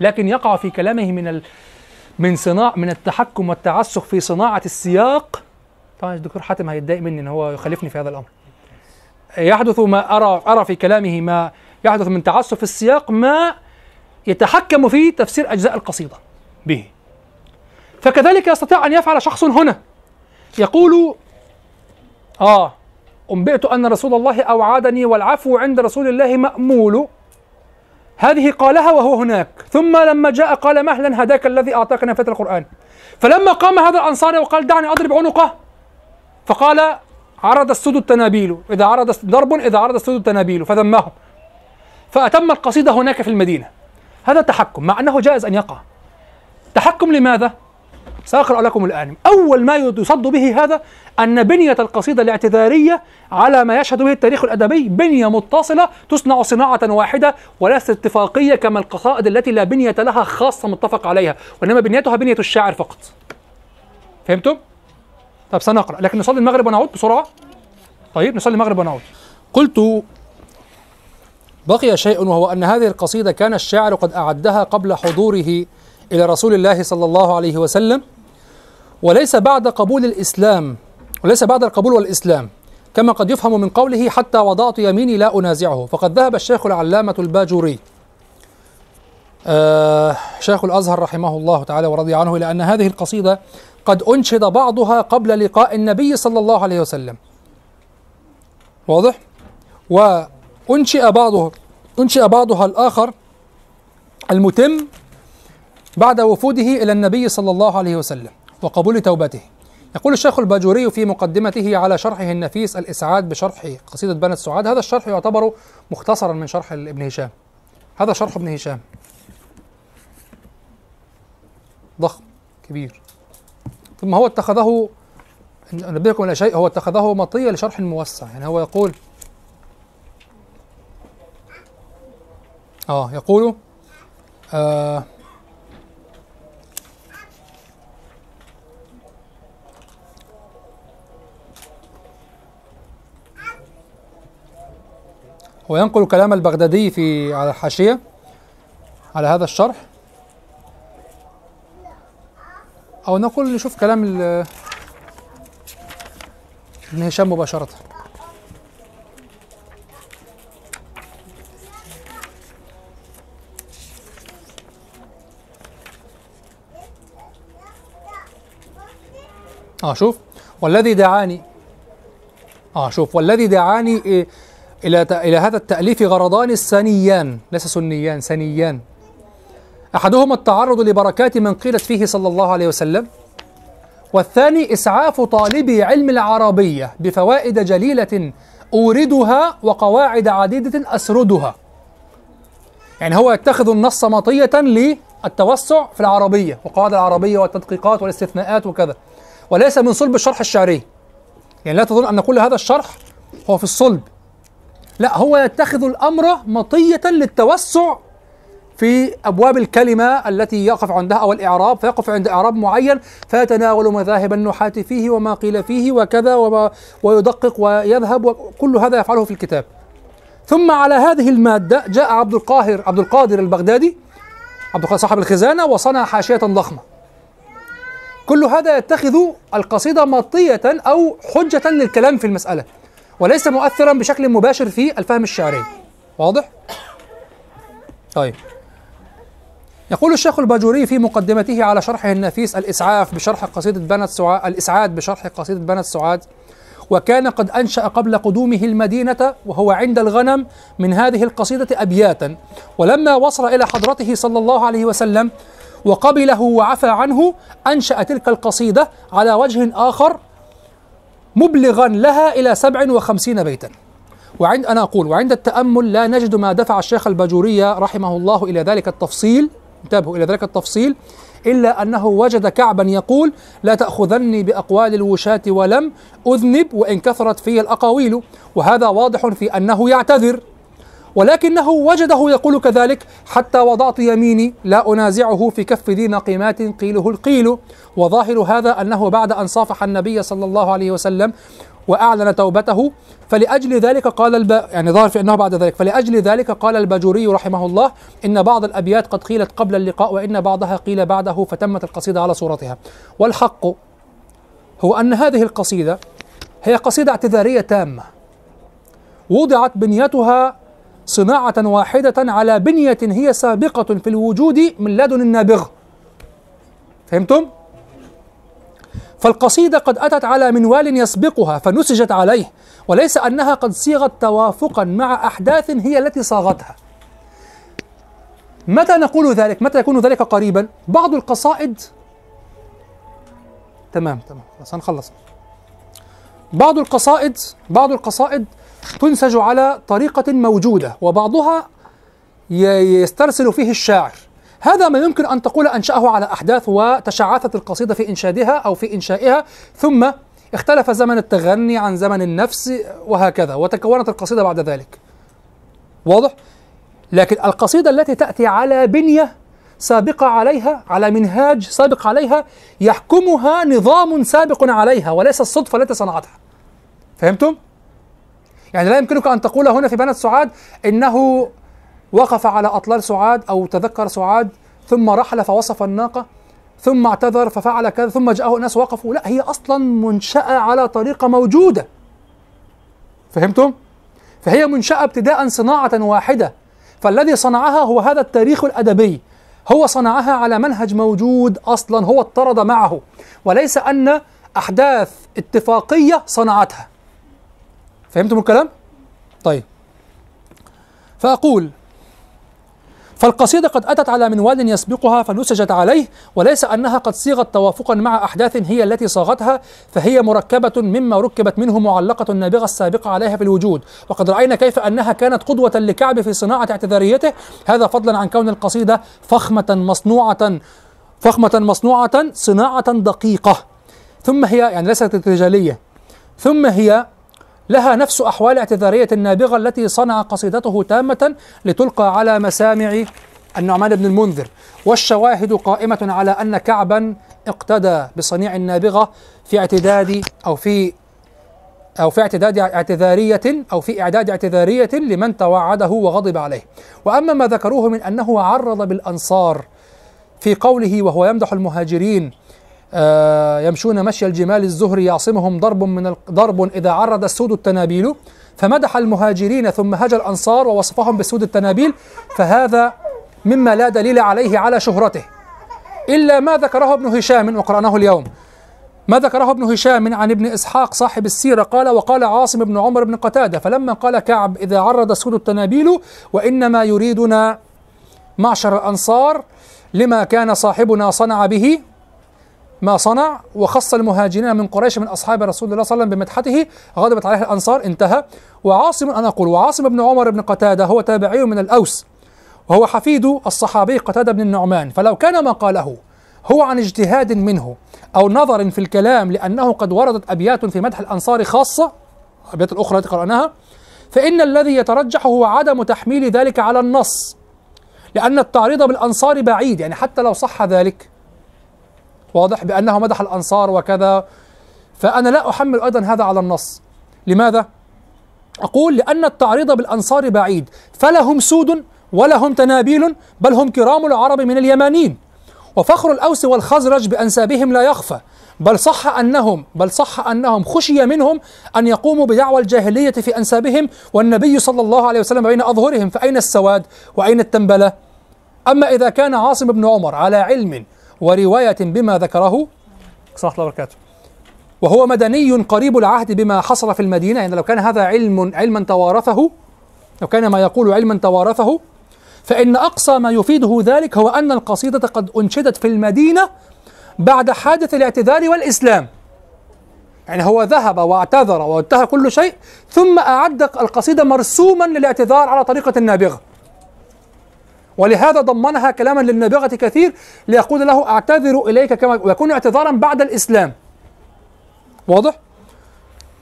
لكن يقع في كلامه من ال... من صناع من التحكم والتعسف في صناعة السياق. طبعا الدكتور حاتم هيتضايق مني إن هو يخالفني في هذا الأمر. يحدث ما أرى أرى في كلامه ما يحدث من تعسف السياق ما يتحكم في تفسير أجزاء القصيدة به. فكذلك يستطيع أن يفعل شخص هنا. يقول آه أنبئت أن رسول الله أوعدني والعفو عند رسول الله مأمول. هذه قالها وهو هناك. ثم لما جاء قال مهلا هداك الذي اعطاك نفات القرآن. فلما قام هذا الانصاري وقال دعني أضرب عنقه. فقال عرض السود التنابيل. إذا عرض ضرب إذا عرض السود التنابيل. فذمهم. فأتم القصيده هناك في المدينة. هذا تحكم مع أنه جائز أن يقع. تحكم لماذا؟ سأقرأ لكم الآن. أول ما يصد به هذا أن بنية القصيدة الاعتذارية على ما يشهد به التاريخ الأدبي بنية متصلة تصنع صناعة واحدة وليست اتفاقية كما القصائد التي لا بنية لها خاصة متفق عليها وإنما بنيتها بنية الشاعر فقط. فهمتم؟ طب سنقرأ. لكن نصلي المغرب ونعود بسرعة؟ طيب نصلي المغرب ونعود. قلت بقي شيء وهو أن هذه القصيدة كان الشاعر قد أعدها قبل حضوره إلى رسول الله صلى الله عليه وسلم. وليس بعد قبول الإسلام وليس بعد القبول والإسلام كما قد يفهم من قوله حتى وضعت يميني لا أنازعه. فقد ذهب الشيخ العلامة الباجوري آه شيخ الأزهر رحمه الله تعالى ورضي عنه إلى أن هذه القصيدة قد أنشد بعضها قبل لقاء النبي صلى الله عليه وسلم. واضح؟ وأنشئ بعضه أنشئ بعضها الآخر المتم بعد وفوده إلى النبي صلى الله عليه وسلم. وقبول توبته. يقول الشيخ الباجوري في مقدمته على شرحه النفيس الإسعاد بشرح قصيدة بنت السعاد هذا الشرح يعتبر مختصرا من شرح ابن هشام. هذا شرح ابن هشام. ضخم كبير. ثم هو اتخذه أنبهكم إلى شيء هو اتخذه مطية لشرح موسع. يعني هو يقول آه يقول آه هو ينقل كلام البغدادي في على الحاشية على هذا الشرح. أو نقول نشوف كلام ابن هشام مباشرة. آه شوف. والذي دعاني. آه شوف. والذي دعاني إيه؟ إلى ت- إلى هذا التأليف غرضان سنيان ليس سنيان سنيان. أحدهما التعرض لبركات من قيلت فيه صلى الله عليه وسلم والثاني إسعاف طالبي علم العربية بفوائد جليلة أوردها وقواعد عديدة أسردها. يعني هو يتخذ النص مطية للتوسع في العربية وقواعد العربية والتدقيقات والاستثناءات وكذا. وليس من صلب الشرح الشعري. يعني لا تظن أن كل هذا الشرح هو في الصلب. لا هو يتخذ الأمر مطية للتوسع في أبواب الكلمة التي يقف عندها أو الإعراب فيقف عند إعراب معين فيتناول مذاهب النحاة فيه وما قيل فيه وكذا وما ويدقق ويذهب وكل هذا يفعله في الكتاب. ثم على هذه المادة جاء عبد القاهر عبد القادر البغدادي عبد القادر صاحب الخزانة وصنع حاشية ضخمة. كل هذا يتخذ القصيدة مطية أو حجة للكلام في المسألة. وليس مؤثرا بشكل مباشر في الفهم الشعري. واضح؟ طيب. يقول الشيخ الباجوري في مقدمته على شرحه النفيس الإسعاف بشرح قصيدة بنت سعاد الإسعاد بشرح قصيدة بنت سعاد وكان قد أنشأ قبل قدومه المدينة وهو عند الغنم من هذه القصيدة أبياتا. ولما وصل إلى حضرته صلى الله عليه وسلم وقبله وعفى عنه أنشأ تلك القصيدة على وجه آخر مبلغا لها إلى سبع وخمسين بيتا. وعند أنا أقول وعند التأمل لا نجد ما دفع الشيخ الباجوري رحمه الله إلى ذلك التفصيل. انتبهوا إلى ذلك التفصيل. إلا أنه وجد كعبا يقول لا تأخذني بأقوال الوشاة ولم أذنب وإن كثرت في الأقاويل. وهذا واضح في أنه يعتذر. ولكنه وجده يقول كذلك حتى وضعت يميني لا أنازعه في كف ذي نقيمات قيله القيل. وظاهر هذا أنه بعد أن صافح النبي صلى الله عليه وسلم وأعلن توبته فلأجل ذلك قال الب... يعني ظاهر في أنه بعد ذلك فلأجل ذلك قال الباجوري رحمه الله إن بعض الأبيات قد قيلت قبل اللقاء وإن بعضها قيل بعده فتمت القصيدة على صورتها. والحق هو أن هذه القصيدة هي قصيدة اعتذارية تامة وضعت بنيتها صناعة واحدة على بنية هي سابقة في الوجود من لدن النابغة فهمتم؟ فالقصيدة قد أتت على منوال يسبقها فنسجت عليه وليس أنها قد صيغت توافقا مع أحداث هي التي صاغتها متى نقول ذلك؟ متى يكون ذلك قريبا؟ بعض القصائد تمام تمام هنخلص بعض القصائد بعض القصائد تنسج على طريقة موجودة وبعضها يسترسل فيه الشاعر هذا ما يمكن أن تقول أنشأه على أحداث وتشعثت القصيدة في إنشادها أو في إنشائها ثم اختلف زمن التغني عن زمن النفس وهكذا وتكونت القصيدة بعد ذلك واضح؟ لكن القصيدة التي تأتي على بنية سابقة عليها على منهاج سابق عليها يحكمها نظام سابق عليها وليس الصدفة التي صنعتها فهمتم؟ يعني لا يمكنك أن تقول هنا في بنت سعاد إنه وقف على أطلال سعاد أو تذكر سعاد ثم رحل فوصف الناقة ثم اعتذر ففعل كذا ثم جاءه ناس وقفوا. لا هي أصلا منشأة على طريقة موجودة. فهمتم؟ فهي منشأة ابتداء صناعة واحدة. فالذي صنعها هو هذا التاريخ الأدبي. هو صنعها على منهج موجود أصلا هو اضطرد معه. وليس أن أحداث اتفاقية صنعتها. فهمتم الكلام؟ طيب. فأقول فالقصيدة قد أتت على منوال يسبقها فنسجت عليه وليس أنها قد صيغت توافقا مع أحداث هي التي صاغتها فهي مركبة مما ركبت منه معلقة النابغة السابقة عليها في الوجود. وقد رأينا كيف أنها كانت قدوة لكعب في صناعة اعتذاريته. هذا فضلا عن كون القصيدة فخمة مصنوعة فخمة مصنوعة صناعة دقيقة. ثم هي يعني ليست رجالية ثم هي لها نفس أحوال اعتذارية النابغة التي صنع قصيدته تامة لتلقى على مسامع النعمان بن المنذر. والشواهد قائمة على أن كعبا اقتدى بصنيع النابغة في اعتداد أو في أو في اعتداد اعتذارية أو في إعداد اعتذارية لمن توعده وغضب عليه. وأما ما ذكروه من أنه عرض بالأنصار في قوله وهو يمدح المهاجرين يمشون مشي الجمال الزهري يعصمهم ضرب من ضرب إذا عرض السود التنابيل. فمدح المهاجرين ثم هجى الأنصار ووصفهم بالسود التنابيل. فهذا مما لا دليل عليه على شهرته. إلا ما ذكره ابن هشام وقرأناه اليوم. ما ذكره ابن هشام عن ابن إسحاق صاحب السيرة قال وقال عاصم بن عمر بن قتادة فلما قال كعب إذا عرض السود التنابيل وإنما يريدنا معشر الأنصار لما كان صاحبنا صنع به ما صنع وخص المهاجرين من قريش من أصحاب رسول الله صلى الله عليه وسلم بمدحته غضبت عليه الأنصار انتهى. وعاصم أنا أقول وعاصم بن عمر بن قتادة هو تابعي من الأوس وهو حفيد الصحابي قتادة بن النعمان. فلو كان ما قاله هو عن اجتهاد منه أو نظر في الكلام لأنه قد وردت أبيات في مدح الأنصار خاصة الأبيات الأخرى التي قرأناها فإن الذي يترجح هو عدم تحميل ذلك على النص لأن التعريض بالأنصار بعيد يعني حتى لو صح ذلك واضح بأنه مدح الأنصار وكذا. فأنا لا أحمل أيضا هذا على النص. لماذا؟ أقول لأن التعريض بالأنصار بعيد. فلهم سود ولهم تنابيل بل هم كرام العرب من اليمانيين. وفخر الأوس والخزرج بأنسابهم لا يخفى. بل صح أنهم بل صح أنهم خشي منهم أن يقوموا بدعوى الجاهلية في أنسابهم والنبي صلى الله عليه وسلم بين أظهرهم. فأين السواد؟ وأين التنبلة؟ أما إذا كان عاصم بن عمر على علم ورواية بما ذكره صلى الله وبركاته. وهو مدني قريب العهد بما حصل في المدينة. يعني لو كان هذا علم علما توارثه لو كان ما يقول علما توارثه فإن أقصى ما يفيده ذلك هو أن القصيدة قد أنشدت في المدينة بعد حادث الاعتذار والإسلام. يعني هو ذهب واعتذر وانتهى كل شيء ثم أعد القصيدة مرسوما للاعتذار على طريقة النابغة ولهذا ضمنها كلاما للنابغة كثير ليقول له أعتذر إليك كما ويكون اعتذارا بعد الإسلام. واضح؟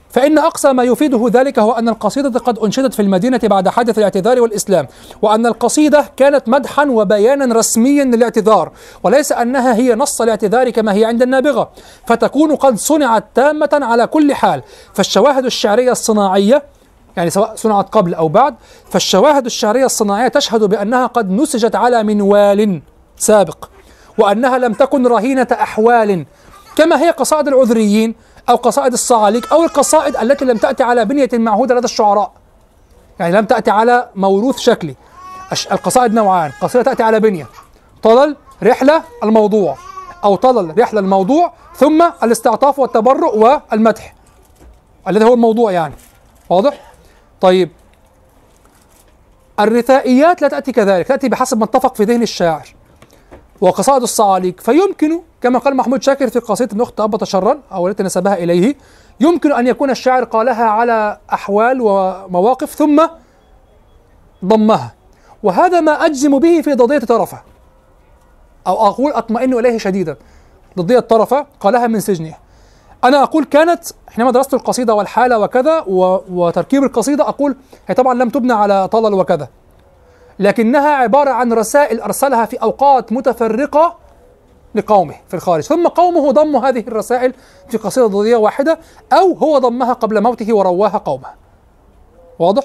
فإن أقصى ما يفيده ذلك هو أن القصيدة قد أنشدت في المدينة بعد حادث الاعتذار والإسلام وأن القصيدة كانت مدحا وبيانا رسميا للاعتذار وليس أنها هي نص الاعتذار كما هي عند النابغة. فتكون قد صنعت تامة على كل حال. فالشواهد الشعرية الصناعية يعني سواء صنعت قبل أو بعد فالشواهد الشعرية الصناعية تشهد بأنها قد نسجت على منوال سابق وأنها لم تكن رهينة أحوال كما هي قصائد العذريين أو قصائد الصعاليك أو القصائد التي لم تأتي على بنية معهودة لدى الشعراء. يعني لم تأتي على موروث شكلي. القصائد نوعان قصيدة تأتي على بنية. طلل رحلة الموضوع أو طلل رحلة الموضوع ثم الاستعطاف والتبرؤ والمدح. الذي هو الموضوع يعني. واضح؟ طيب. الرثائيات لا تأتي كذلك تأتي بحسب ما اتفق في ذهن الشاعر وقصائد الصعاليك فيمكن كما قال محمود شاكر في قصيدة الأخت أبط شرا أو التي نسبها إليه يمكن أن يكون الشاعر قالها على أحوال ومواقف ثم ضمها. وهذا ما أجزم به في ضدية طرفة أو أقول أطمئن إليه شديدا. ضدية طرفة قالها من سجنه. أنا أقول كانت حينما درست القصيدة والحالة وكذا. وتركيب القصيدة أقول هي طبعا لم تبنى على طلل وكذا. لكنها عبارة عن رسائل أرسلها في أوقات متفرقة لقومه في الخارج. ثم قومه ضموا هذه الرسائل في قصيدة ضدية واحدة أو هو ضمها قبل موته ورواها قومه. واضح؟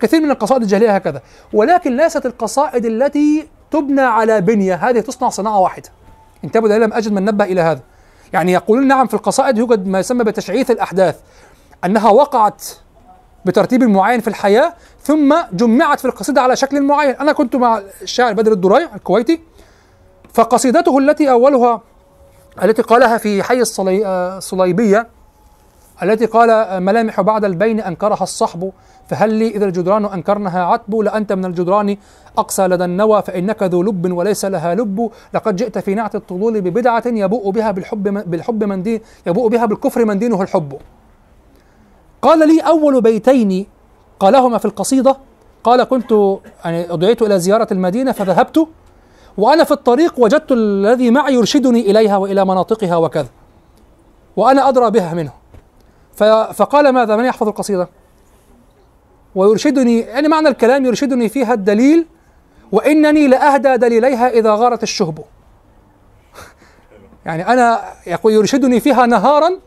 كثير من القصائد الجاهلية هكذا. ولكن ليست القصائد التي تبنى على بنية هذه تصنع صناعة واحدة. انتبهوا لم أجد من نبه إلى هذا. يعني يقولون نعم في القصائد يوجد ما يسمى بتشعيث الأحداث أنها وقعت بترتيب معين في الحياة ثم جمعت في القصيدة على شكل معين. أنا كنت مع الشاعر بدر الدريع الكويتي فقصيدته التي أولها التي قالها في حي الصلي... آه، الصليبية التي قال ملامح بعد البين أنكرها الصحب فهل لي إذا الجدران أنكرنها عتب؟ لأنت من الجدران أقسى لدى النوى فإنك ذو لب وليس لها لب. لقد جئت في نعت الطلول ببدعة يبوء بها بالحب من بالحب من دين يبوء بها بالكفر من دينه الحب. قال لي أول بيتين قالهما في القصيدة. قال كنت يعني دعيت إلى زيارة المدينة فذهبت وأنا في الطريق وجدت الذي معي يرشدني إليها وإلى مناطقها وكذا وأنا أدرى بها منه. فقال ماذا؟ من يحفظ القصيدة؟ ويرشدني يعني معنى الكلام يرشدني فيها الدليل وإنني لأهدى دليليها إذا غارت الشهب. يعني أنا يقول يرشدني فيها نهارا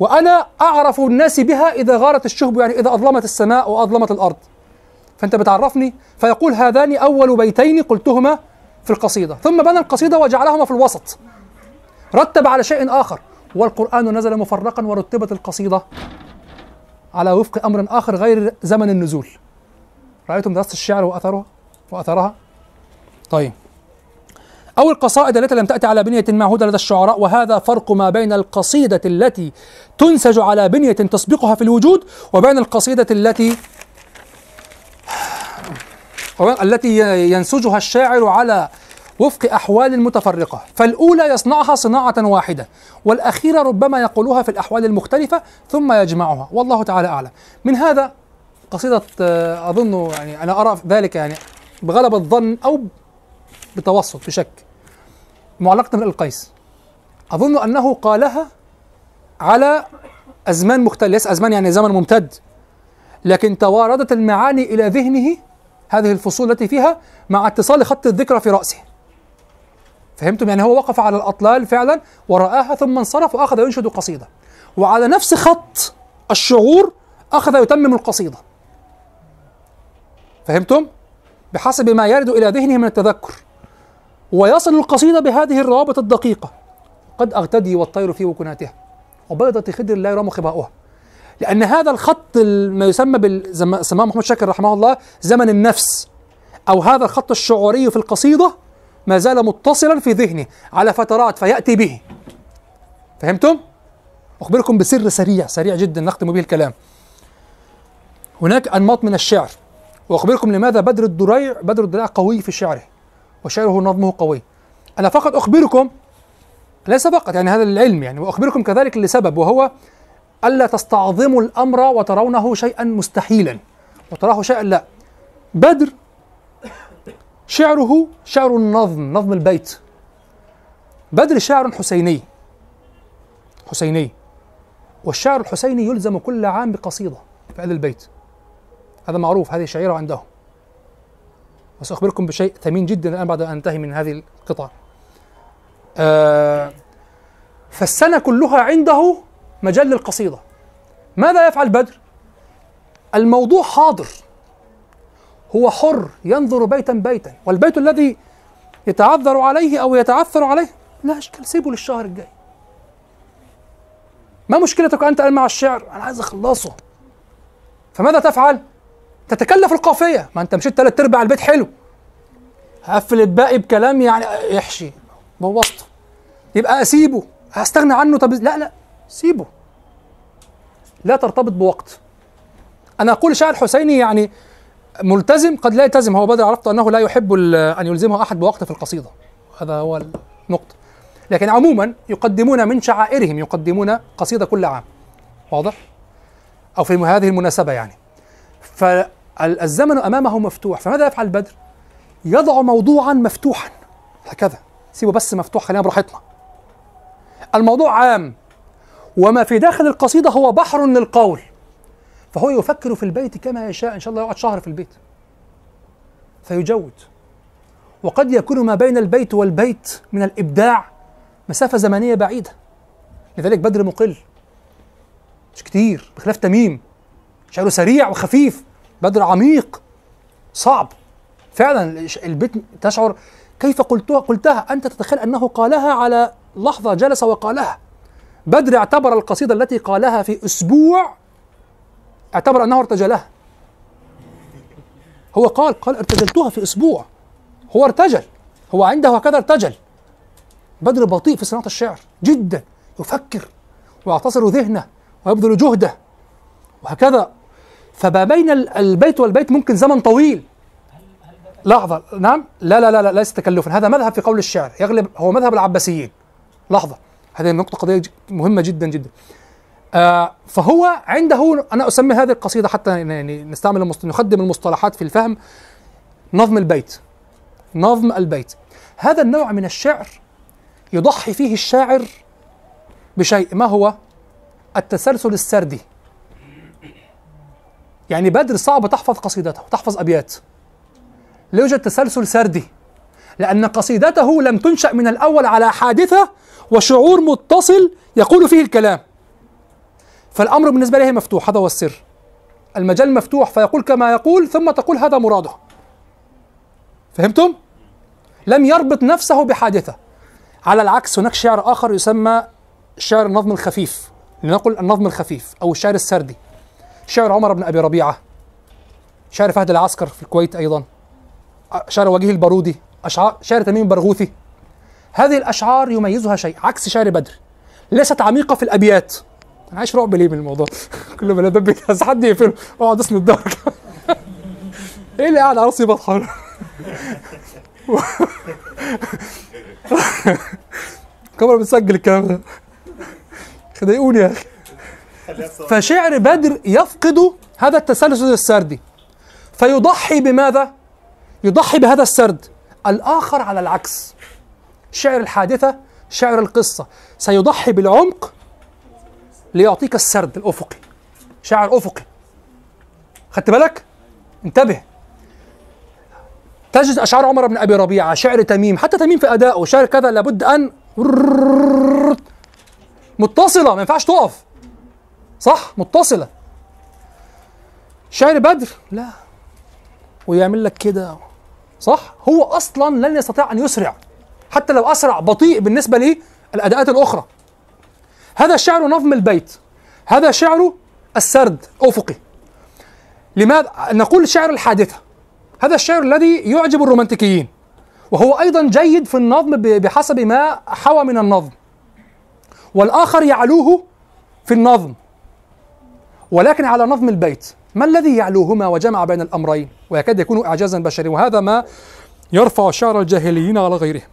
وأنا أعرف الناس بها إذا غارت الشهب يعني إذا أظلمت السماء وأظلمت الأرض. فأنت بتعرفني فيقول هذان أول بيتين قلتهما في القصيدة. ثم بنى القصيدة وجعلهما في الوسط. رتب على شيء آخر. والقرآن نزل مفرقا ورتبت القصيدة. على وفق أمر آخر غير زمن النزول. رأيتم دراسة الشعر وأثره؟ وأثرها؟ طيب. أو القصائد التي لم تأتي على بنية معهودة لدى الشعراء وهذا فرق ما بين القصيدة التي تنسج على بنية تسبقها في الوجود وبين القصيدة التي التي ينسجها الشاعر على وفق أحوال متفرقة فالأولى يصنعها صناعة واحدة والأخيرة ربما يقولها في الأحوال المختلفة ثم يجمعها والله تعالى أعلم. من هذا قصيدة آه، أظن يعني أنا أرى ذلك يعني بغلب الظن أو بتوسط بشك. معلقة من القيس. أظن أنه قالها على أزمان مختلفة ليس أزمان يعني زمن ممتد لكن تواردت المعاني إلى ذهنه هذه الفصول التي فيها مع اتصال خط الذكرى في رأسه. فهمتم؟ يعني هو وقف على الأطلال فعلا ورآها ثم انصرف وأخذ ينشد قصيدة. وعلى نفس خط الشعور أخذ يتمم القصيدة. فهمتم؟ بحسب ما يرد إلى ذهنه من التذكر. ويصل القصيدة بهذه الروابط الدقيقة. قد أغتدي والطير في وكناتها. وبيضة خدر لا يرام خباؤها. لأن هذا الخط ال- ما يسمى بالزم- سماه محمد شاكر رحمه الله زمن النفس. أو هذا الخط الشعوري في القصيدة ما زال متصلا في ذهنه على فترات فيأتي به. فهمتم؟ أخبركم بسر سريع سريع جدا نختم به الكلام. هناك أنماط من الشعر وأخبركم لماذا بدر الدريع بدر الدريع قوي في شعره وشعره نظمه قوي. أنا فقط أخبركم ليس فقط يعني هذا العلم يعني وأخبركم كذلك لسبب وهو ألا تستعظموا الأمر وترونه شيئا مستحيلا وتراه شيئا لا. بدر شعره شعر النظم نظم البيت. بدر شعر حسيني. حسيني. والشعر الحسيني يلزم كل عام بقصيدة في أهل البيت. هذا معروف هذه شعيرة عندهم. وسأخبركم بشيء ثمين جدا الآن بعد أن أنتهي من هذه القطعة آه فالسنة كلها عنده مجال للقصيدة. ماذا يفعل بدر؟ الموضوع حاضر. هو حر ينظر بيتا بيتا والبيت الذي يتعذر عليه أو يتعثر عليه لا إشكال سيبه للشهر الجاي. ما مشكلتك أنت مع الشعر؟ أنا عايز أخلصه. فماذا تفعل؟ تتكلف القافية. ما أنت مشيت ثلاث أرباع البيت حلو. هقفل الباقي بكلام يعني يحشي بوظته. يبقى أسيبه. هستغنى عنه؟ طب لا لا سيبه. لا ترتبط بوقت. أنا أقول شاعر حسيني يعني ملتزم قد لا يلتزم. هو بدر عرفت أنه لا يحب أن يلزمه أحد بوقت في القصيدة. هذا هو النقطة. لكن عموما يقدمون من شعائرهم يقدمون قصيدة كل عام. واضح؟ أو في هذه المناسبة يعني. فالزمن أمامه مفتوح. فماذا يفعل بدر؟ يضع موضوعا مفتوحا. هكذا. سيبه بس مفتوح خلينا براحتنا. الموضوع عام. وما في داخل القصيدة هو بحر للقول. فهو يفكر في البيت كما يشاء إن شاء الله يقعد شهر في البيت. فيجود وقد يكون ما بين البيت والبيت من الإبداع مسافة زمنية بعيدة. لذلك بدر مقل. مش كتير بخلاف تميم. شعره سريع وخفيف. بدر عميق. صعب. فعلا البيت تشعر كيف قلتها قلتها؟ أنت تتخيل أنه قالها على لحظة جلس وقالها. بدر اعتبر القصيدة التي قالها في أسبوع اعتبر أنه ارتجلها هو قال قال ارتجلتها في أسبوع. هو ارتجل. هو عنده هكذا ارتجل. بدر بطيء في صناعة الشعر. جدا. يفكر ويعتصر ذهنه ويبذل جهده. وهكذا. فما بين ال- البيت والبيت ممكن زمن طويل. لحظة. نعم. لا لا لا لا ليس تكلفا. هذا مذهب في قول الشعر يغلب هو مذهب العباسيين. لحظة. هذه النقطة قضية مهمة جدا جدا. آه فهو عنده أنا أسمي هذه القصيدة حتى يعني نستعمل المصط... نقدم المصطلحات في الفهم. نظم البيت. نظم البيت. هذا النوع من الشعر يضحي فيه الشاعر بشيء ما هو؟ التسلسل السردي. يعني بدر صعب تحفظ قصيدته تحفظ أبيات. لا يوجد تسلسل سردي لأن قصيدته لم تنشأ من الأول على حادثة وشعور متصل يقول فيه الكلام. فالأمر بالنسبة له مفتوح هذا هو السر. المجال مفتوح فيقول كما يقول ثم تقول هذا مراده. فهمتم؟ لم يربط نفسه بحادثة. على العكس هناك شعر آخر يسمى شعر النظم الخفيف. لنقل النظم الخفيف أو الشعر السردي. شعر عمر بن أبي ربيعة. شعر فهد العسكر في الكويت أيضا. شعر وجيه البارودي. أشعار شعر تميم البرغوثي. هذه الأشعار يميزها شيء عكس شعر بدر. ليست عميقة في الأبيات. أنا عايش رعب ليه من الموضوع؟ كل ما ندب كذا حد يقفله. أقعد اسند الدار إيه اللي قاعد على راسي بضحك الكاميرا بتسجل الكلام ده. خدعوني يا أخي. فشعر بدر يفقد هذا التسلسل السردي. فيضحي بماذا؟ يضحي بهذا السرد. الآخر على العكس. شعر الحادثة شعر القصة. سيضحي بالعمق ليعطيك السرد الأفقي. شعر أفقي. خدت بالك؟ انتبه. تجد أشعار عمر بن أبي ربيعة شعر تميم حتى تميم في أدائه شعر كذا لابد أن متصلة ما ينفعش تقف. صح؟ متصلة. شعر بدر؟ لا. ويعمل لك كده. صح؟ هو أصلا لن يستطيع أن يسرع حتى لو أسرع بطيء بالنسبة للأداءات الأخرى. هذا شعر نظم البيت. هذا شعر السرد افقي لماذا؟ نقول شعر الحادثة. هذا الشعر الذي يعجب الرومانتيكيين. وهو أيضا جيد في النظم بحسب ما حوى من النظم. والآخر يعلوه في النظم. ولكن على نظم البيت ما الذي يعلوهما وجمع بين الأمرين؟ ويكاد يكون اعجازا بشريا. وهذا ما يرفع شعر الجاهليين على غيرهم.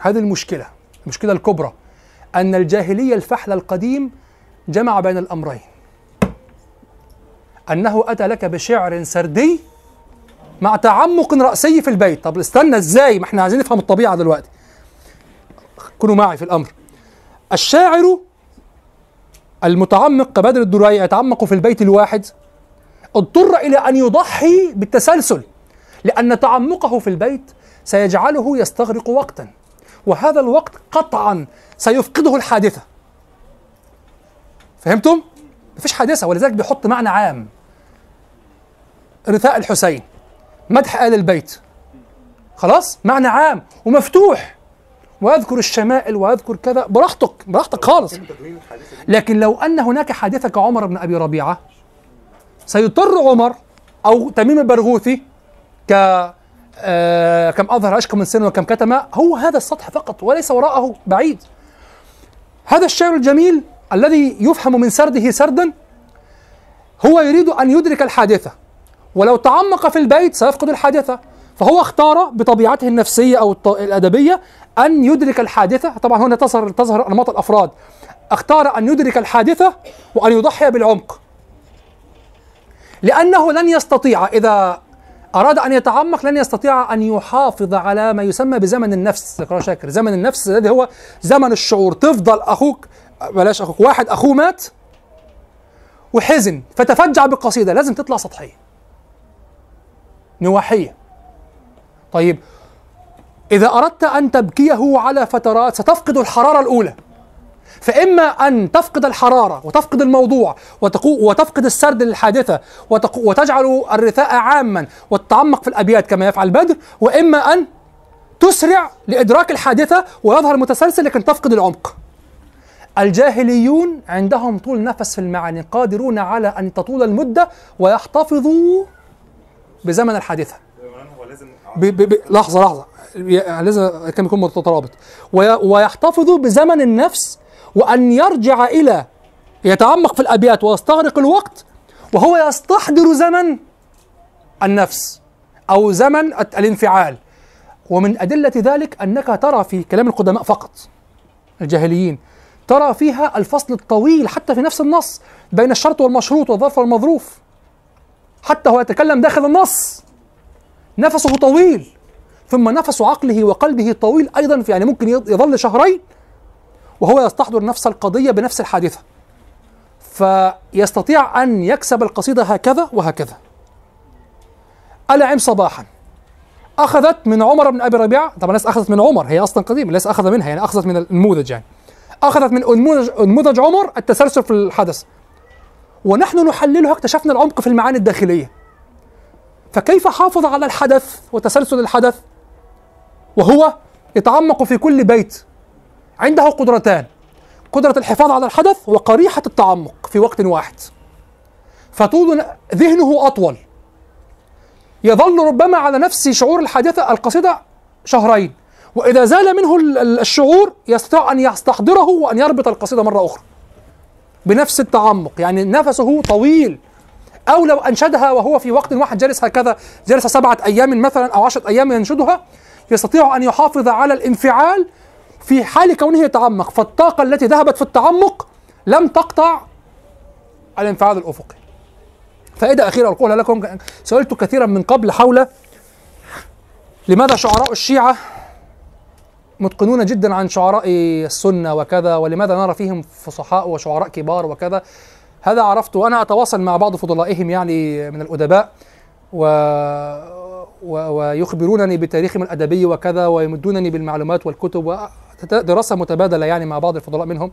هذه المشكلة المشكلة الكبرى. أن الجاهلية الفحل القديم جمع بين الأمرين. أنه أتى لك بشعر سردي مع تعمق رأسي في البيت. طب استنى إزاي؟ ما إحنا عايزين نفهم الطبيعة دلوقتي. كونوا معي في الأمر. الشاعر المتعمق كبدر الدري يتعمق في البيت الواحد اضطر إلى أن يضحي بالتسلسل لأن تعمقه في البيت سيجعله يستغرق وقتا. وهذا الوقت قطعا سيفقده الحادثة. فهمتم؟ مفيش حادثة ولذلك بيحط معنى عام. رثاء الحسين مدح آل البيت. خلاص؟ معنى عام ومفتوح. وأذكر الشمائل وأذكر كذا. براحتك براحتك خالص. لكن لو أن هناك حادثة كعمر بن أبي ربيعة سيضطر عمر أو تميم البرغوثي ك آه كم أظهر اشكى من سن وكم كتم هو هذا السطح فقط وليس وراءه بعيد. هذا الشعر الجميل الذي يفهم من سرده سردا هو يريد أن يدرك الحادثة. ولو تعمق في البيت سيفقد الحادثة. فهو اختار بطبيعته النفسية أو الط- الأدبية أن يدرك الحادثة. طبعا هنا تظهر تظهر أنماط الأفراد. اختار أن يدرك الحادثة وأن يضحي بالعمق. لأنه لن يستطيع إذا أراد أن يتعمق لن يستطيع أن يحافظ على ما يسمى بزمن النفس. شاكر. زمن النفس الذي هو زمن الشعور. تفضل أخوك. بلاش أخوك. واحد أخوه مات وحزن فتفجع بقصيدة. لازم تطلع سطحية. نواحية. طيب إذا أردت أن تبكيه على فترات ستفقد الحرارة الأولى. فإما أن تفقد الحرارة وتفقد الموضوع وتفقد السرد للحادثة وتجعل الرثاء عاما وتتعمق في الأبيات كما يفعل بدر وإما أن تسرع لإدراك الحادثة ويظهر متسلسل لكن تفقد العمق. الجاهليون عندهم طول نفس في المعاني قادرون على أن تطول المدة ويحتفظوا بزمن الحادثة. ب ب ب لحظة لحظة لازم كان يكون مترابط وي ويحتفظ بزمن النفس وأن يرجع إلى يتعمق في الأبيات ويستغرق الوقت وهو يستحضر زمن النفس أو زمن الانفعال. ومن أدلة ذلك أنك ترى في كلام القدماء فقط الجاهليين ترى فيها الفصل الطويل حتى في نفس النص بين الشرط والمشروط والظرف والمظروف. حتى هو يتكلم داخل النص. نفسه طويل ثم نفس عقله وقلبه طويل أيضا يعني ممكن يظل شهرين وهو يستحضر نفس القضية بنفس الحادثة. فيستطيع أن يكسب القصيدة هكذا وهكذا. ألعم صباحا. أخذت من عمر بن أبي ربيعة طبعا ليس أخذت من عمر هي أصلا قديمة ليس أخذ منها يعني أخذت من النموذج يعني. أخذت من نموذج نموذج عمر التسلسل في الحدث. ونحن نحللها اكتشفنا العمق في المعاني الداخلية. فكيف حافظ على الحدث وتسلسل الحدث؟ وهو يتعمق في كل بيت. عنده قدرتان. قدرة الحفاظ على الحدث وقريحة التعمق في وقت واحد. فطول ذهنه أطول. يظل ربما على نفس شعور الحادثة القصيدة شهرين. وإذا زال منه الشعور يستطيع أن يستحضره وأن يربط القصيدة مرة أخرى. بنفس التعمق. يعني نفسه طويل. أو لو أنشدها وهو في وقت واحد جلس هكذا جلس سبعة أيام مثلا أو عشرة أيام ينشدها يستطيع أن يحافظ على الانفعال في حال كونه يتعمق فالطاقة التي ذهبت في التعمق لم تقطع الانفعال الأفقي. فائدة أخيرة أقولها لكم سئلت كثيرا من قبل حول لماذا شعراء الشيعة متقنون جدا عن شعراء السنة وكذا ولماذا نرى فيهم فصحاء وشعراء كبار وكذا. هذا عرفت وأنا أتواصل مع بعض فضلائهم يعني من الأدباء و... و... ويخبرونني بتاريخهم الأدبي وكذا ويمدونني بالمعلومات والكتب ودراسة متبادلة يعني مع بعض الفضلاء منهم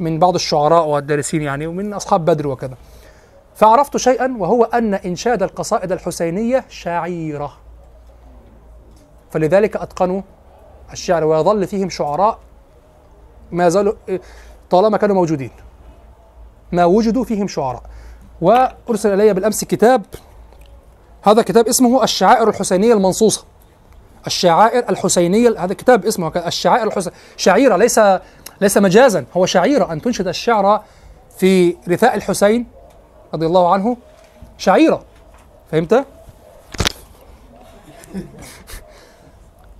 من بعض الشعراء والدارسين يعني ومن أصحاب بدر وكذا. فعرفت شيئا وهو أن إنشاد القصائد الحسينية شعيرة. فلذلك أتقنوا الشعر ويظل فيهم شعراء ما زالوا طالما كانوا موجودين ما وجدوا فيهم شعراء. وأرسل إلي بالأمس كتاب هذا كتاب اسمه الشعائر الحسينية المنصوصة. الشعائر الحسينية هذا كتاب اسمه الشعائر الحسينية شعيرة ليس ليس مجازا هو شعيرة أن تنشد الشعر في رثاء الحسين رضي الله عنه شعيرة فهمت؟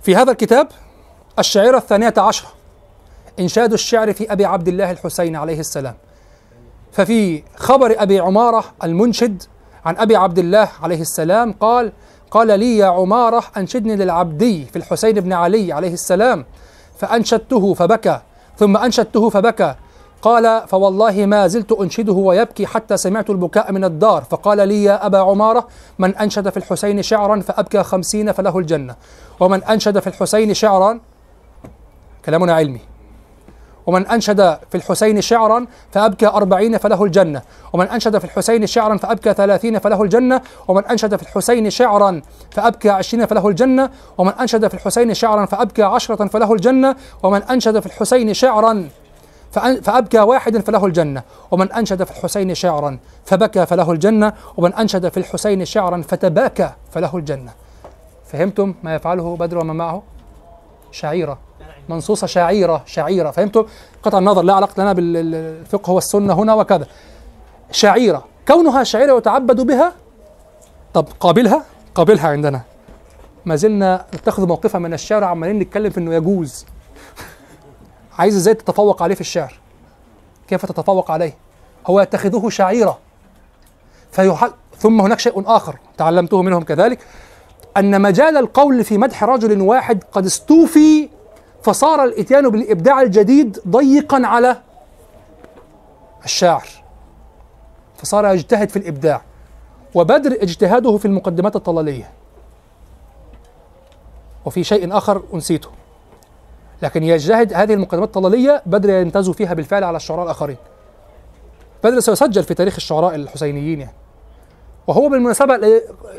في هذا الكتاب الشعيرة الثانية عشرة إنشاد الشعر في أبي عبد الله الحسين عليه السلام ففي خبر أبي عمارة المنشد عن أبي عبد الله عليه السلام قال قال لي يا عمارة أنشدني للعبدي في الحسين بن علي عليه السلام. فأنشدته فبكى ثم أنشدته فبكى. قال فوالله ما زلت أنشده ويبكي حتى سمعت البكاء من الدار. فقال لي يا أبا عمارة من أنشد في الحسين شعرا فأبكى خمسين فله الجنة. ومن أنشد في الحسين شعرا كلامنا علمي. ومن أنشد في الحسين شعرا فأبكى أربعين فله الجنة. ومن أنشد في الحسين شعرا فأبكى ثلاثين فله الجنة. ومن أنشد في الحسين شعرا فأبكى عشرين فله الجنة. ومن أنشد في الحسين شعرا فأبكى عشرة فله الجنة. ومن أنشد في الحسين شعرا فأبكى واحد فله الجنة. ومن أنشد في الحسين شعرا فبكى فله الجنة. ومن أنشد في الحسين شعرا فتباكى فله الجنة. فهمتم ما يفعله بدر ومن معه؟ شعيرة. منصوصة شعيرة شعيرة فهمتم؟ قطع النظر لا علاقة لنا بالفقه والسنة هنا وكذا. شعيرة كونها شعيرة يتعبد بها؟ طب قابلها؟ قابلها عندنا. ما زلنا نتخذ موقفا من الشارع عمالين نتكلم في إنه يجوز. عايز إزاي تتفوق عليه في الشعر؟ كيف تتفوق عليه؟ هو يتخذه شعيرة. فيح... ثم هناك شيء آخر تعلمته منهم كذلك أن مجال القول في مدح رجل واحد قد استوفي فصار الإتيان بالإبداع الجديد ضيقا على الشاعر. فصار يجتهد في الإبداع وبدر اجتهاده في المقدمات الطلالية. وفي شيء آخر أنسيته. لكن يجتهد هذه المقدمات الطلالية بدر ينتز فيها بالفعل على الشعراء الآخرين. بدر سيسجل في تاريخ الشعراء الحسينيين يعني. وهو بالمناسبة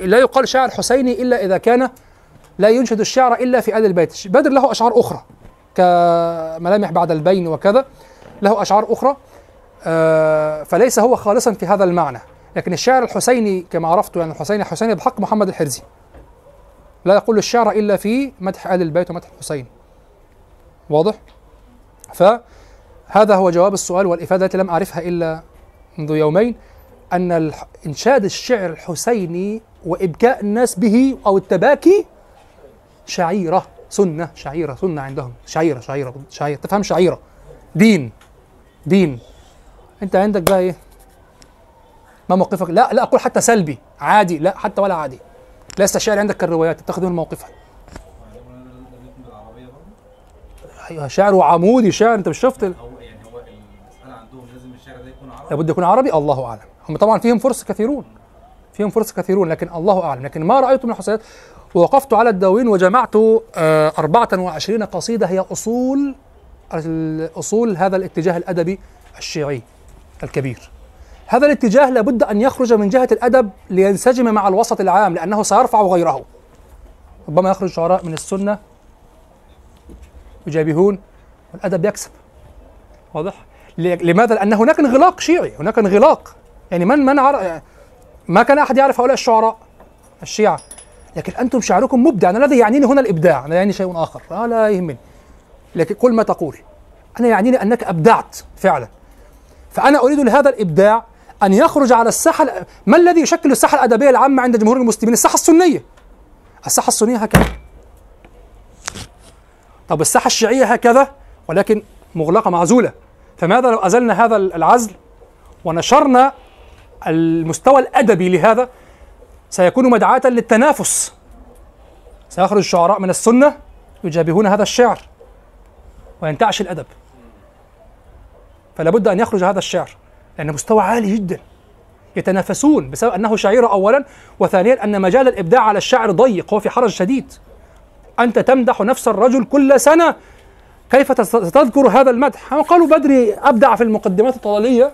لا يقال شاعر حسيني إلا إذا كان لا ينشد الشعر إلا في آل البيت. بدر له أشعار أخرى كملامح بعد البين وكذا له أشعار أخرى آه فليس هو خالصا في هذا المعنى. لكن الشاعر الحسيني كما عرفت يعني الحسيني حسيني بحق محمد الحرزي. لا يقول الشعر إلا في مدح آل البيت ومدح الحسين. واضح؟ فهذا هو جواب السؤال والإفادة التي لم أعرفها إلا منذ يومين أن إنشاد الشعر الحسيني وإبكاء الناس به أو التباكي شعيرة سنة شعيرة سنة عندهم. شعيرة شعيرة شعيرة. تفهم شعيرة. دين. دين. أنت عندك بقى إيه؟ ما موقفك. لا لا أقول حتى سلبي. عادي. لا حتى ولا عادي. ليس الشعر عندك كالروايات. تتخذ موقفا. أيوه شعر وعمودي شعر. انت مش شفت يعني هو المسألة عندهم لازم الشعر ده يكون عربي. لابد يكون عربي؟ الله أعلم. هم طبعا فيهم فرص كثيرون. فيهم فرص كثيرون لكن الله أعلم. لكن ما رايت من الحسينات ووقفت على الدواوين وجمعت آه، 24 قصيدة هي أصول أصول هذا الاتجاه الأدبي الشيعي الكبير. هذا الاتجاه لابد أن يخرج من جهة الأدب لينسجم مع الوسط العام لأنه سيرفع غيره. ربما يخرج شعراء من السنة يجابهون والأدب يكسب. واضح؟ لماذا؟ لأن هناك انغلاق شيعي هناك انغلاق. يعني من من عر... ما كان أحد يعرف هؤلاء الشعراء الشيعة؟ لكن أنتم شعركم مبدع. أنا الذي يعنيني هنا الإبداع. لا يعني شيء آخر. آه لا يهمني. لكن كل ما تقول. أنا يعنيني أنك أبدعت فعلا. فأنا أريد لهذا الإبداع أن يخرج على الساحة ال- ما الذي يشكل الساحة الأدبية العامة عند جمهور المسلمين؟ الساحة السنية. الساحة السنية هكذا. طب الساحة الشيعية هكذا ولكن مغلقة معزولة. فماذا لو أزلنا هذا العزل ونشرنا المستوى الأدبي لهذا؟ سيكون مدعاة للتنافس. سيخرج الشعراء من السنة يجابهون هذا الشعر وينتعش الأدب. فلا بد أن يخرج هذا الشعر لأن مستوى عالي جدا. يتنافسون بسبب أنه شعيره اولا وثانيا أن مجال الإبداع على الشعر ضيق هو في حرج شديد. أنت تمدح نفس الرجل كل سنة كيف تس- تذكر هذا المدح؟ قالوا بدري أبدع في المقدمات الطلالية.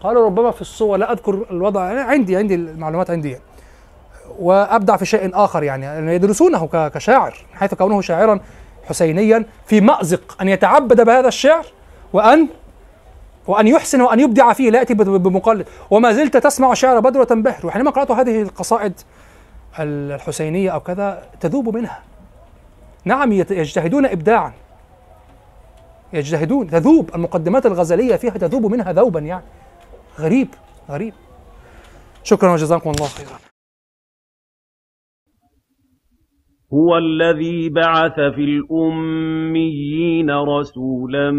قالوا ربما في الصور لا أذكر الوضع عندي عندي المعلومات عندي. وأبدع في شيء آخر يعني يدرسونه كشاعر حيث كونه شاعرا حسينيا في مأزق أن يتعبد بهذا الشعر وأن وأن يحسن وأن يبدع فيه لا يأتي ب- بمقلد وما زلت تسمع شعر بدر وتنبهر وحينما قرأت هذه القصائد الحسينية أو كذا تذوب منها. نعم يجتهدون ابداعا. يجتهدون تذوب المقدمات الغزلية فيها تذوب منها ذوبا يعني. غريب غريب. شكرا وجزاكم الله خيرا. هو الذي بعث في الأميين رسولا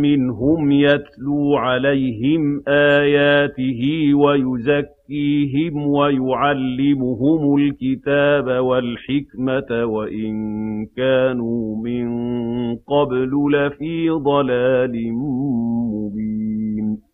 منهم يتلو عليهم آياته ويزكيهم ويعلمهم الكتاب والحكمة وإن كانوا من قبل لفي ضلال مبين.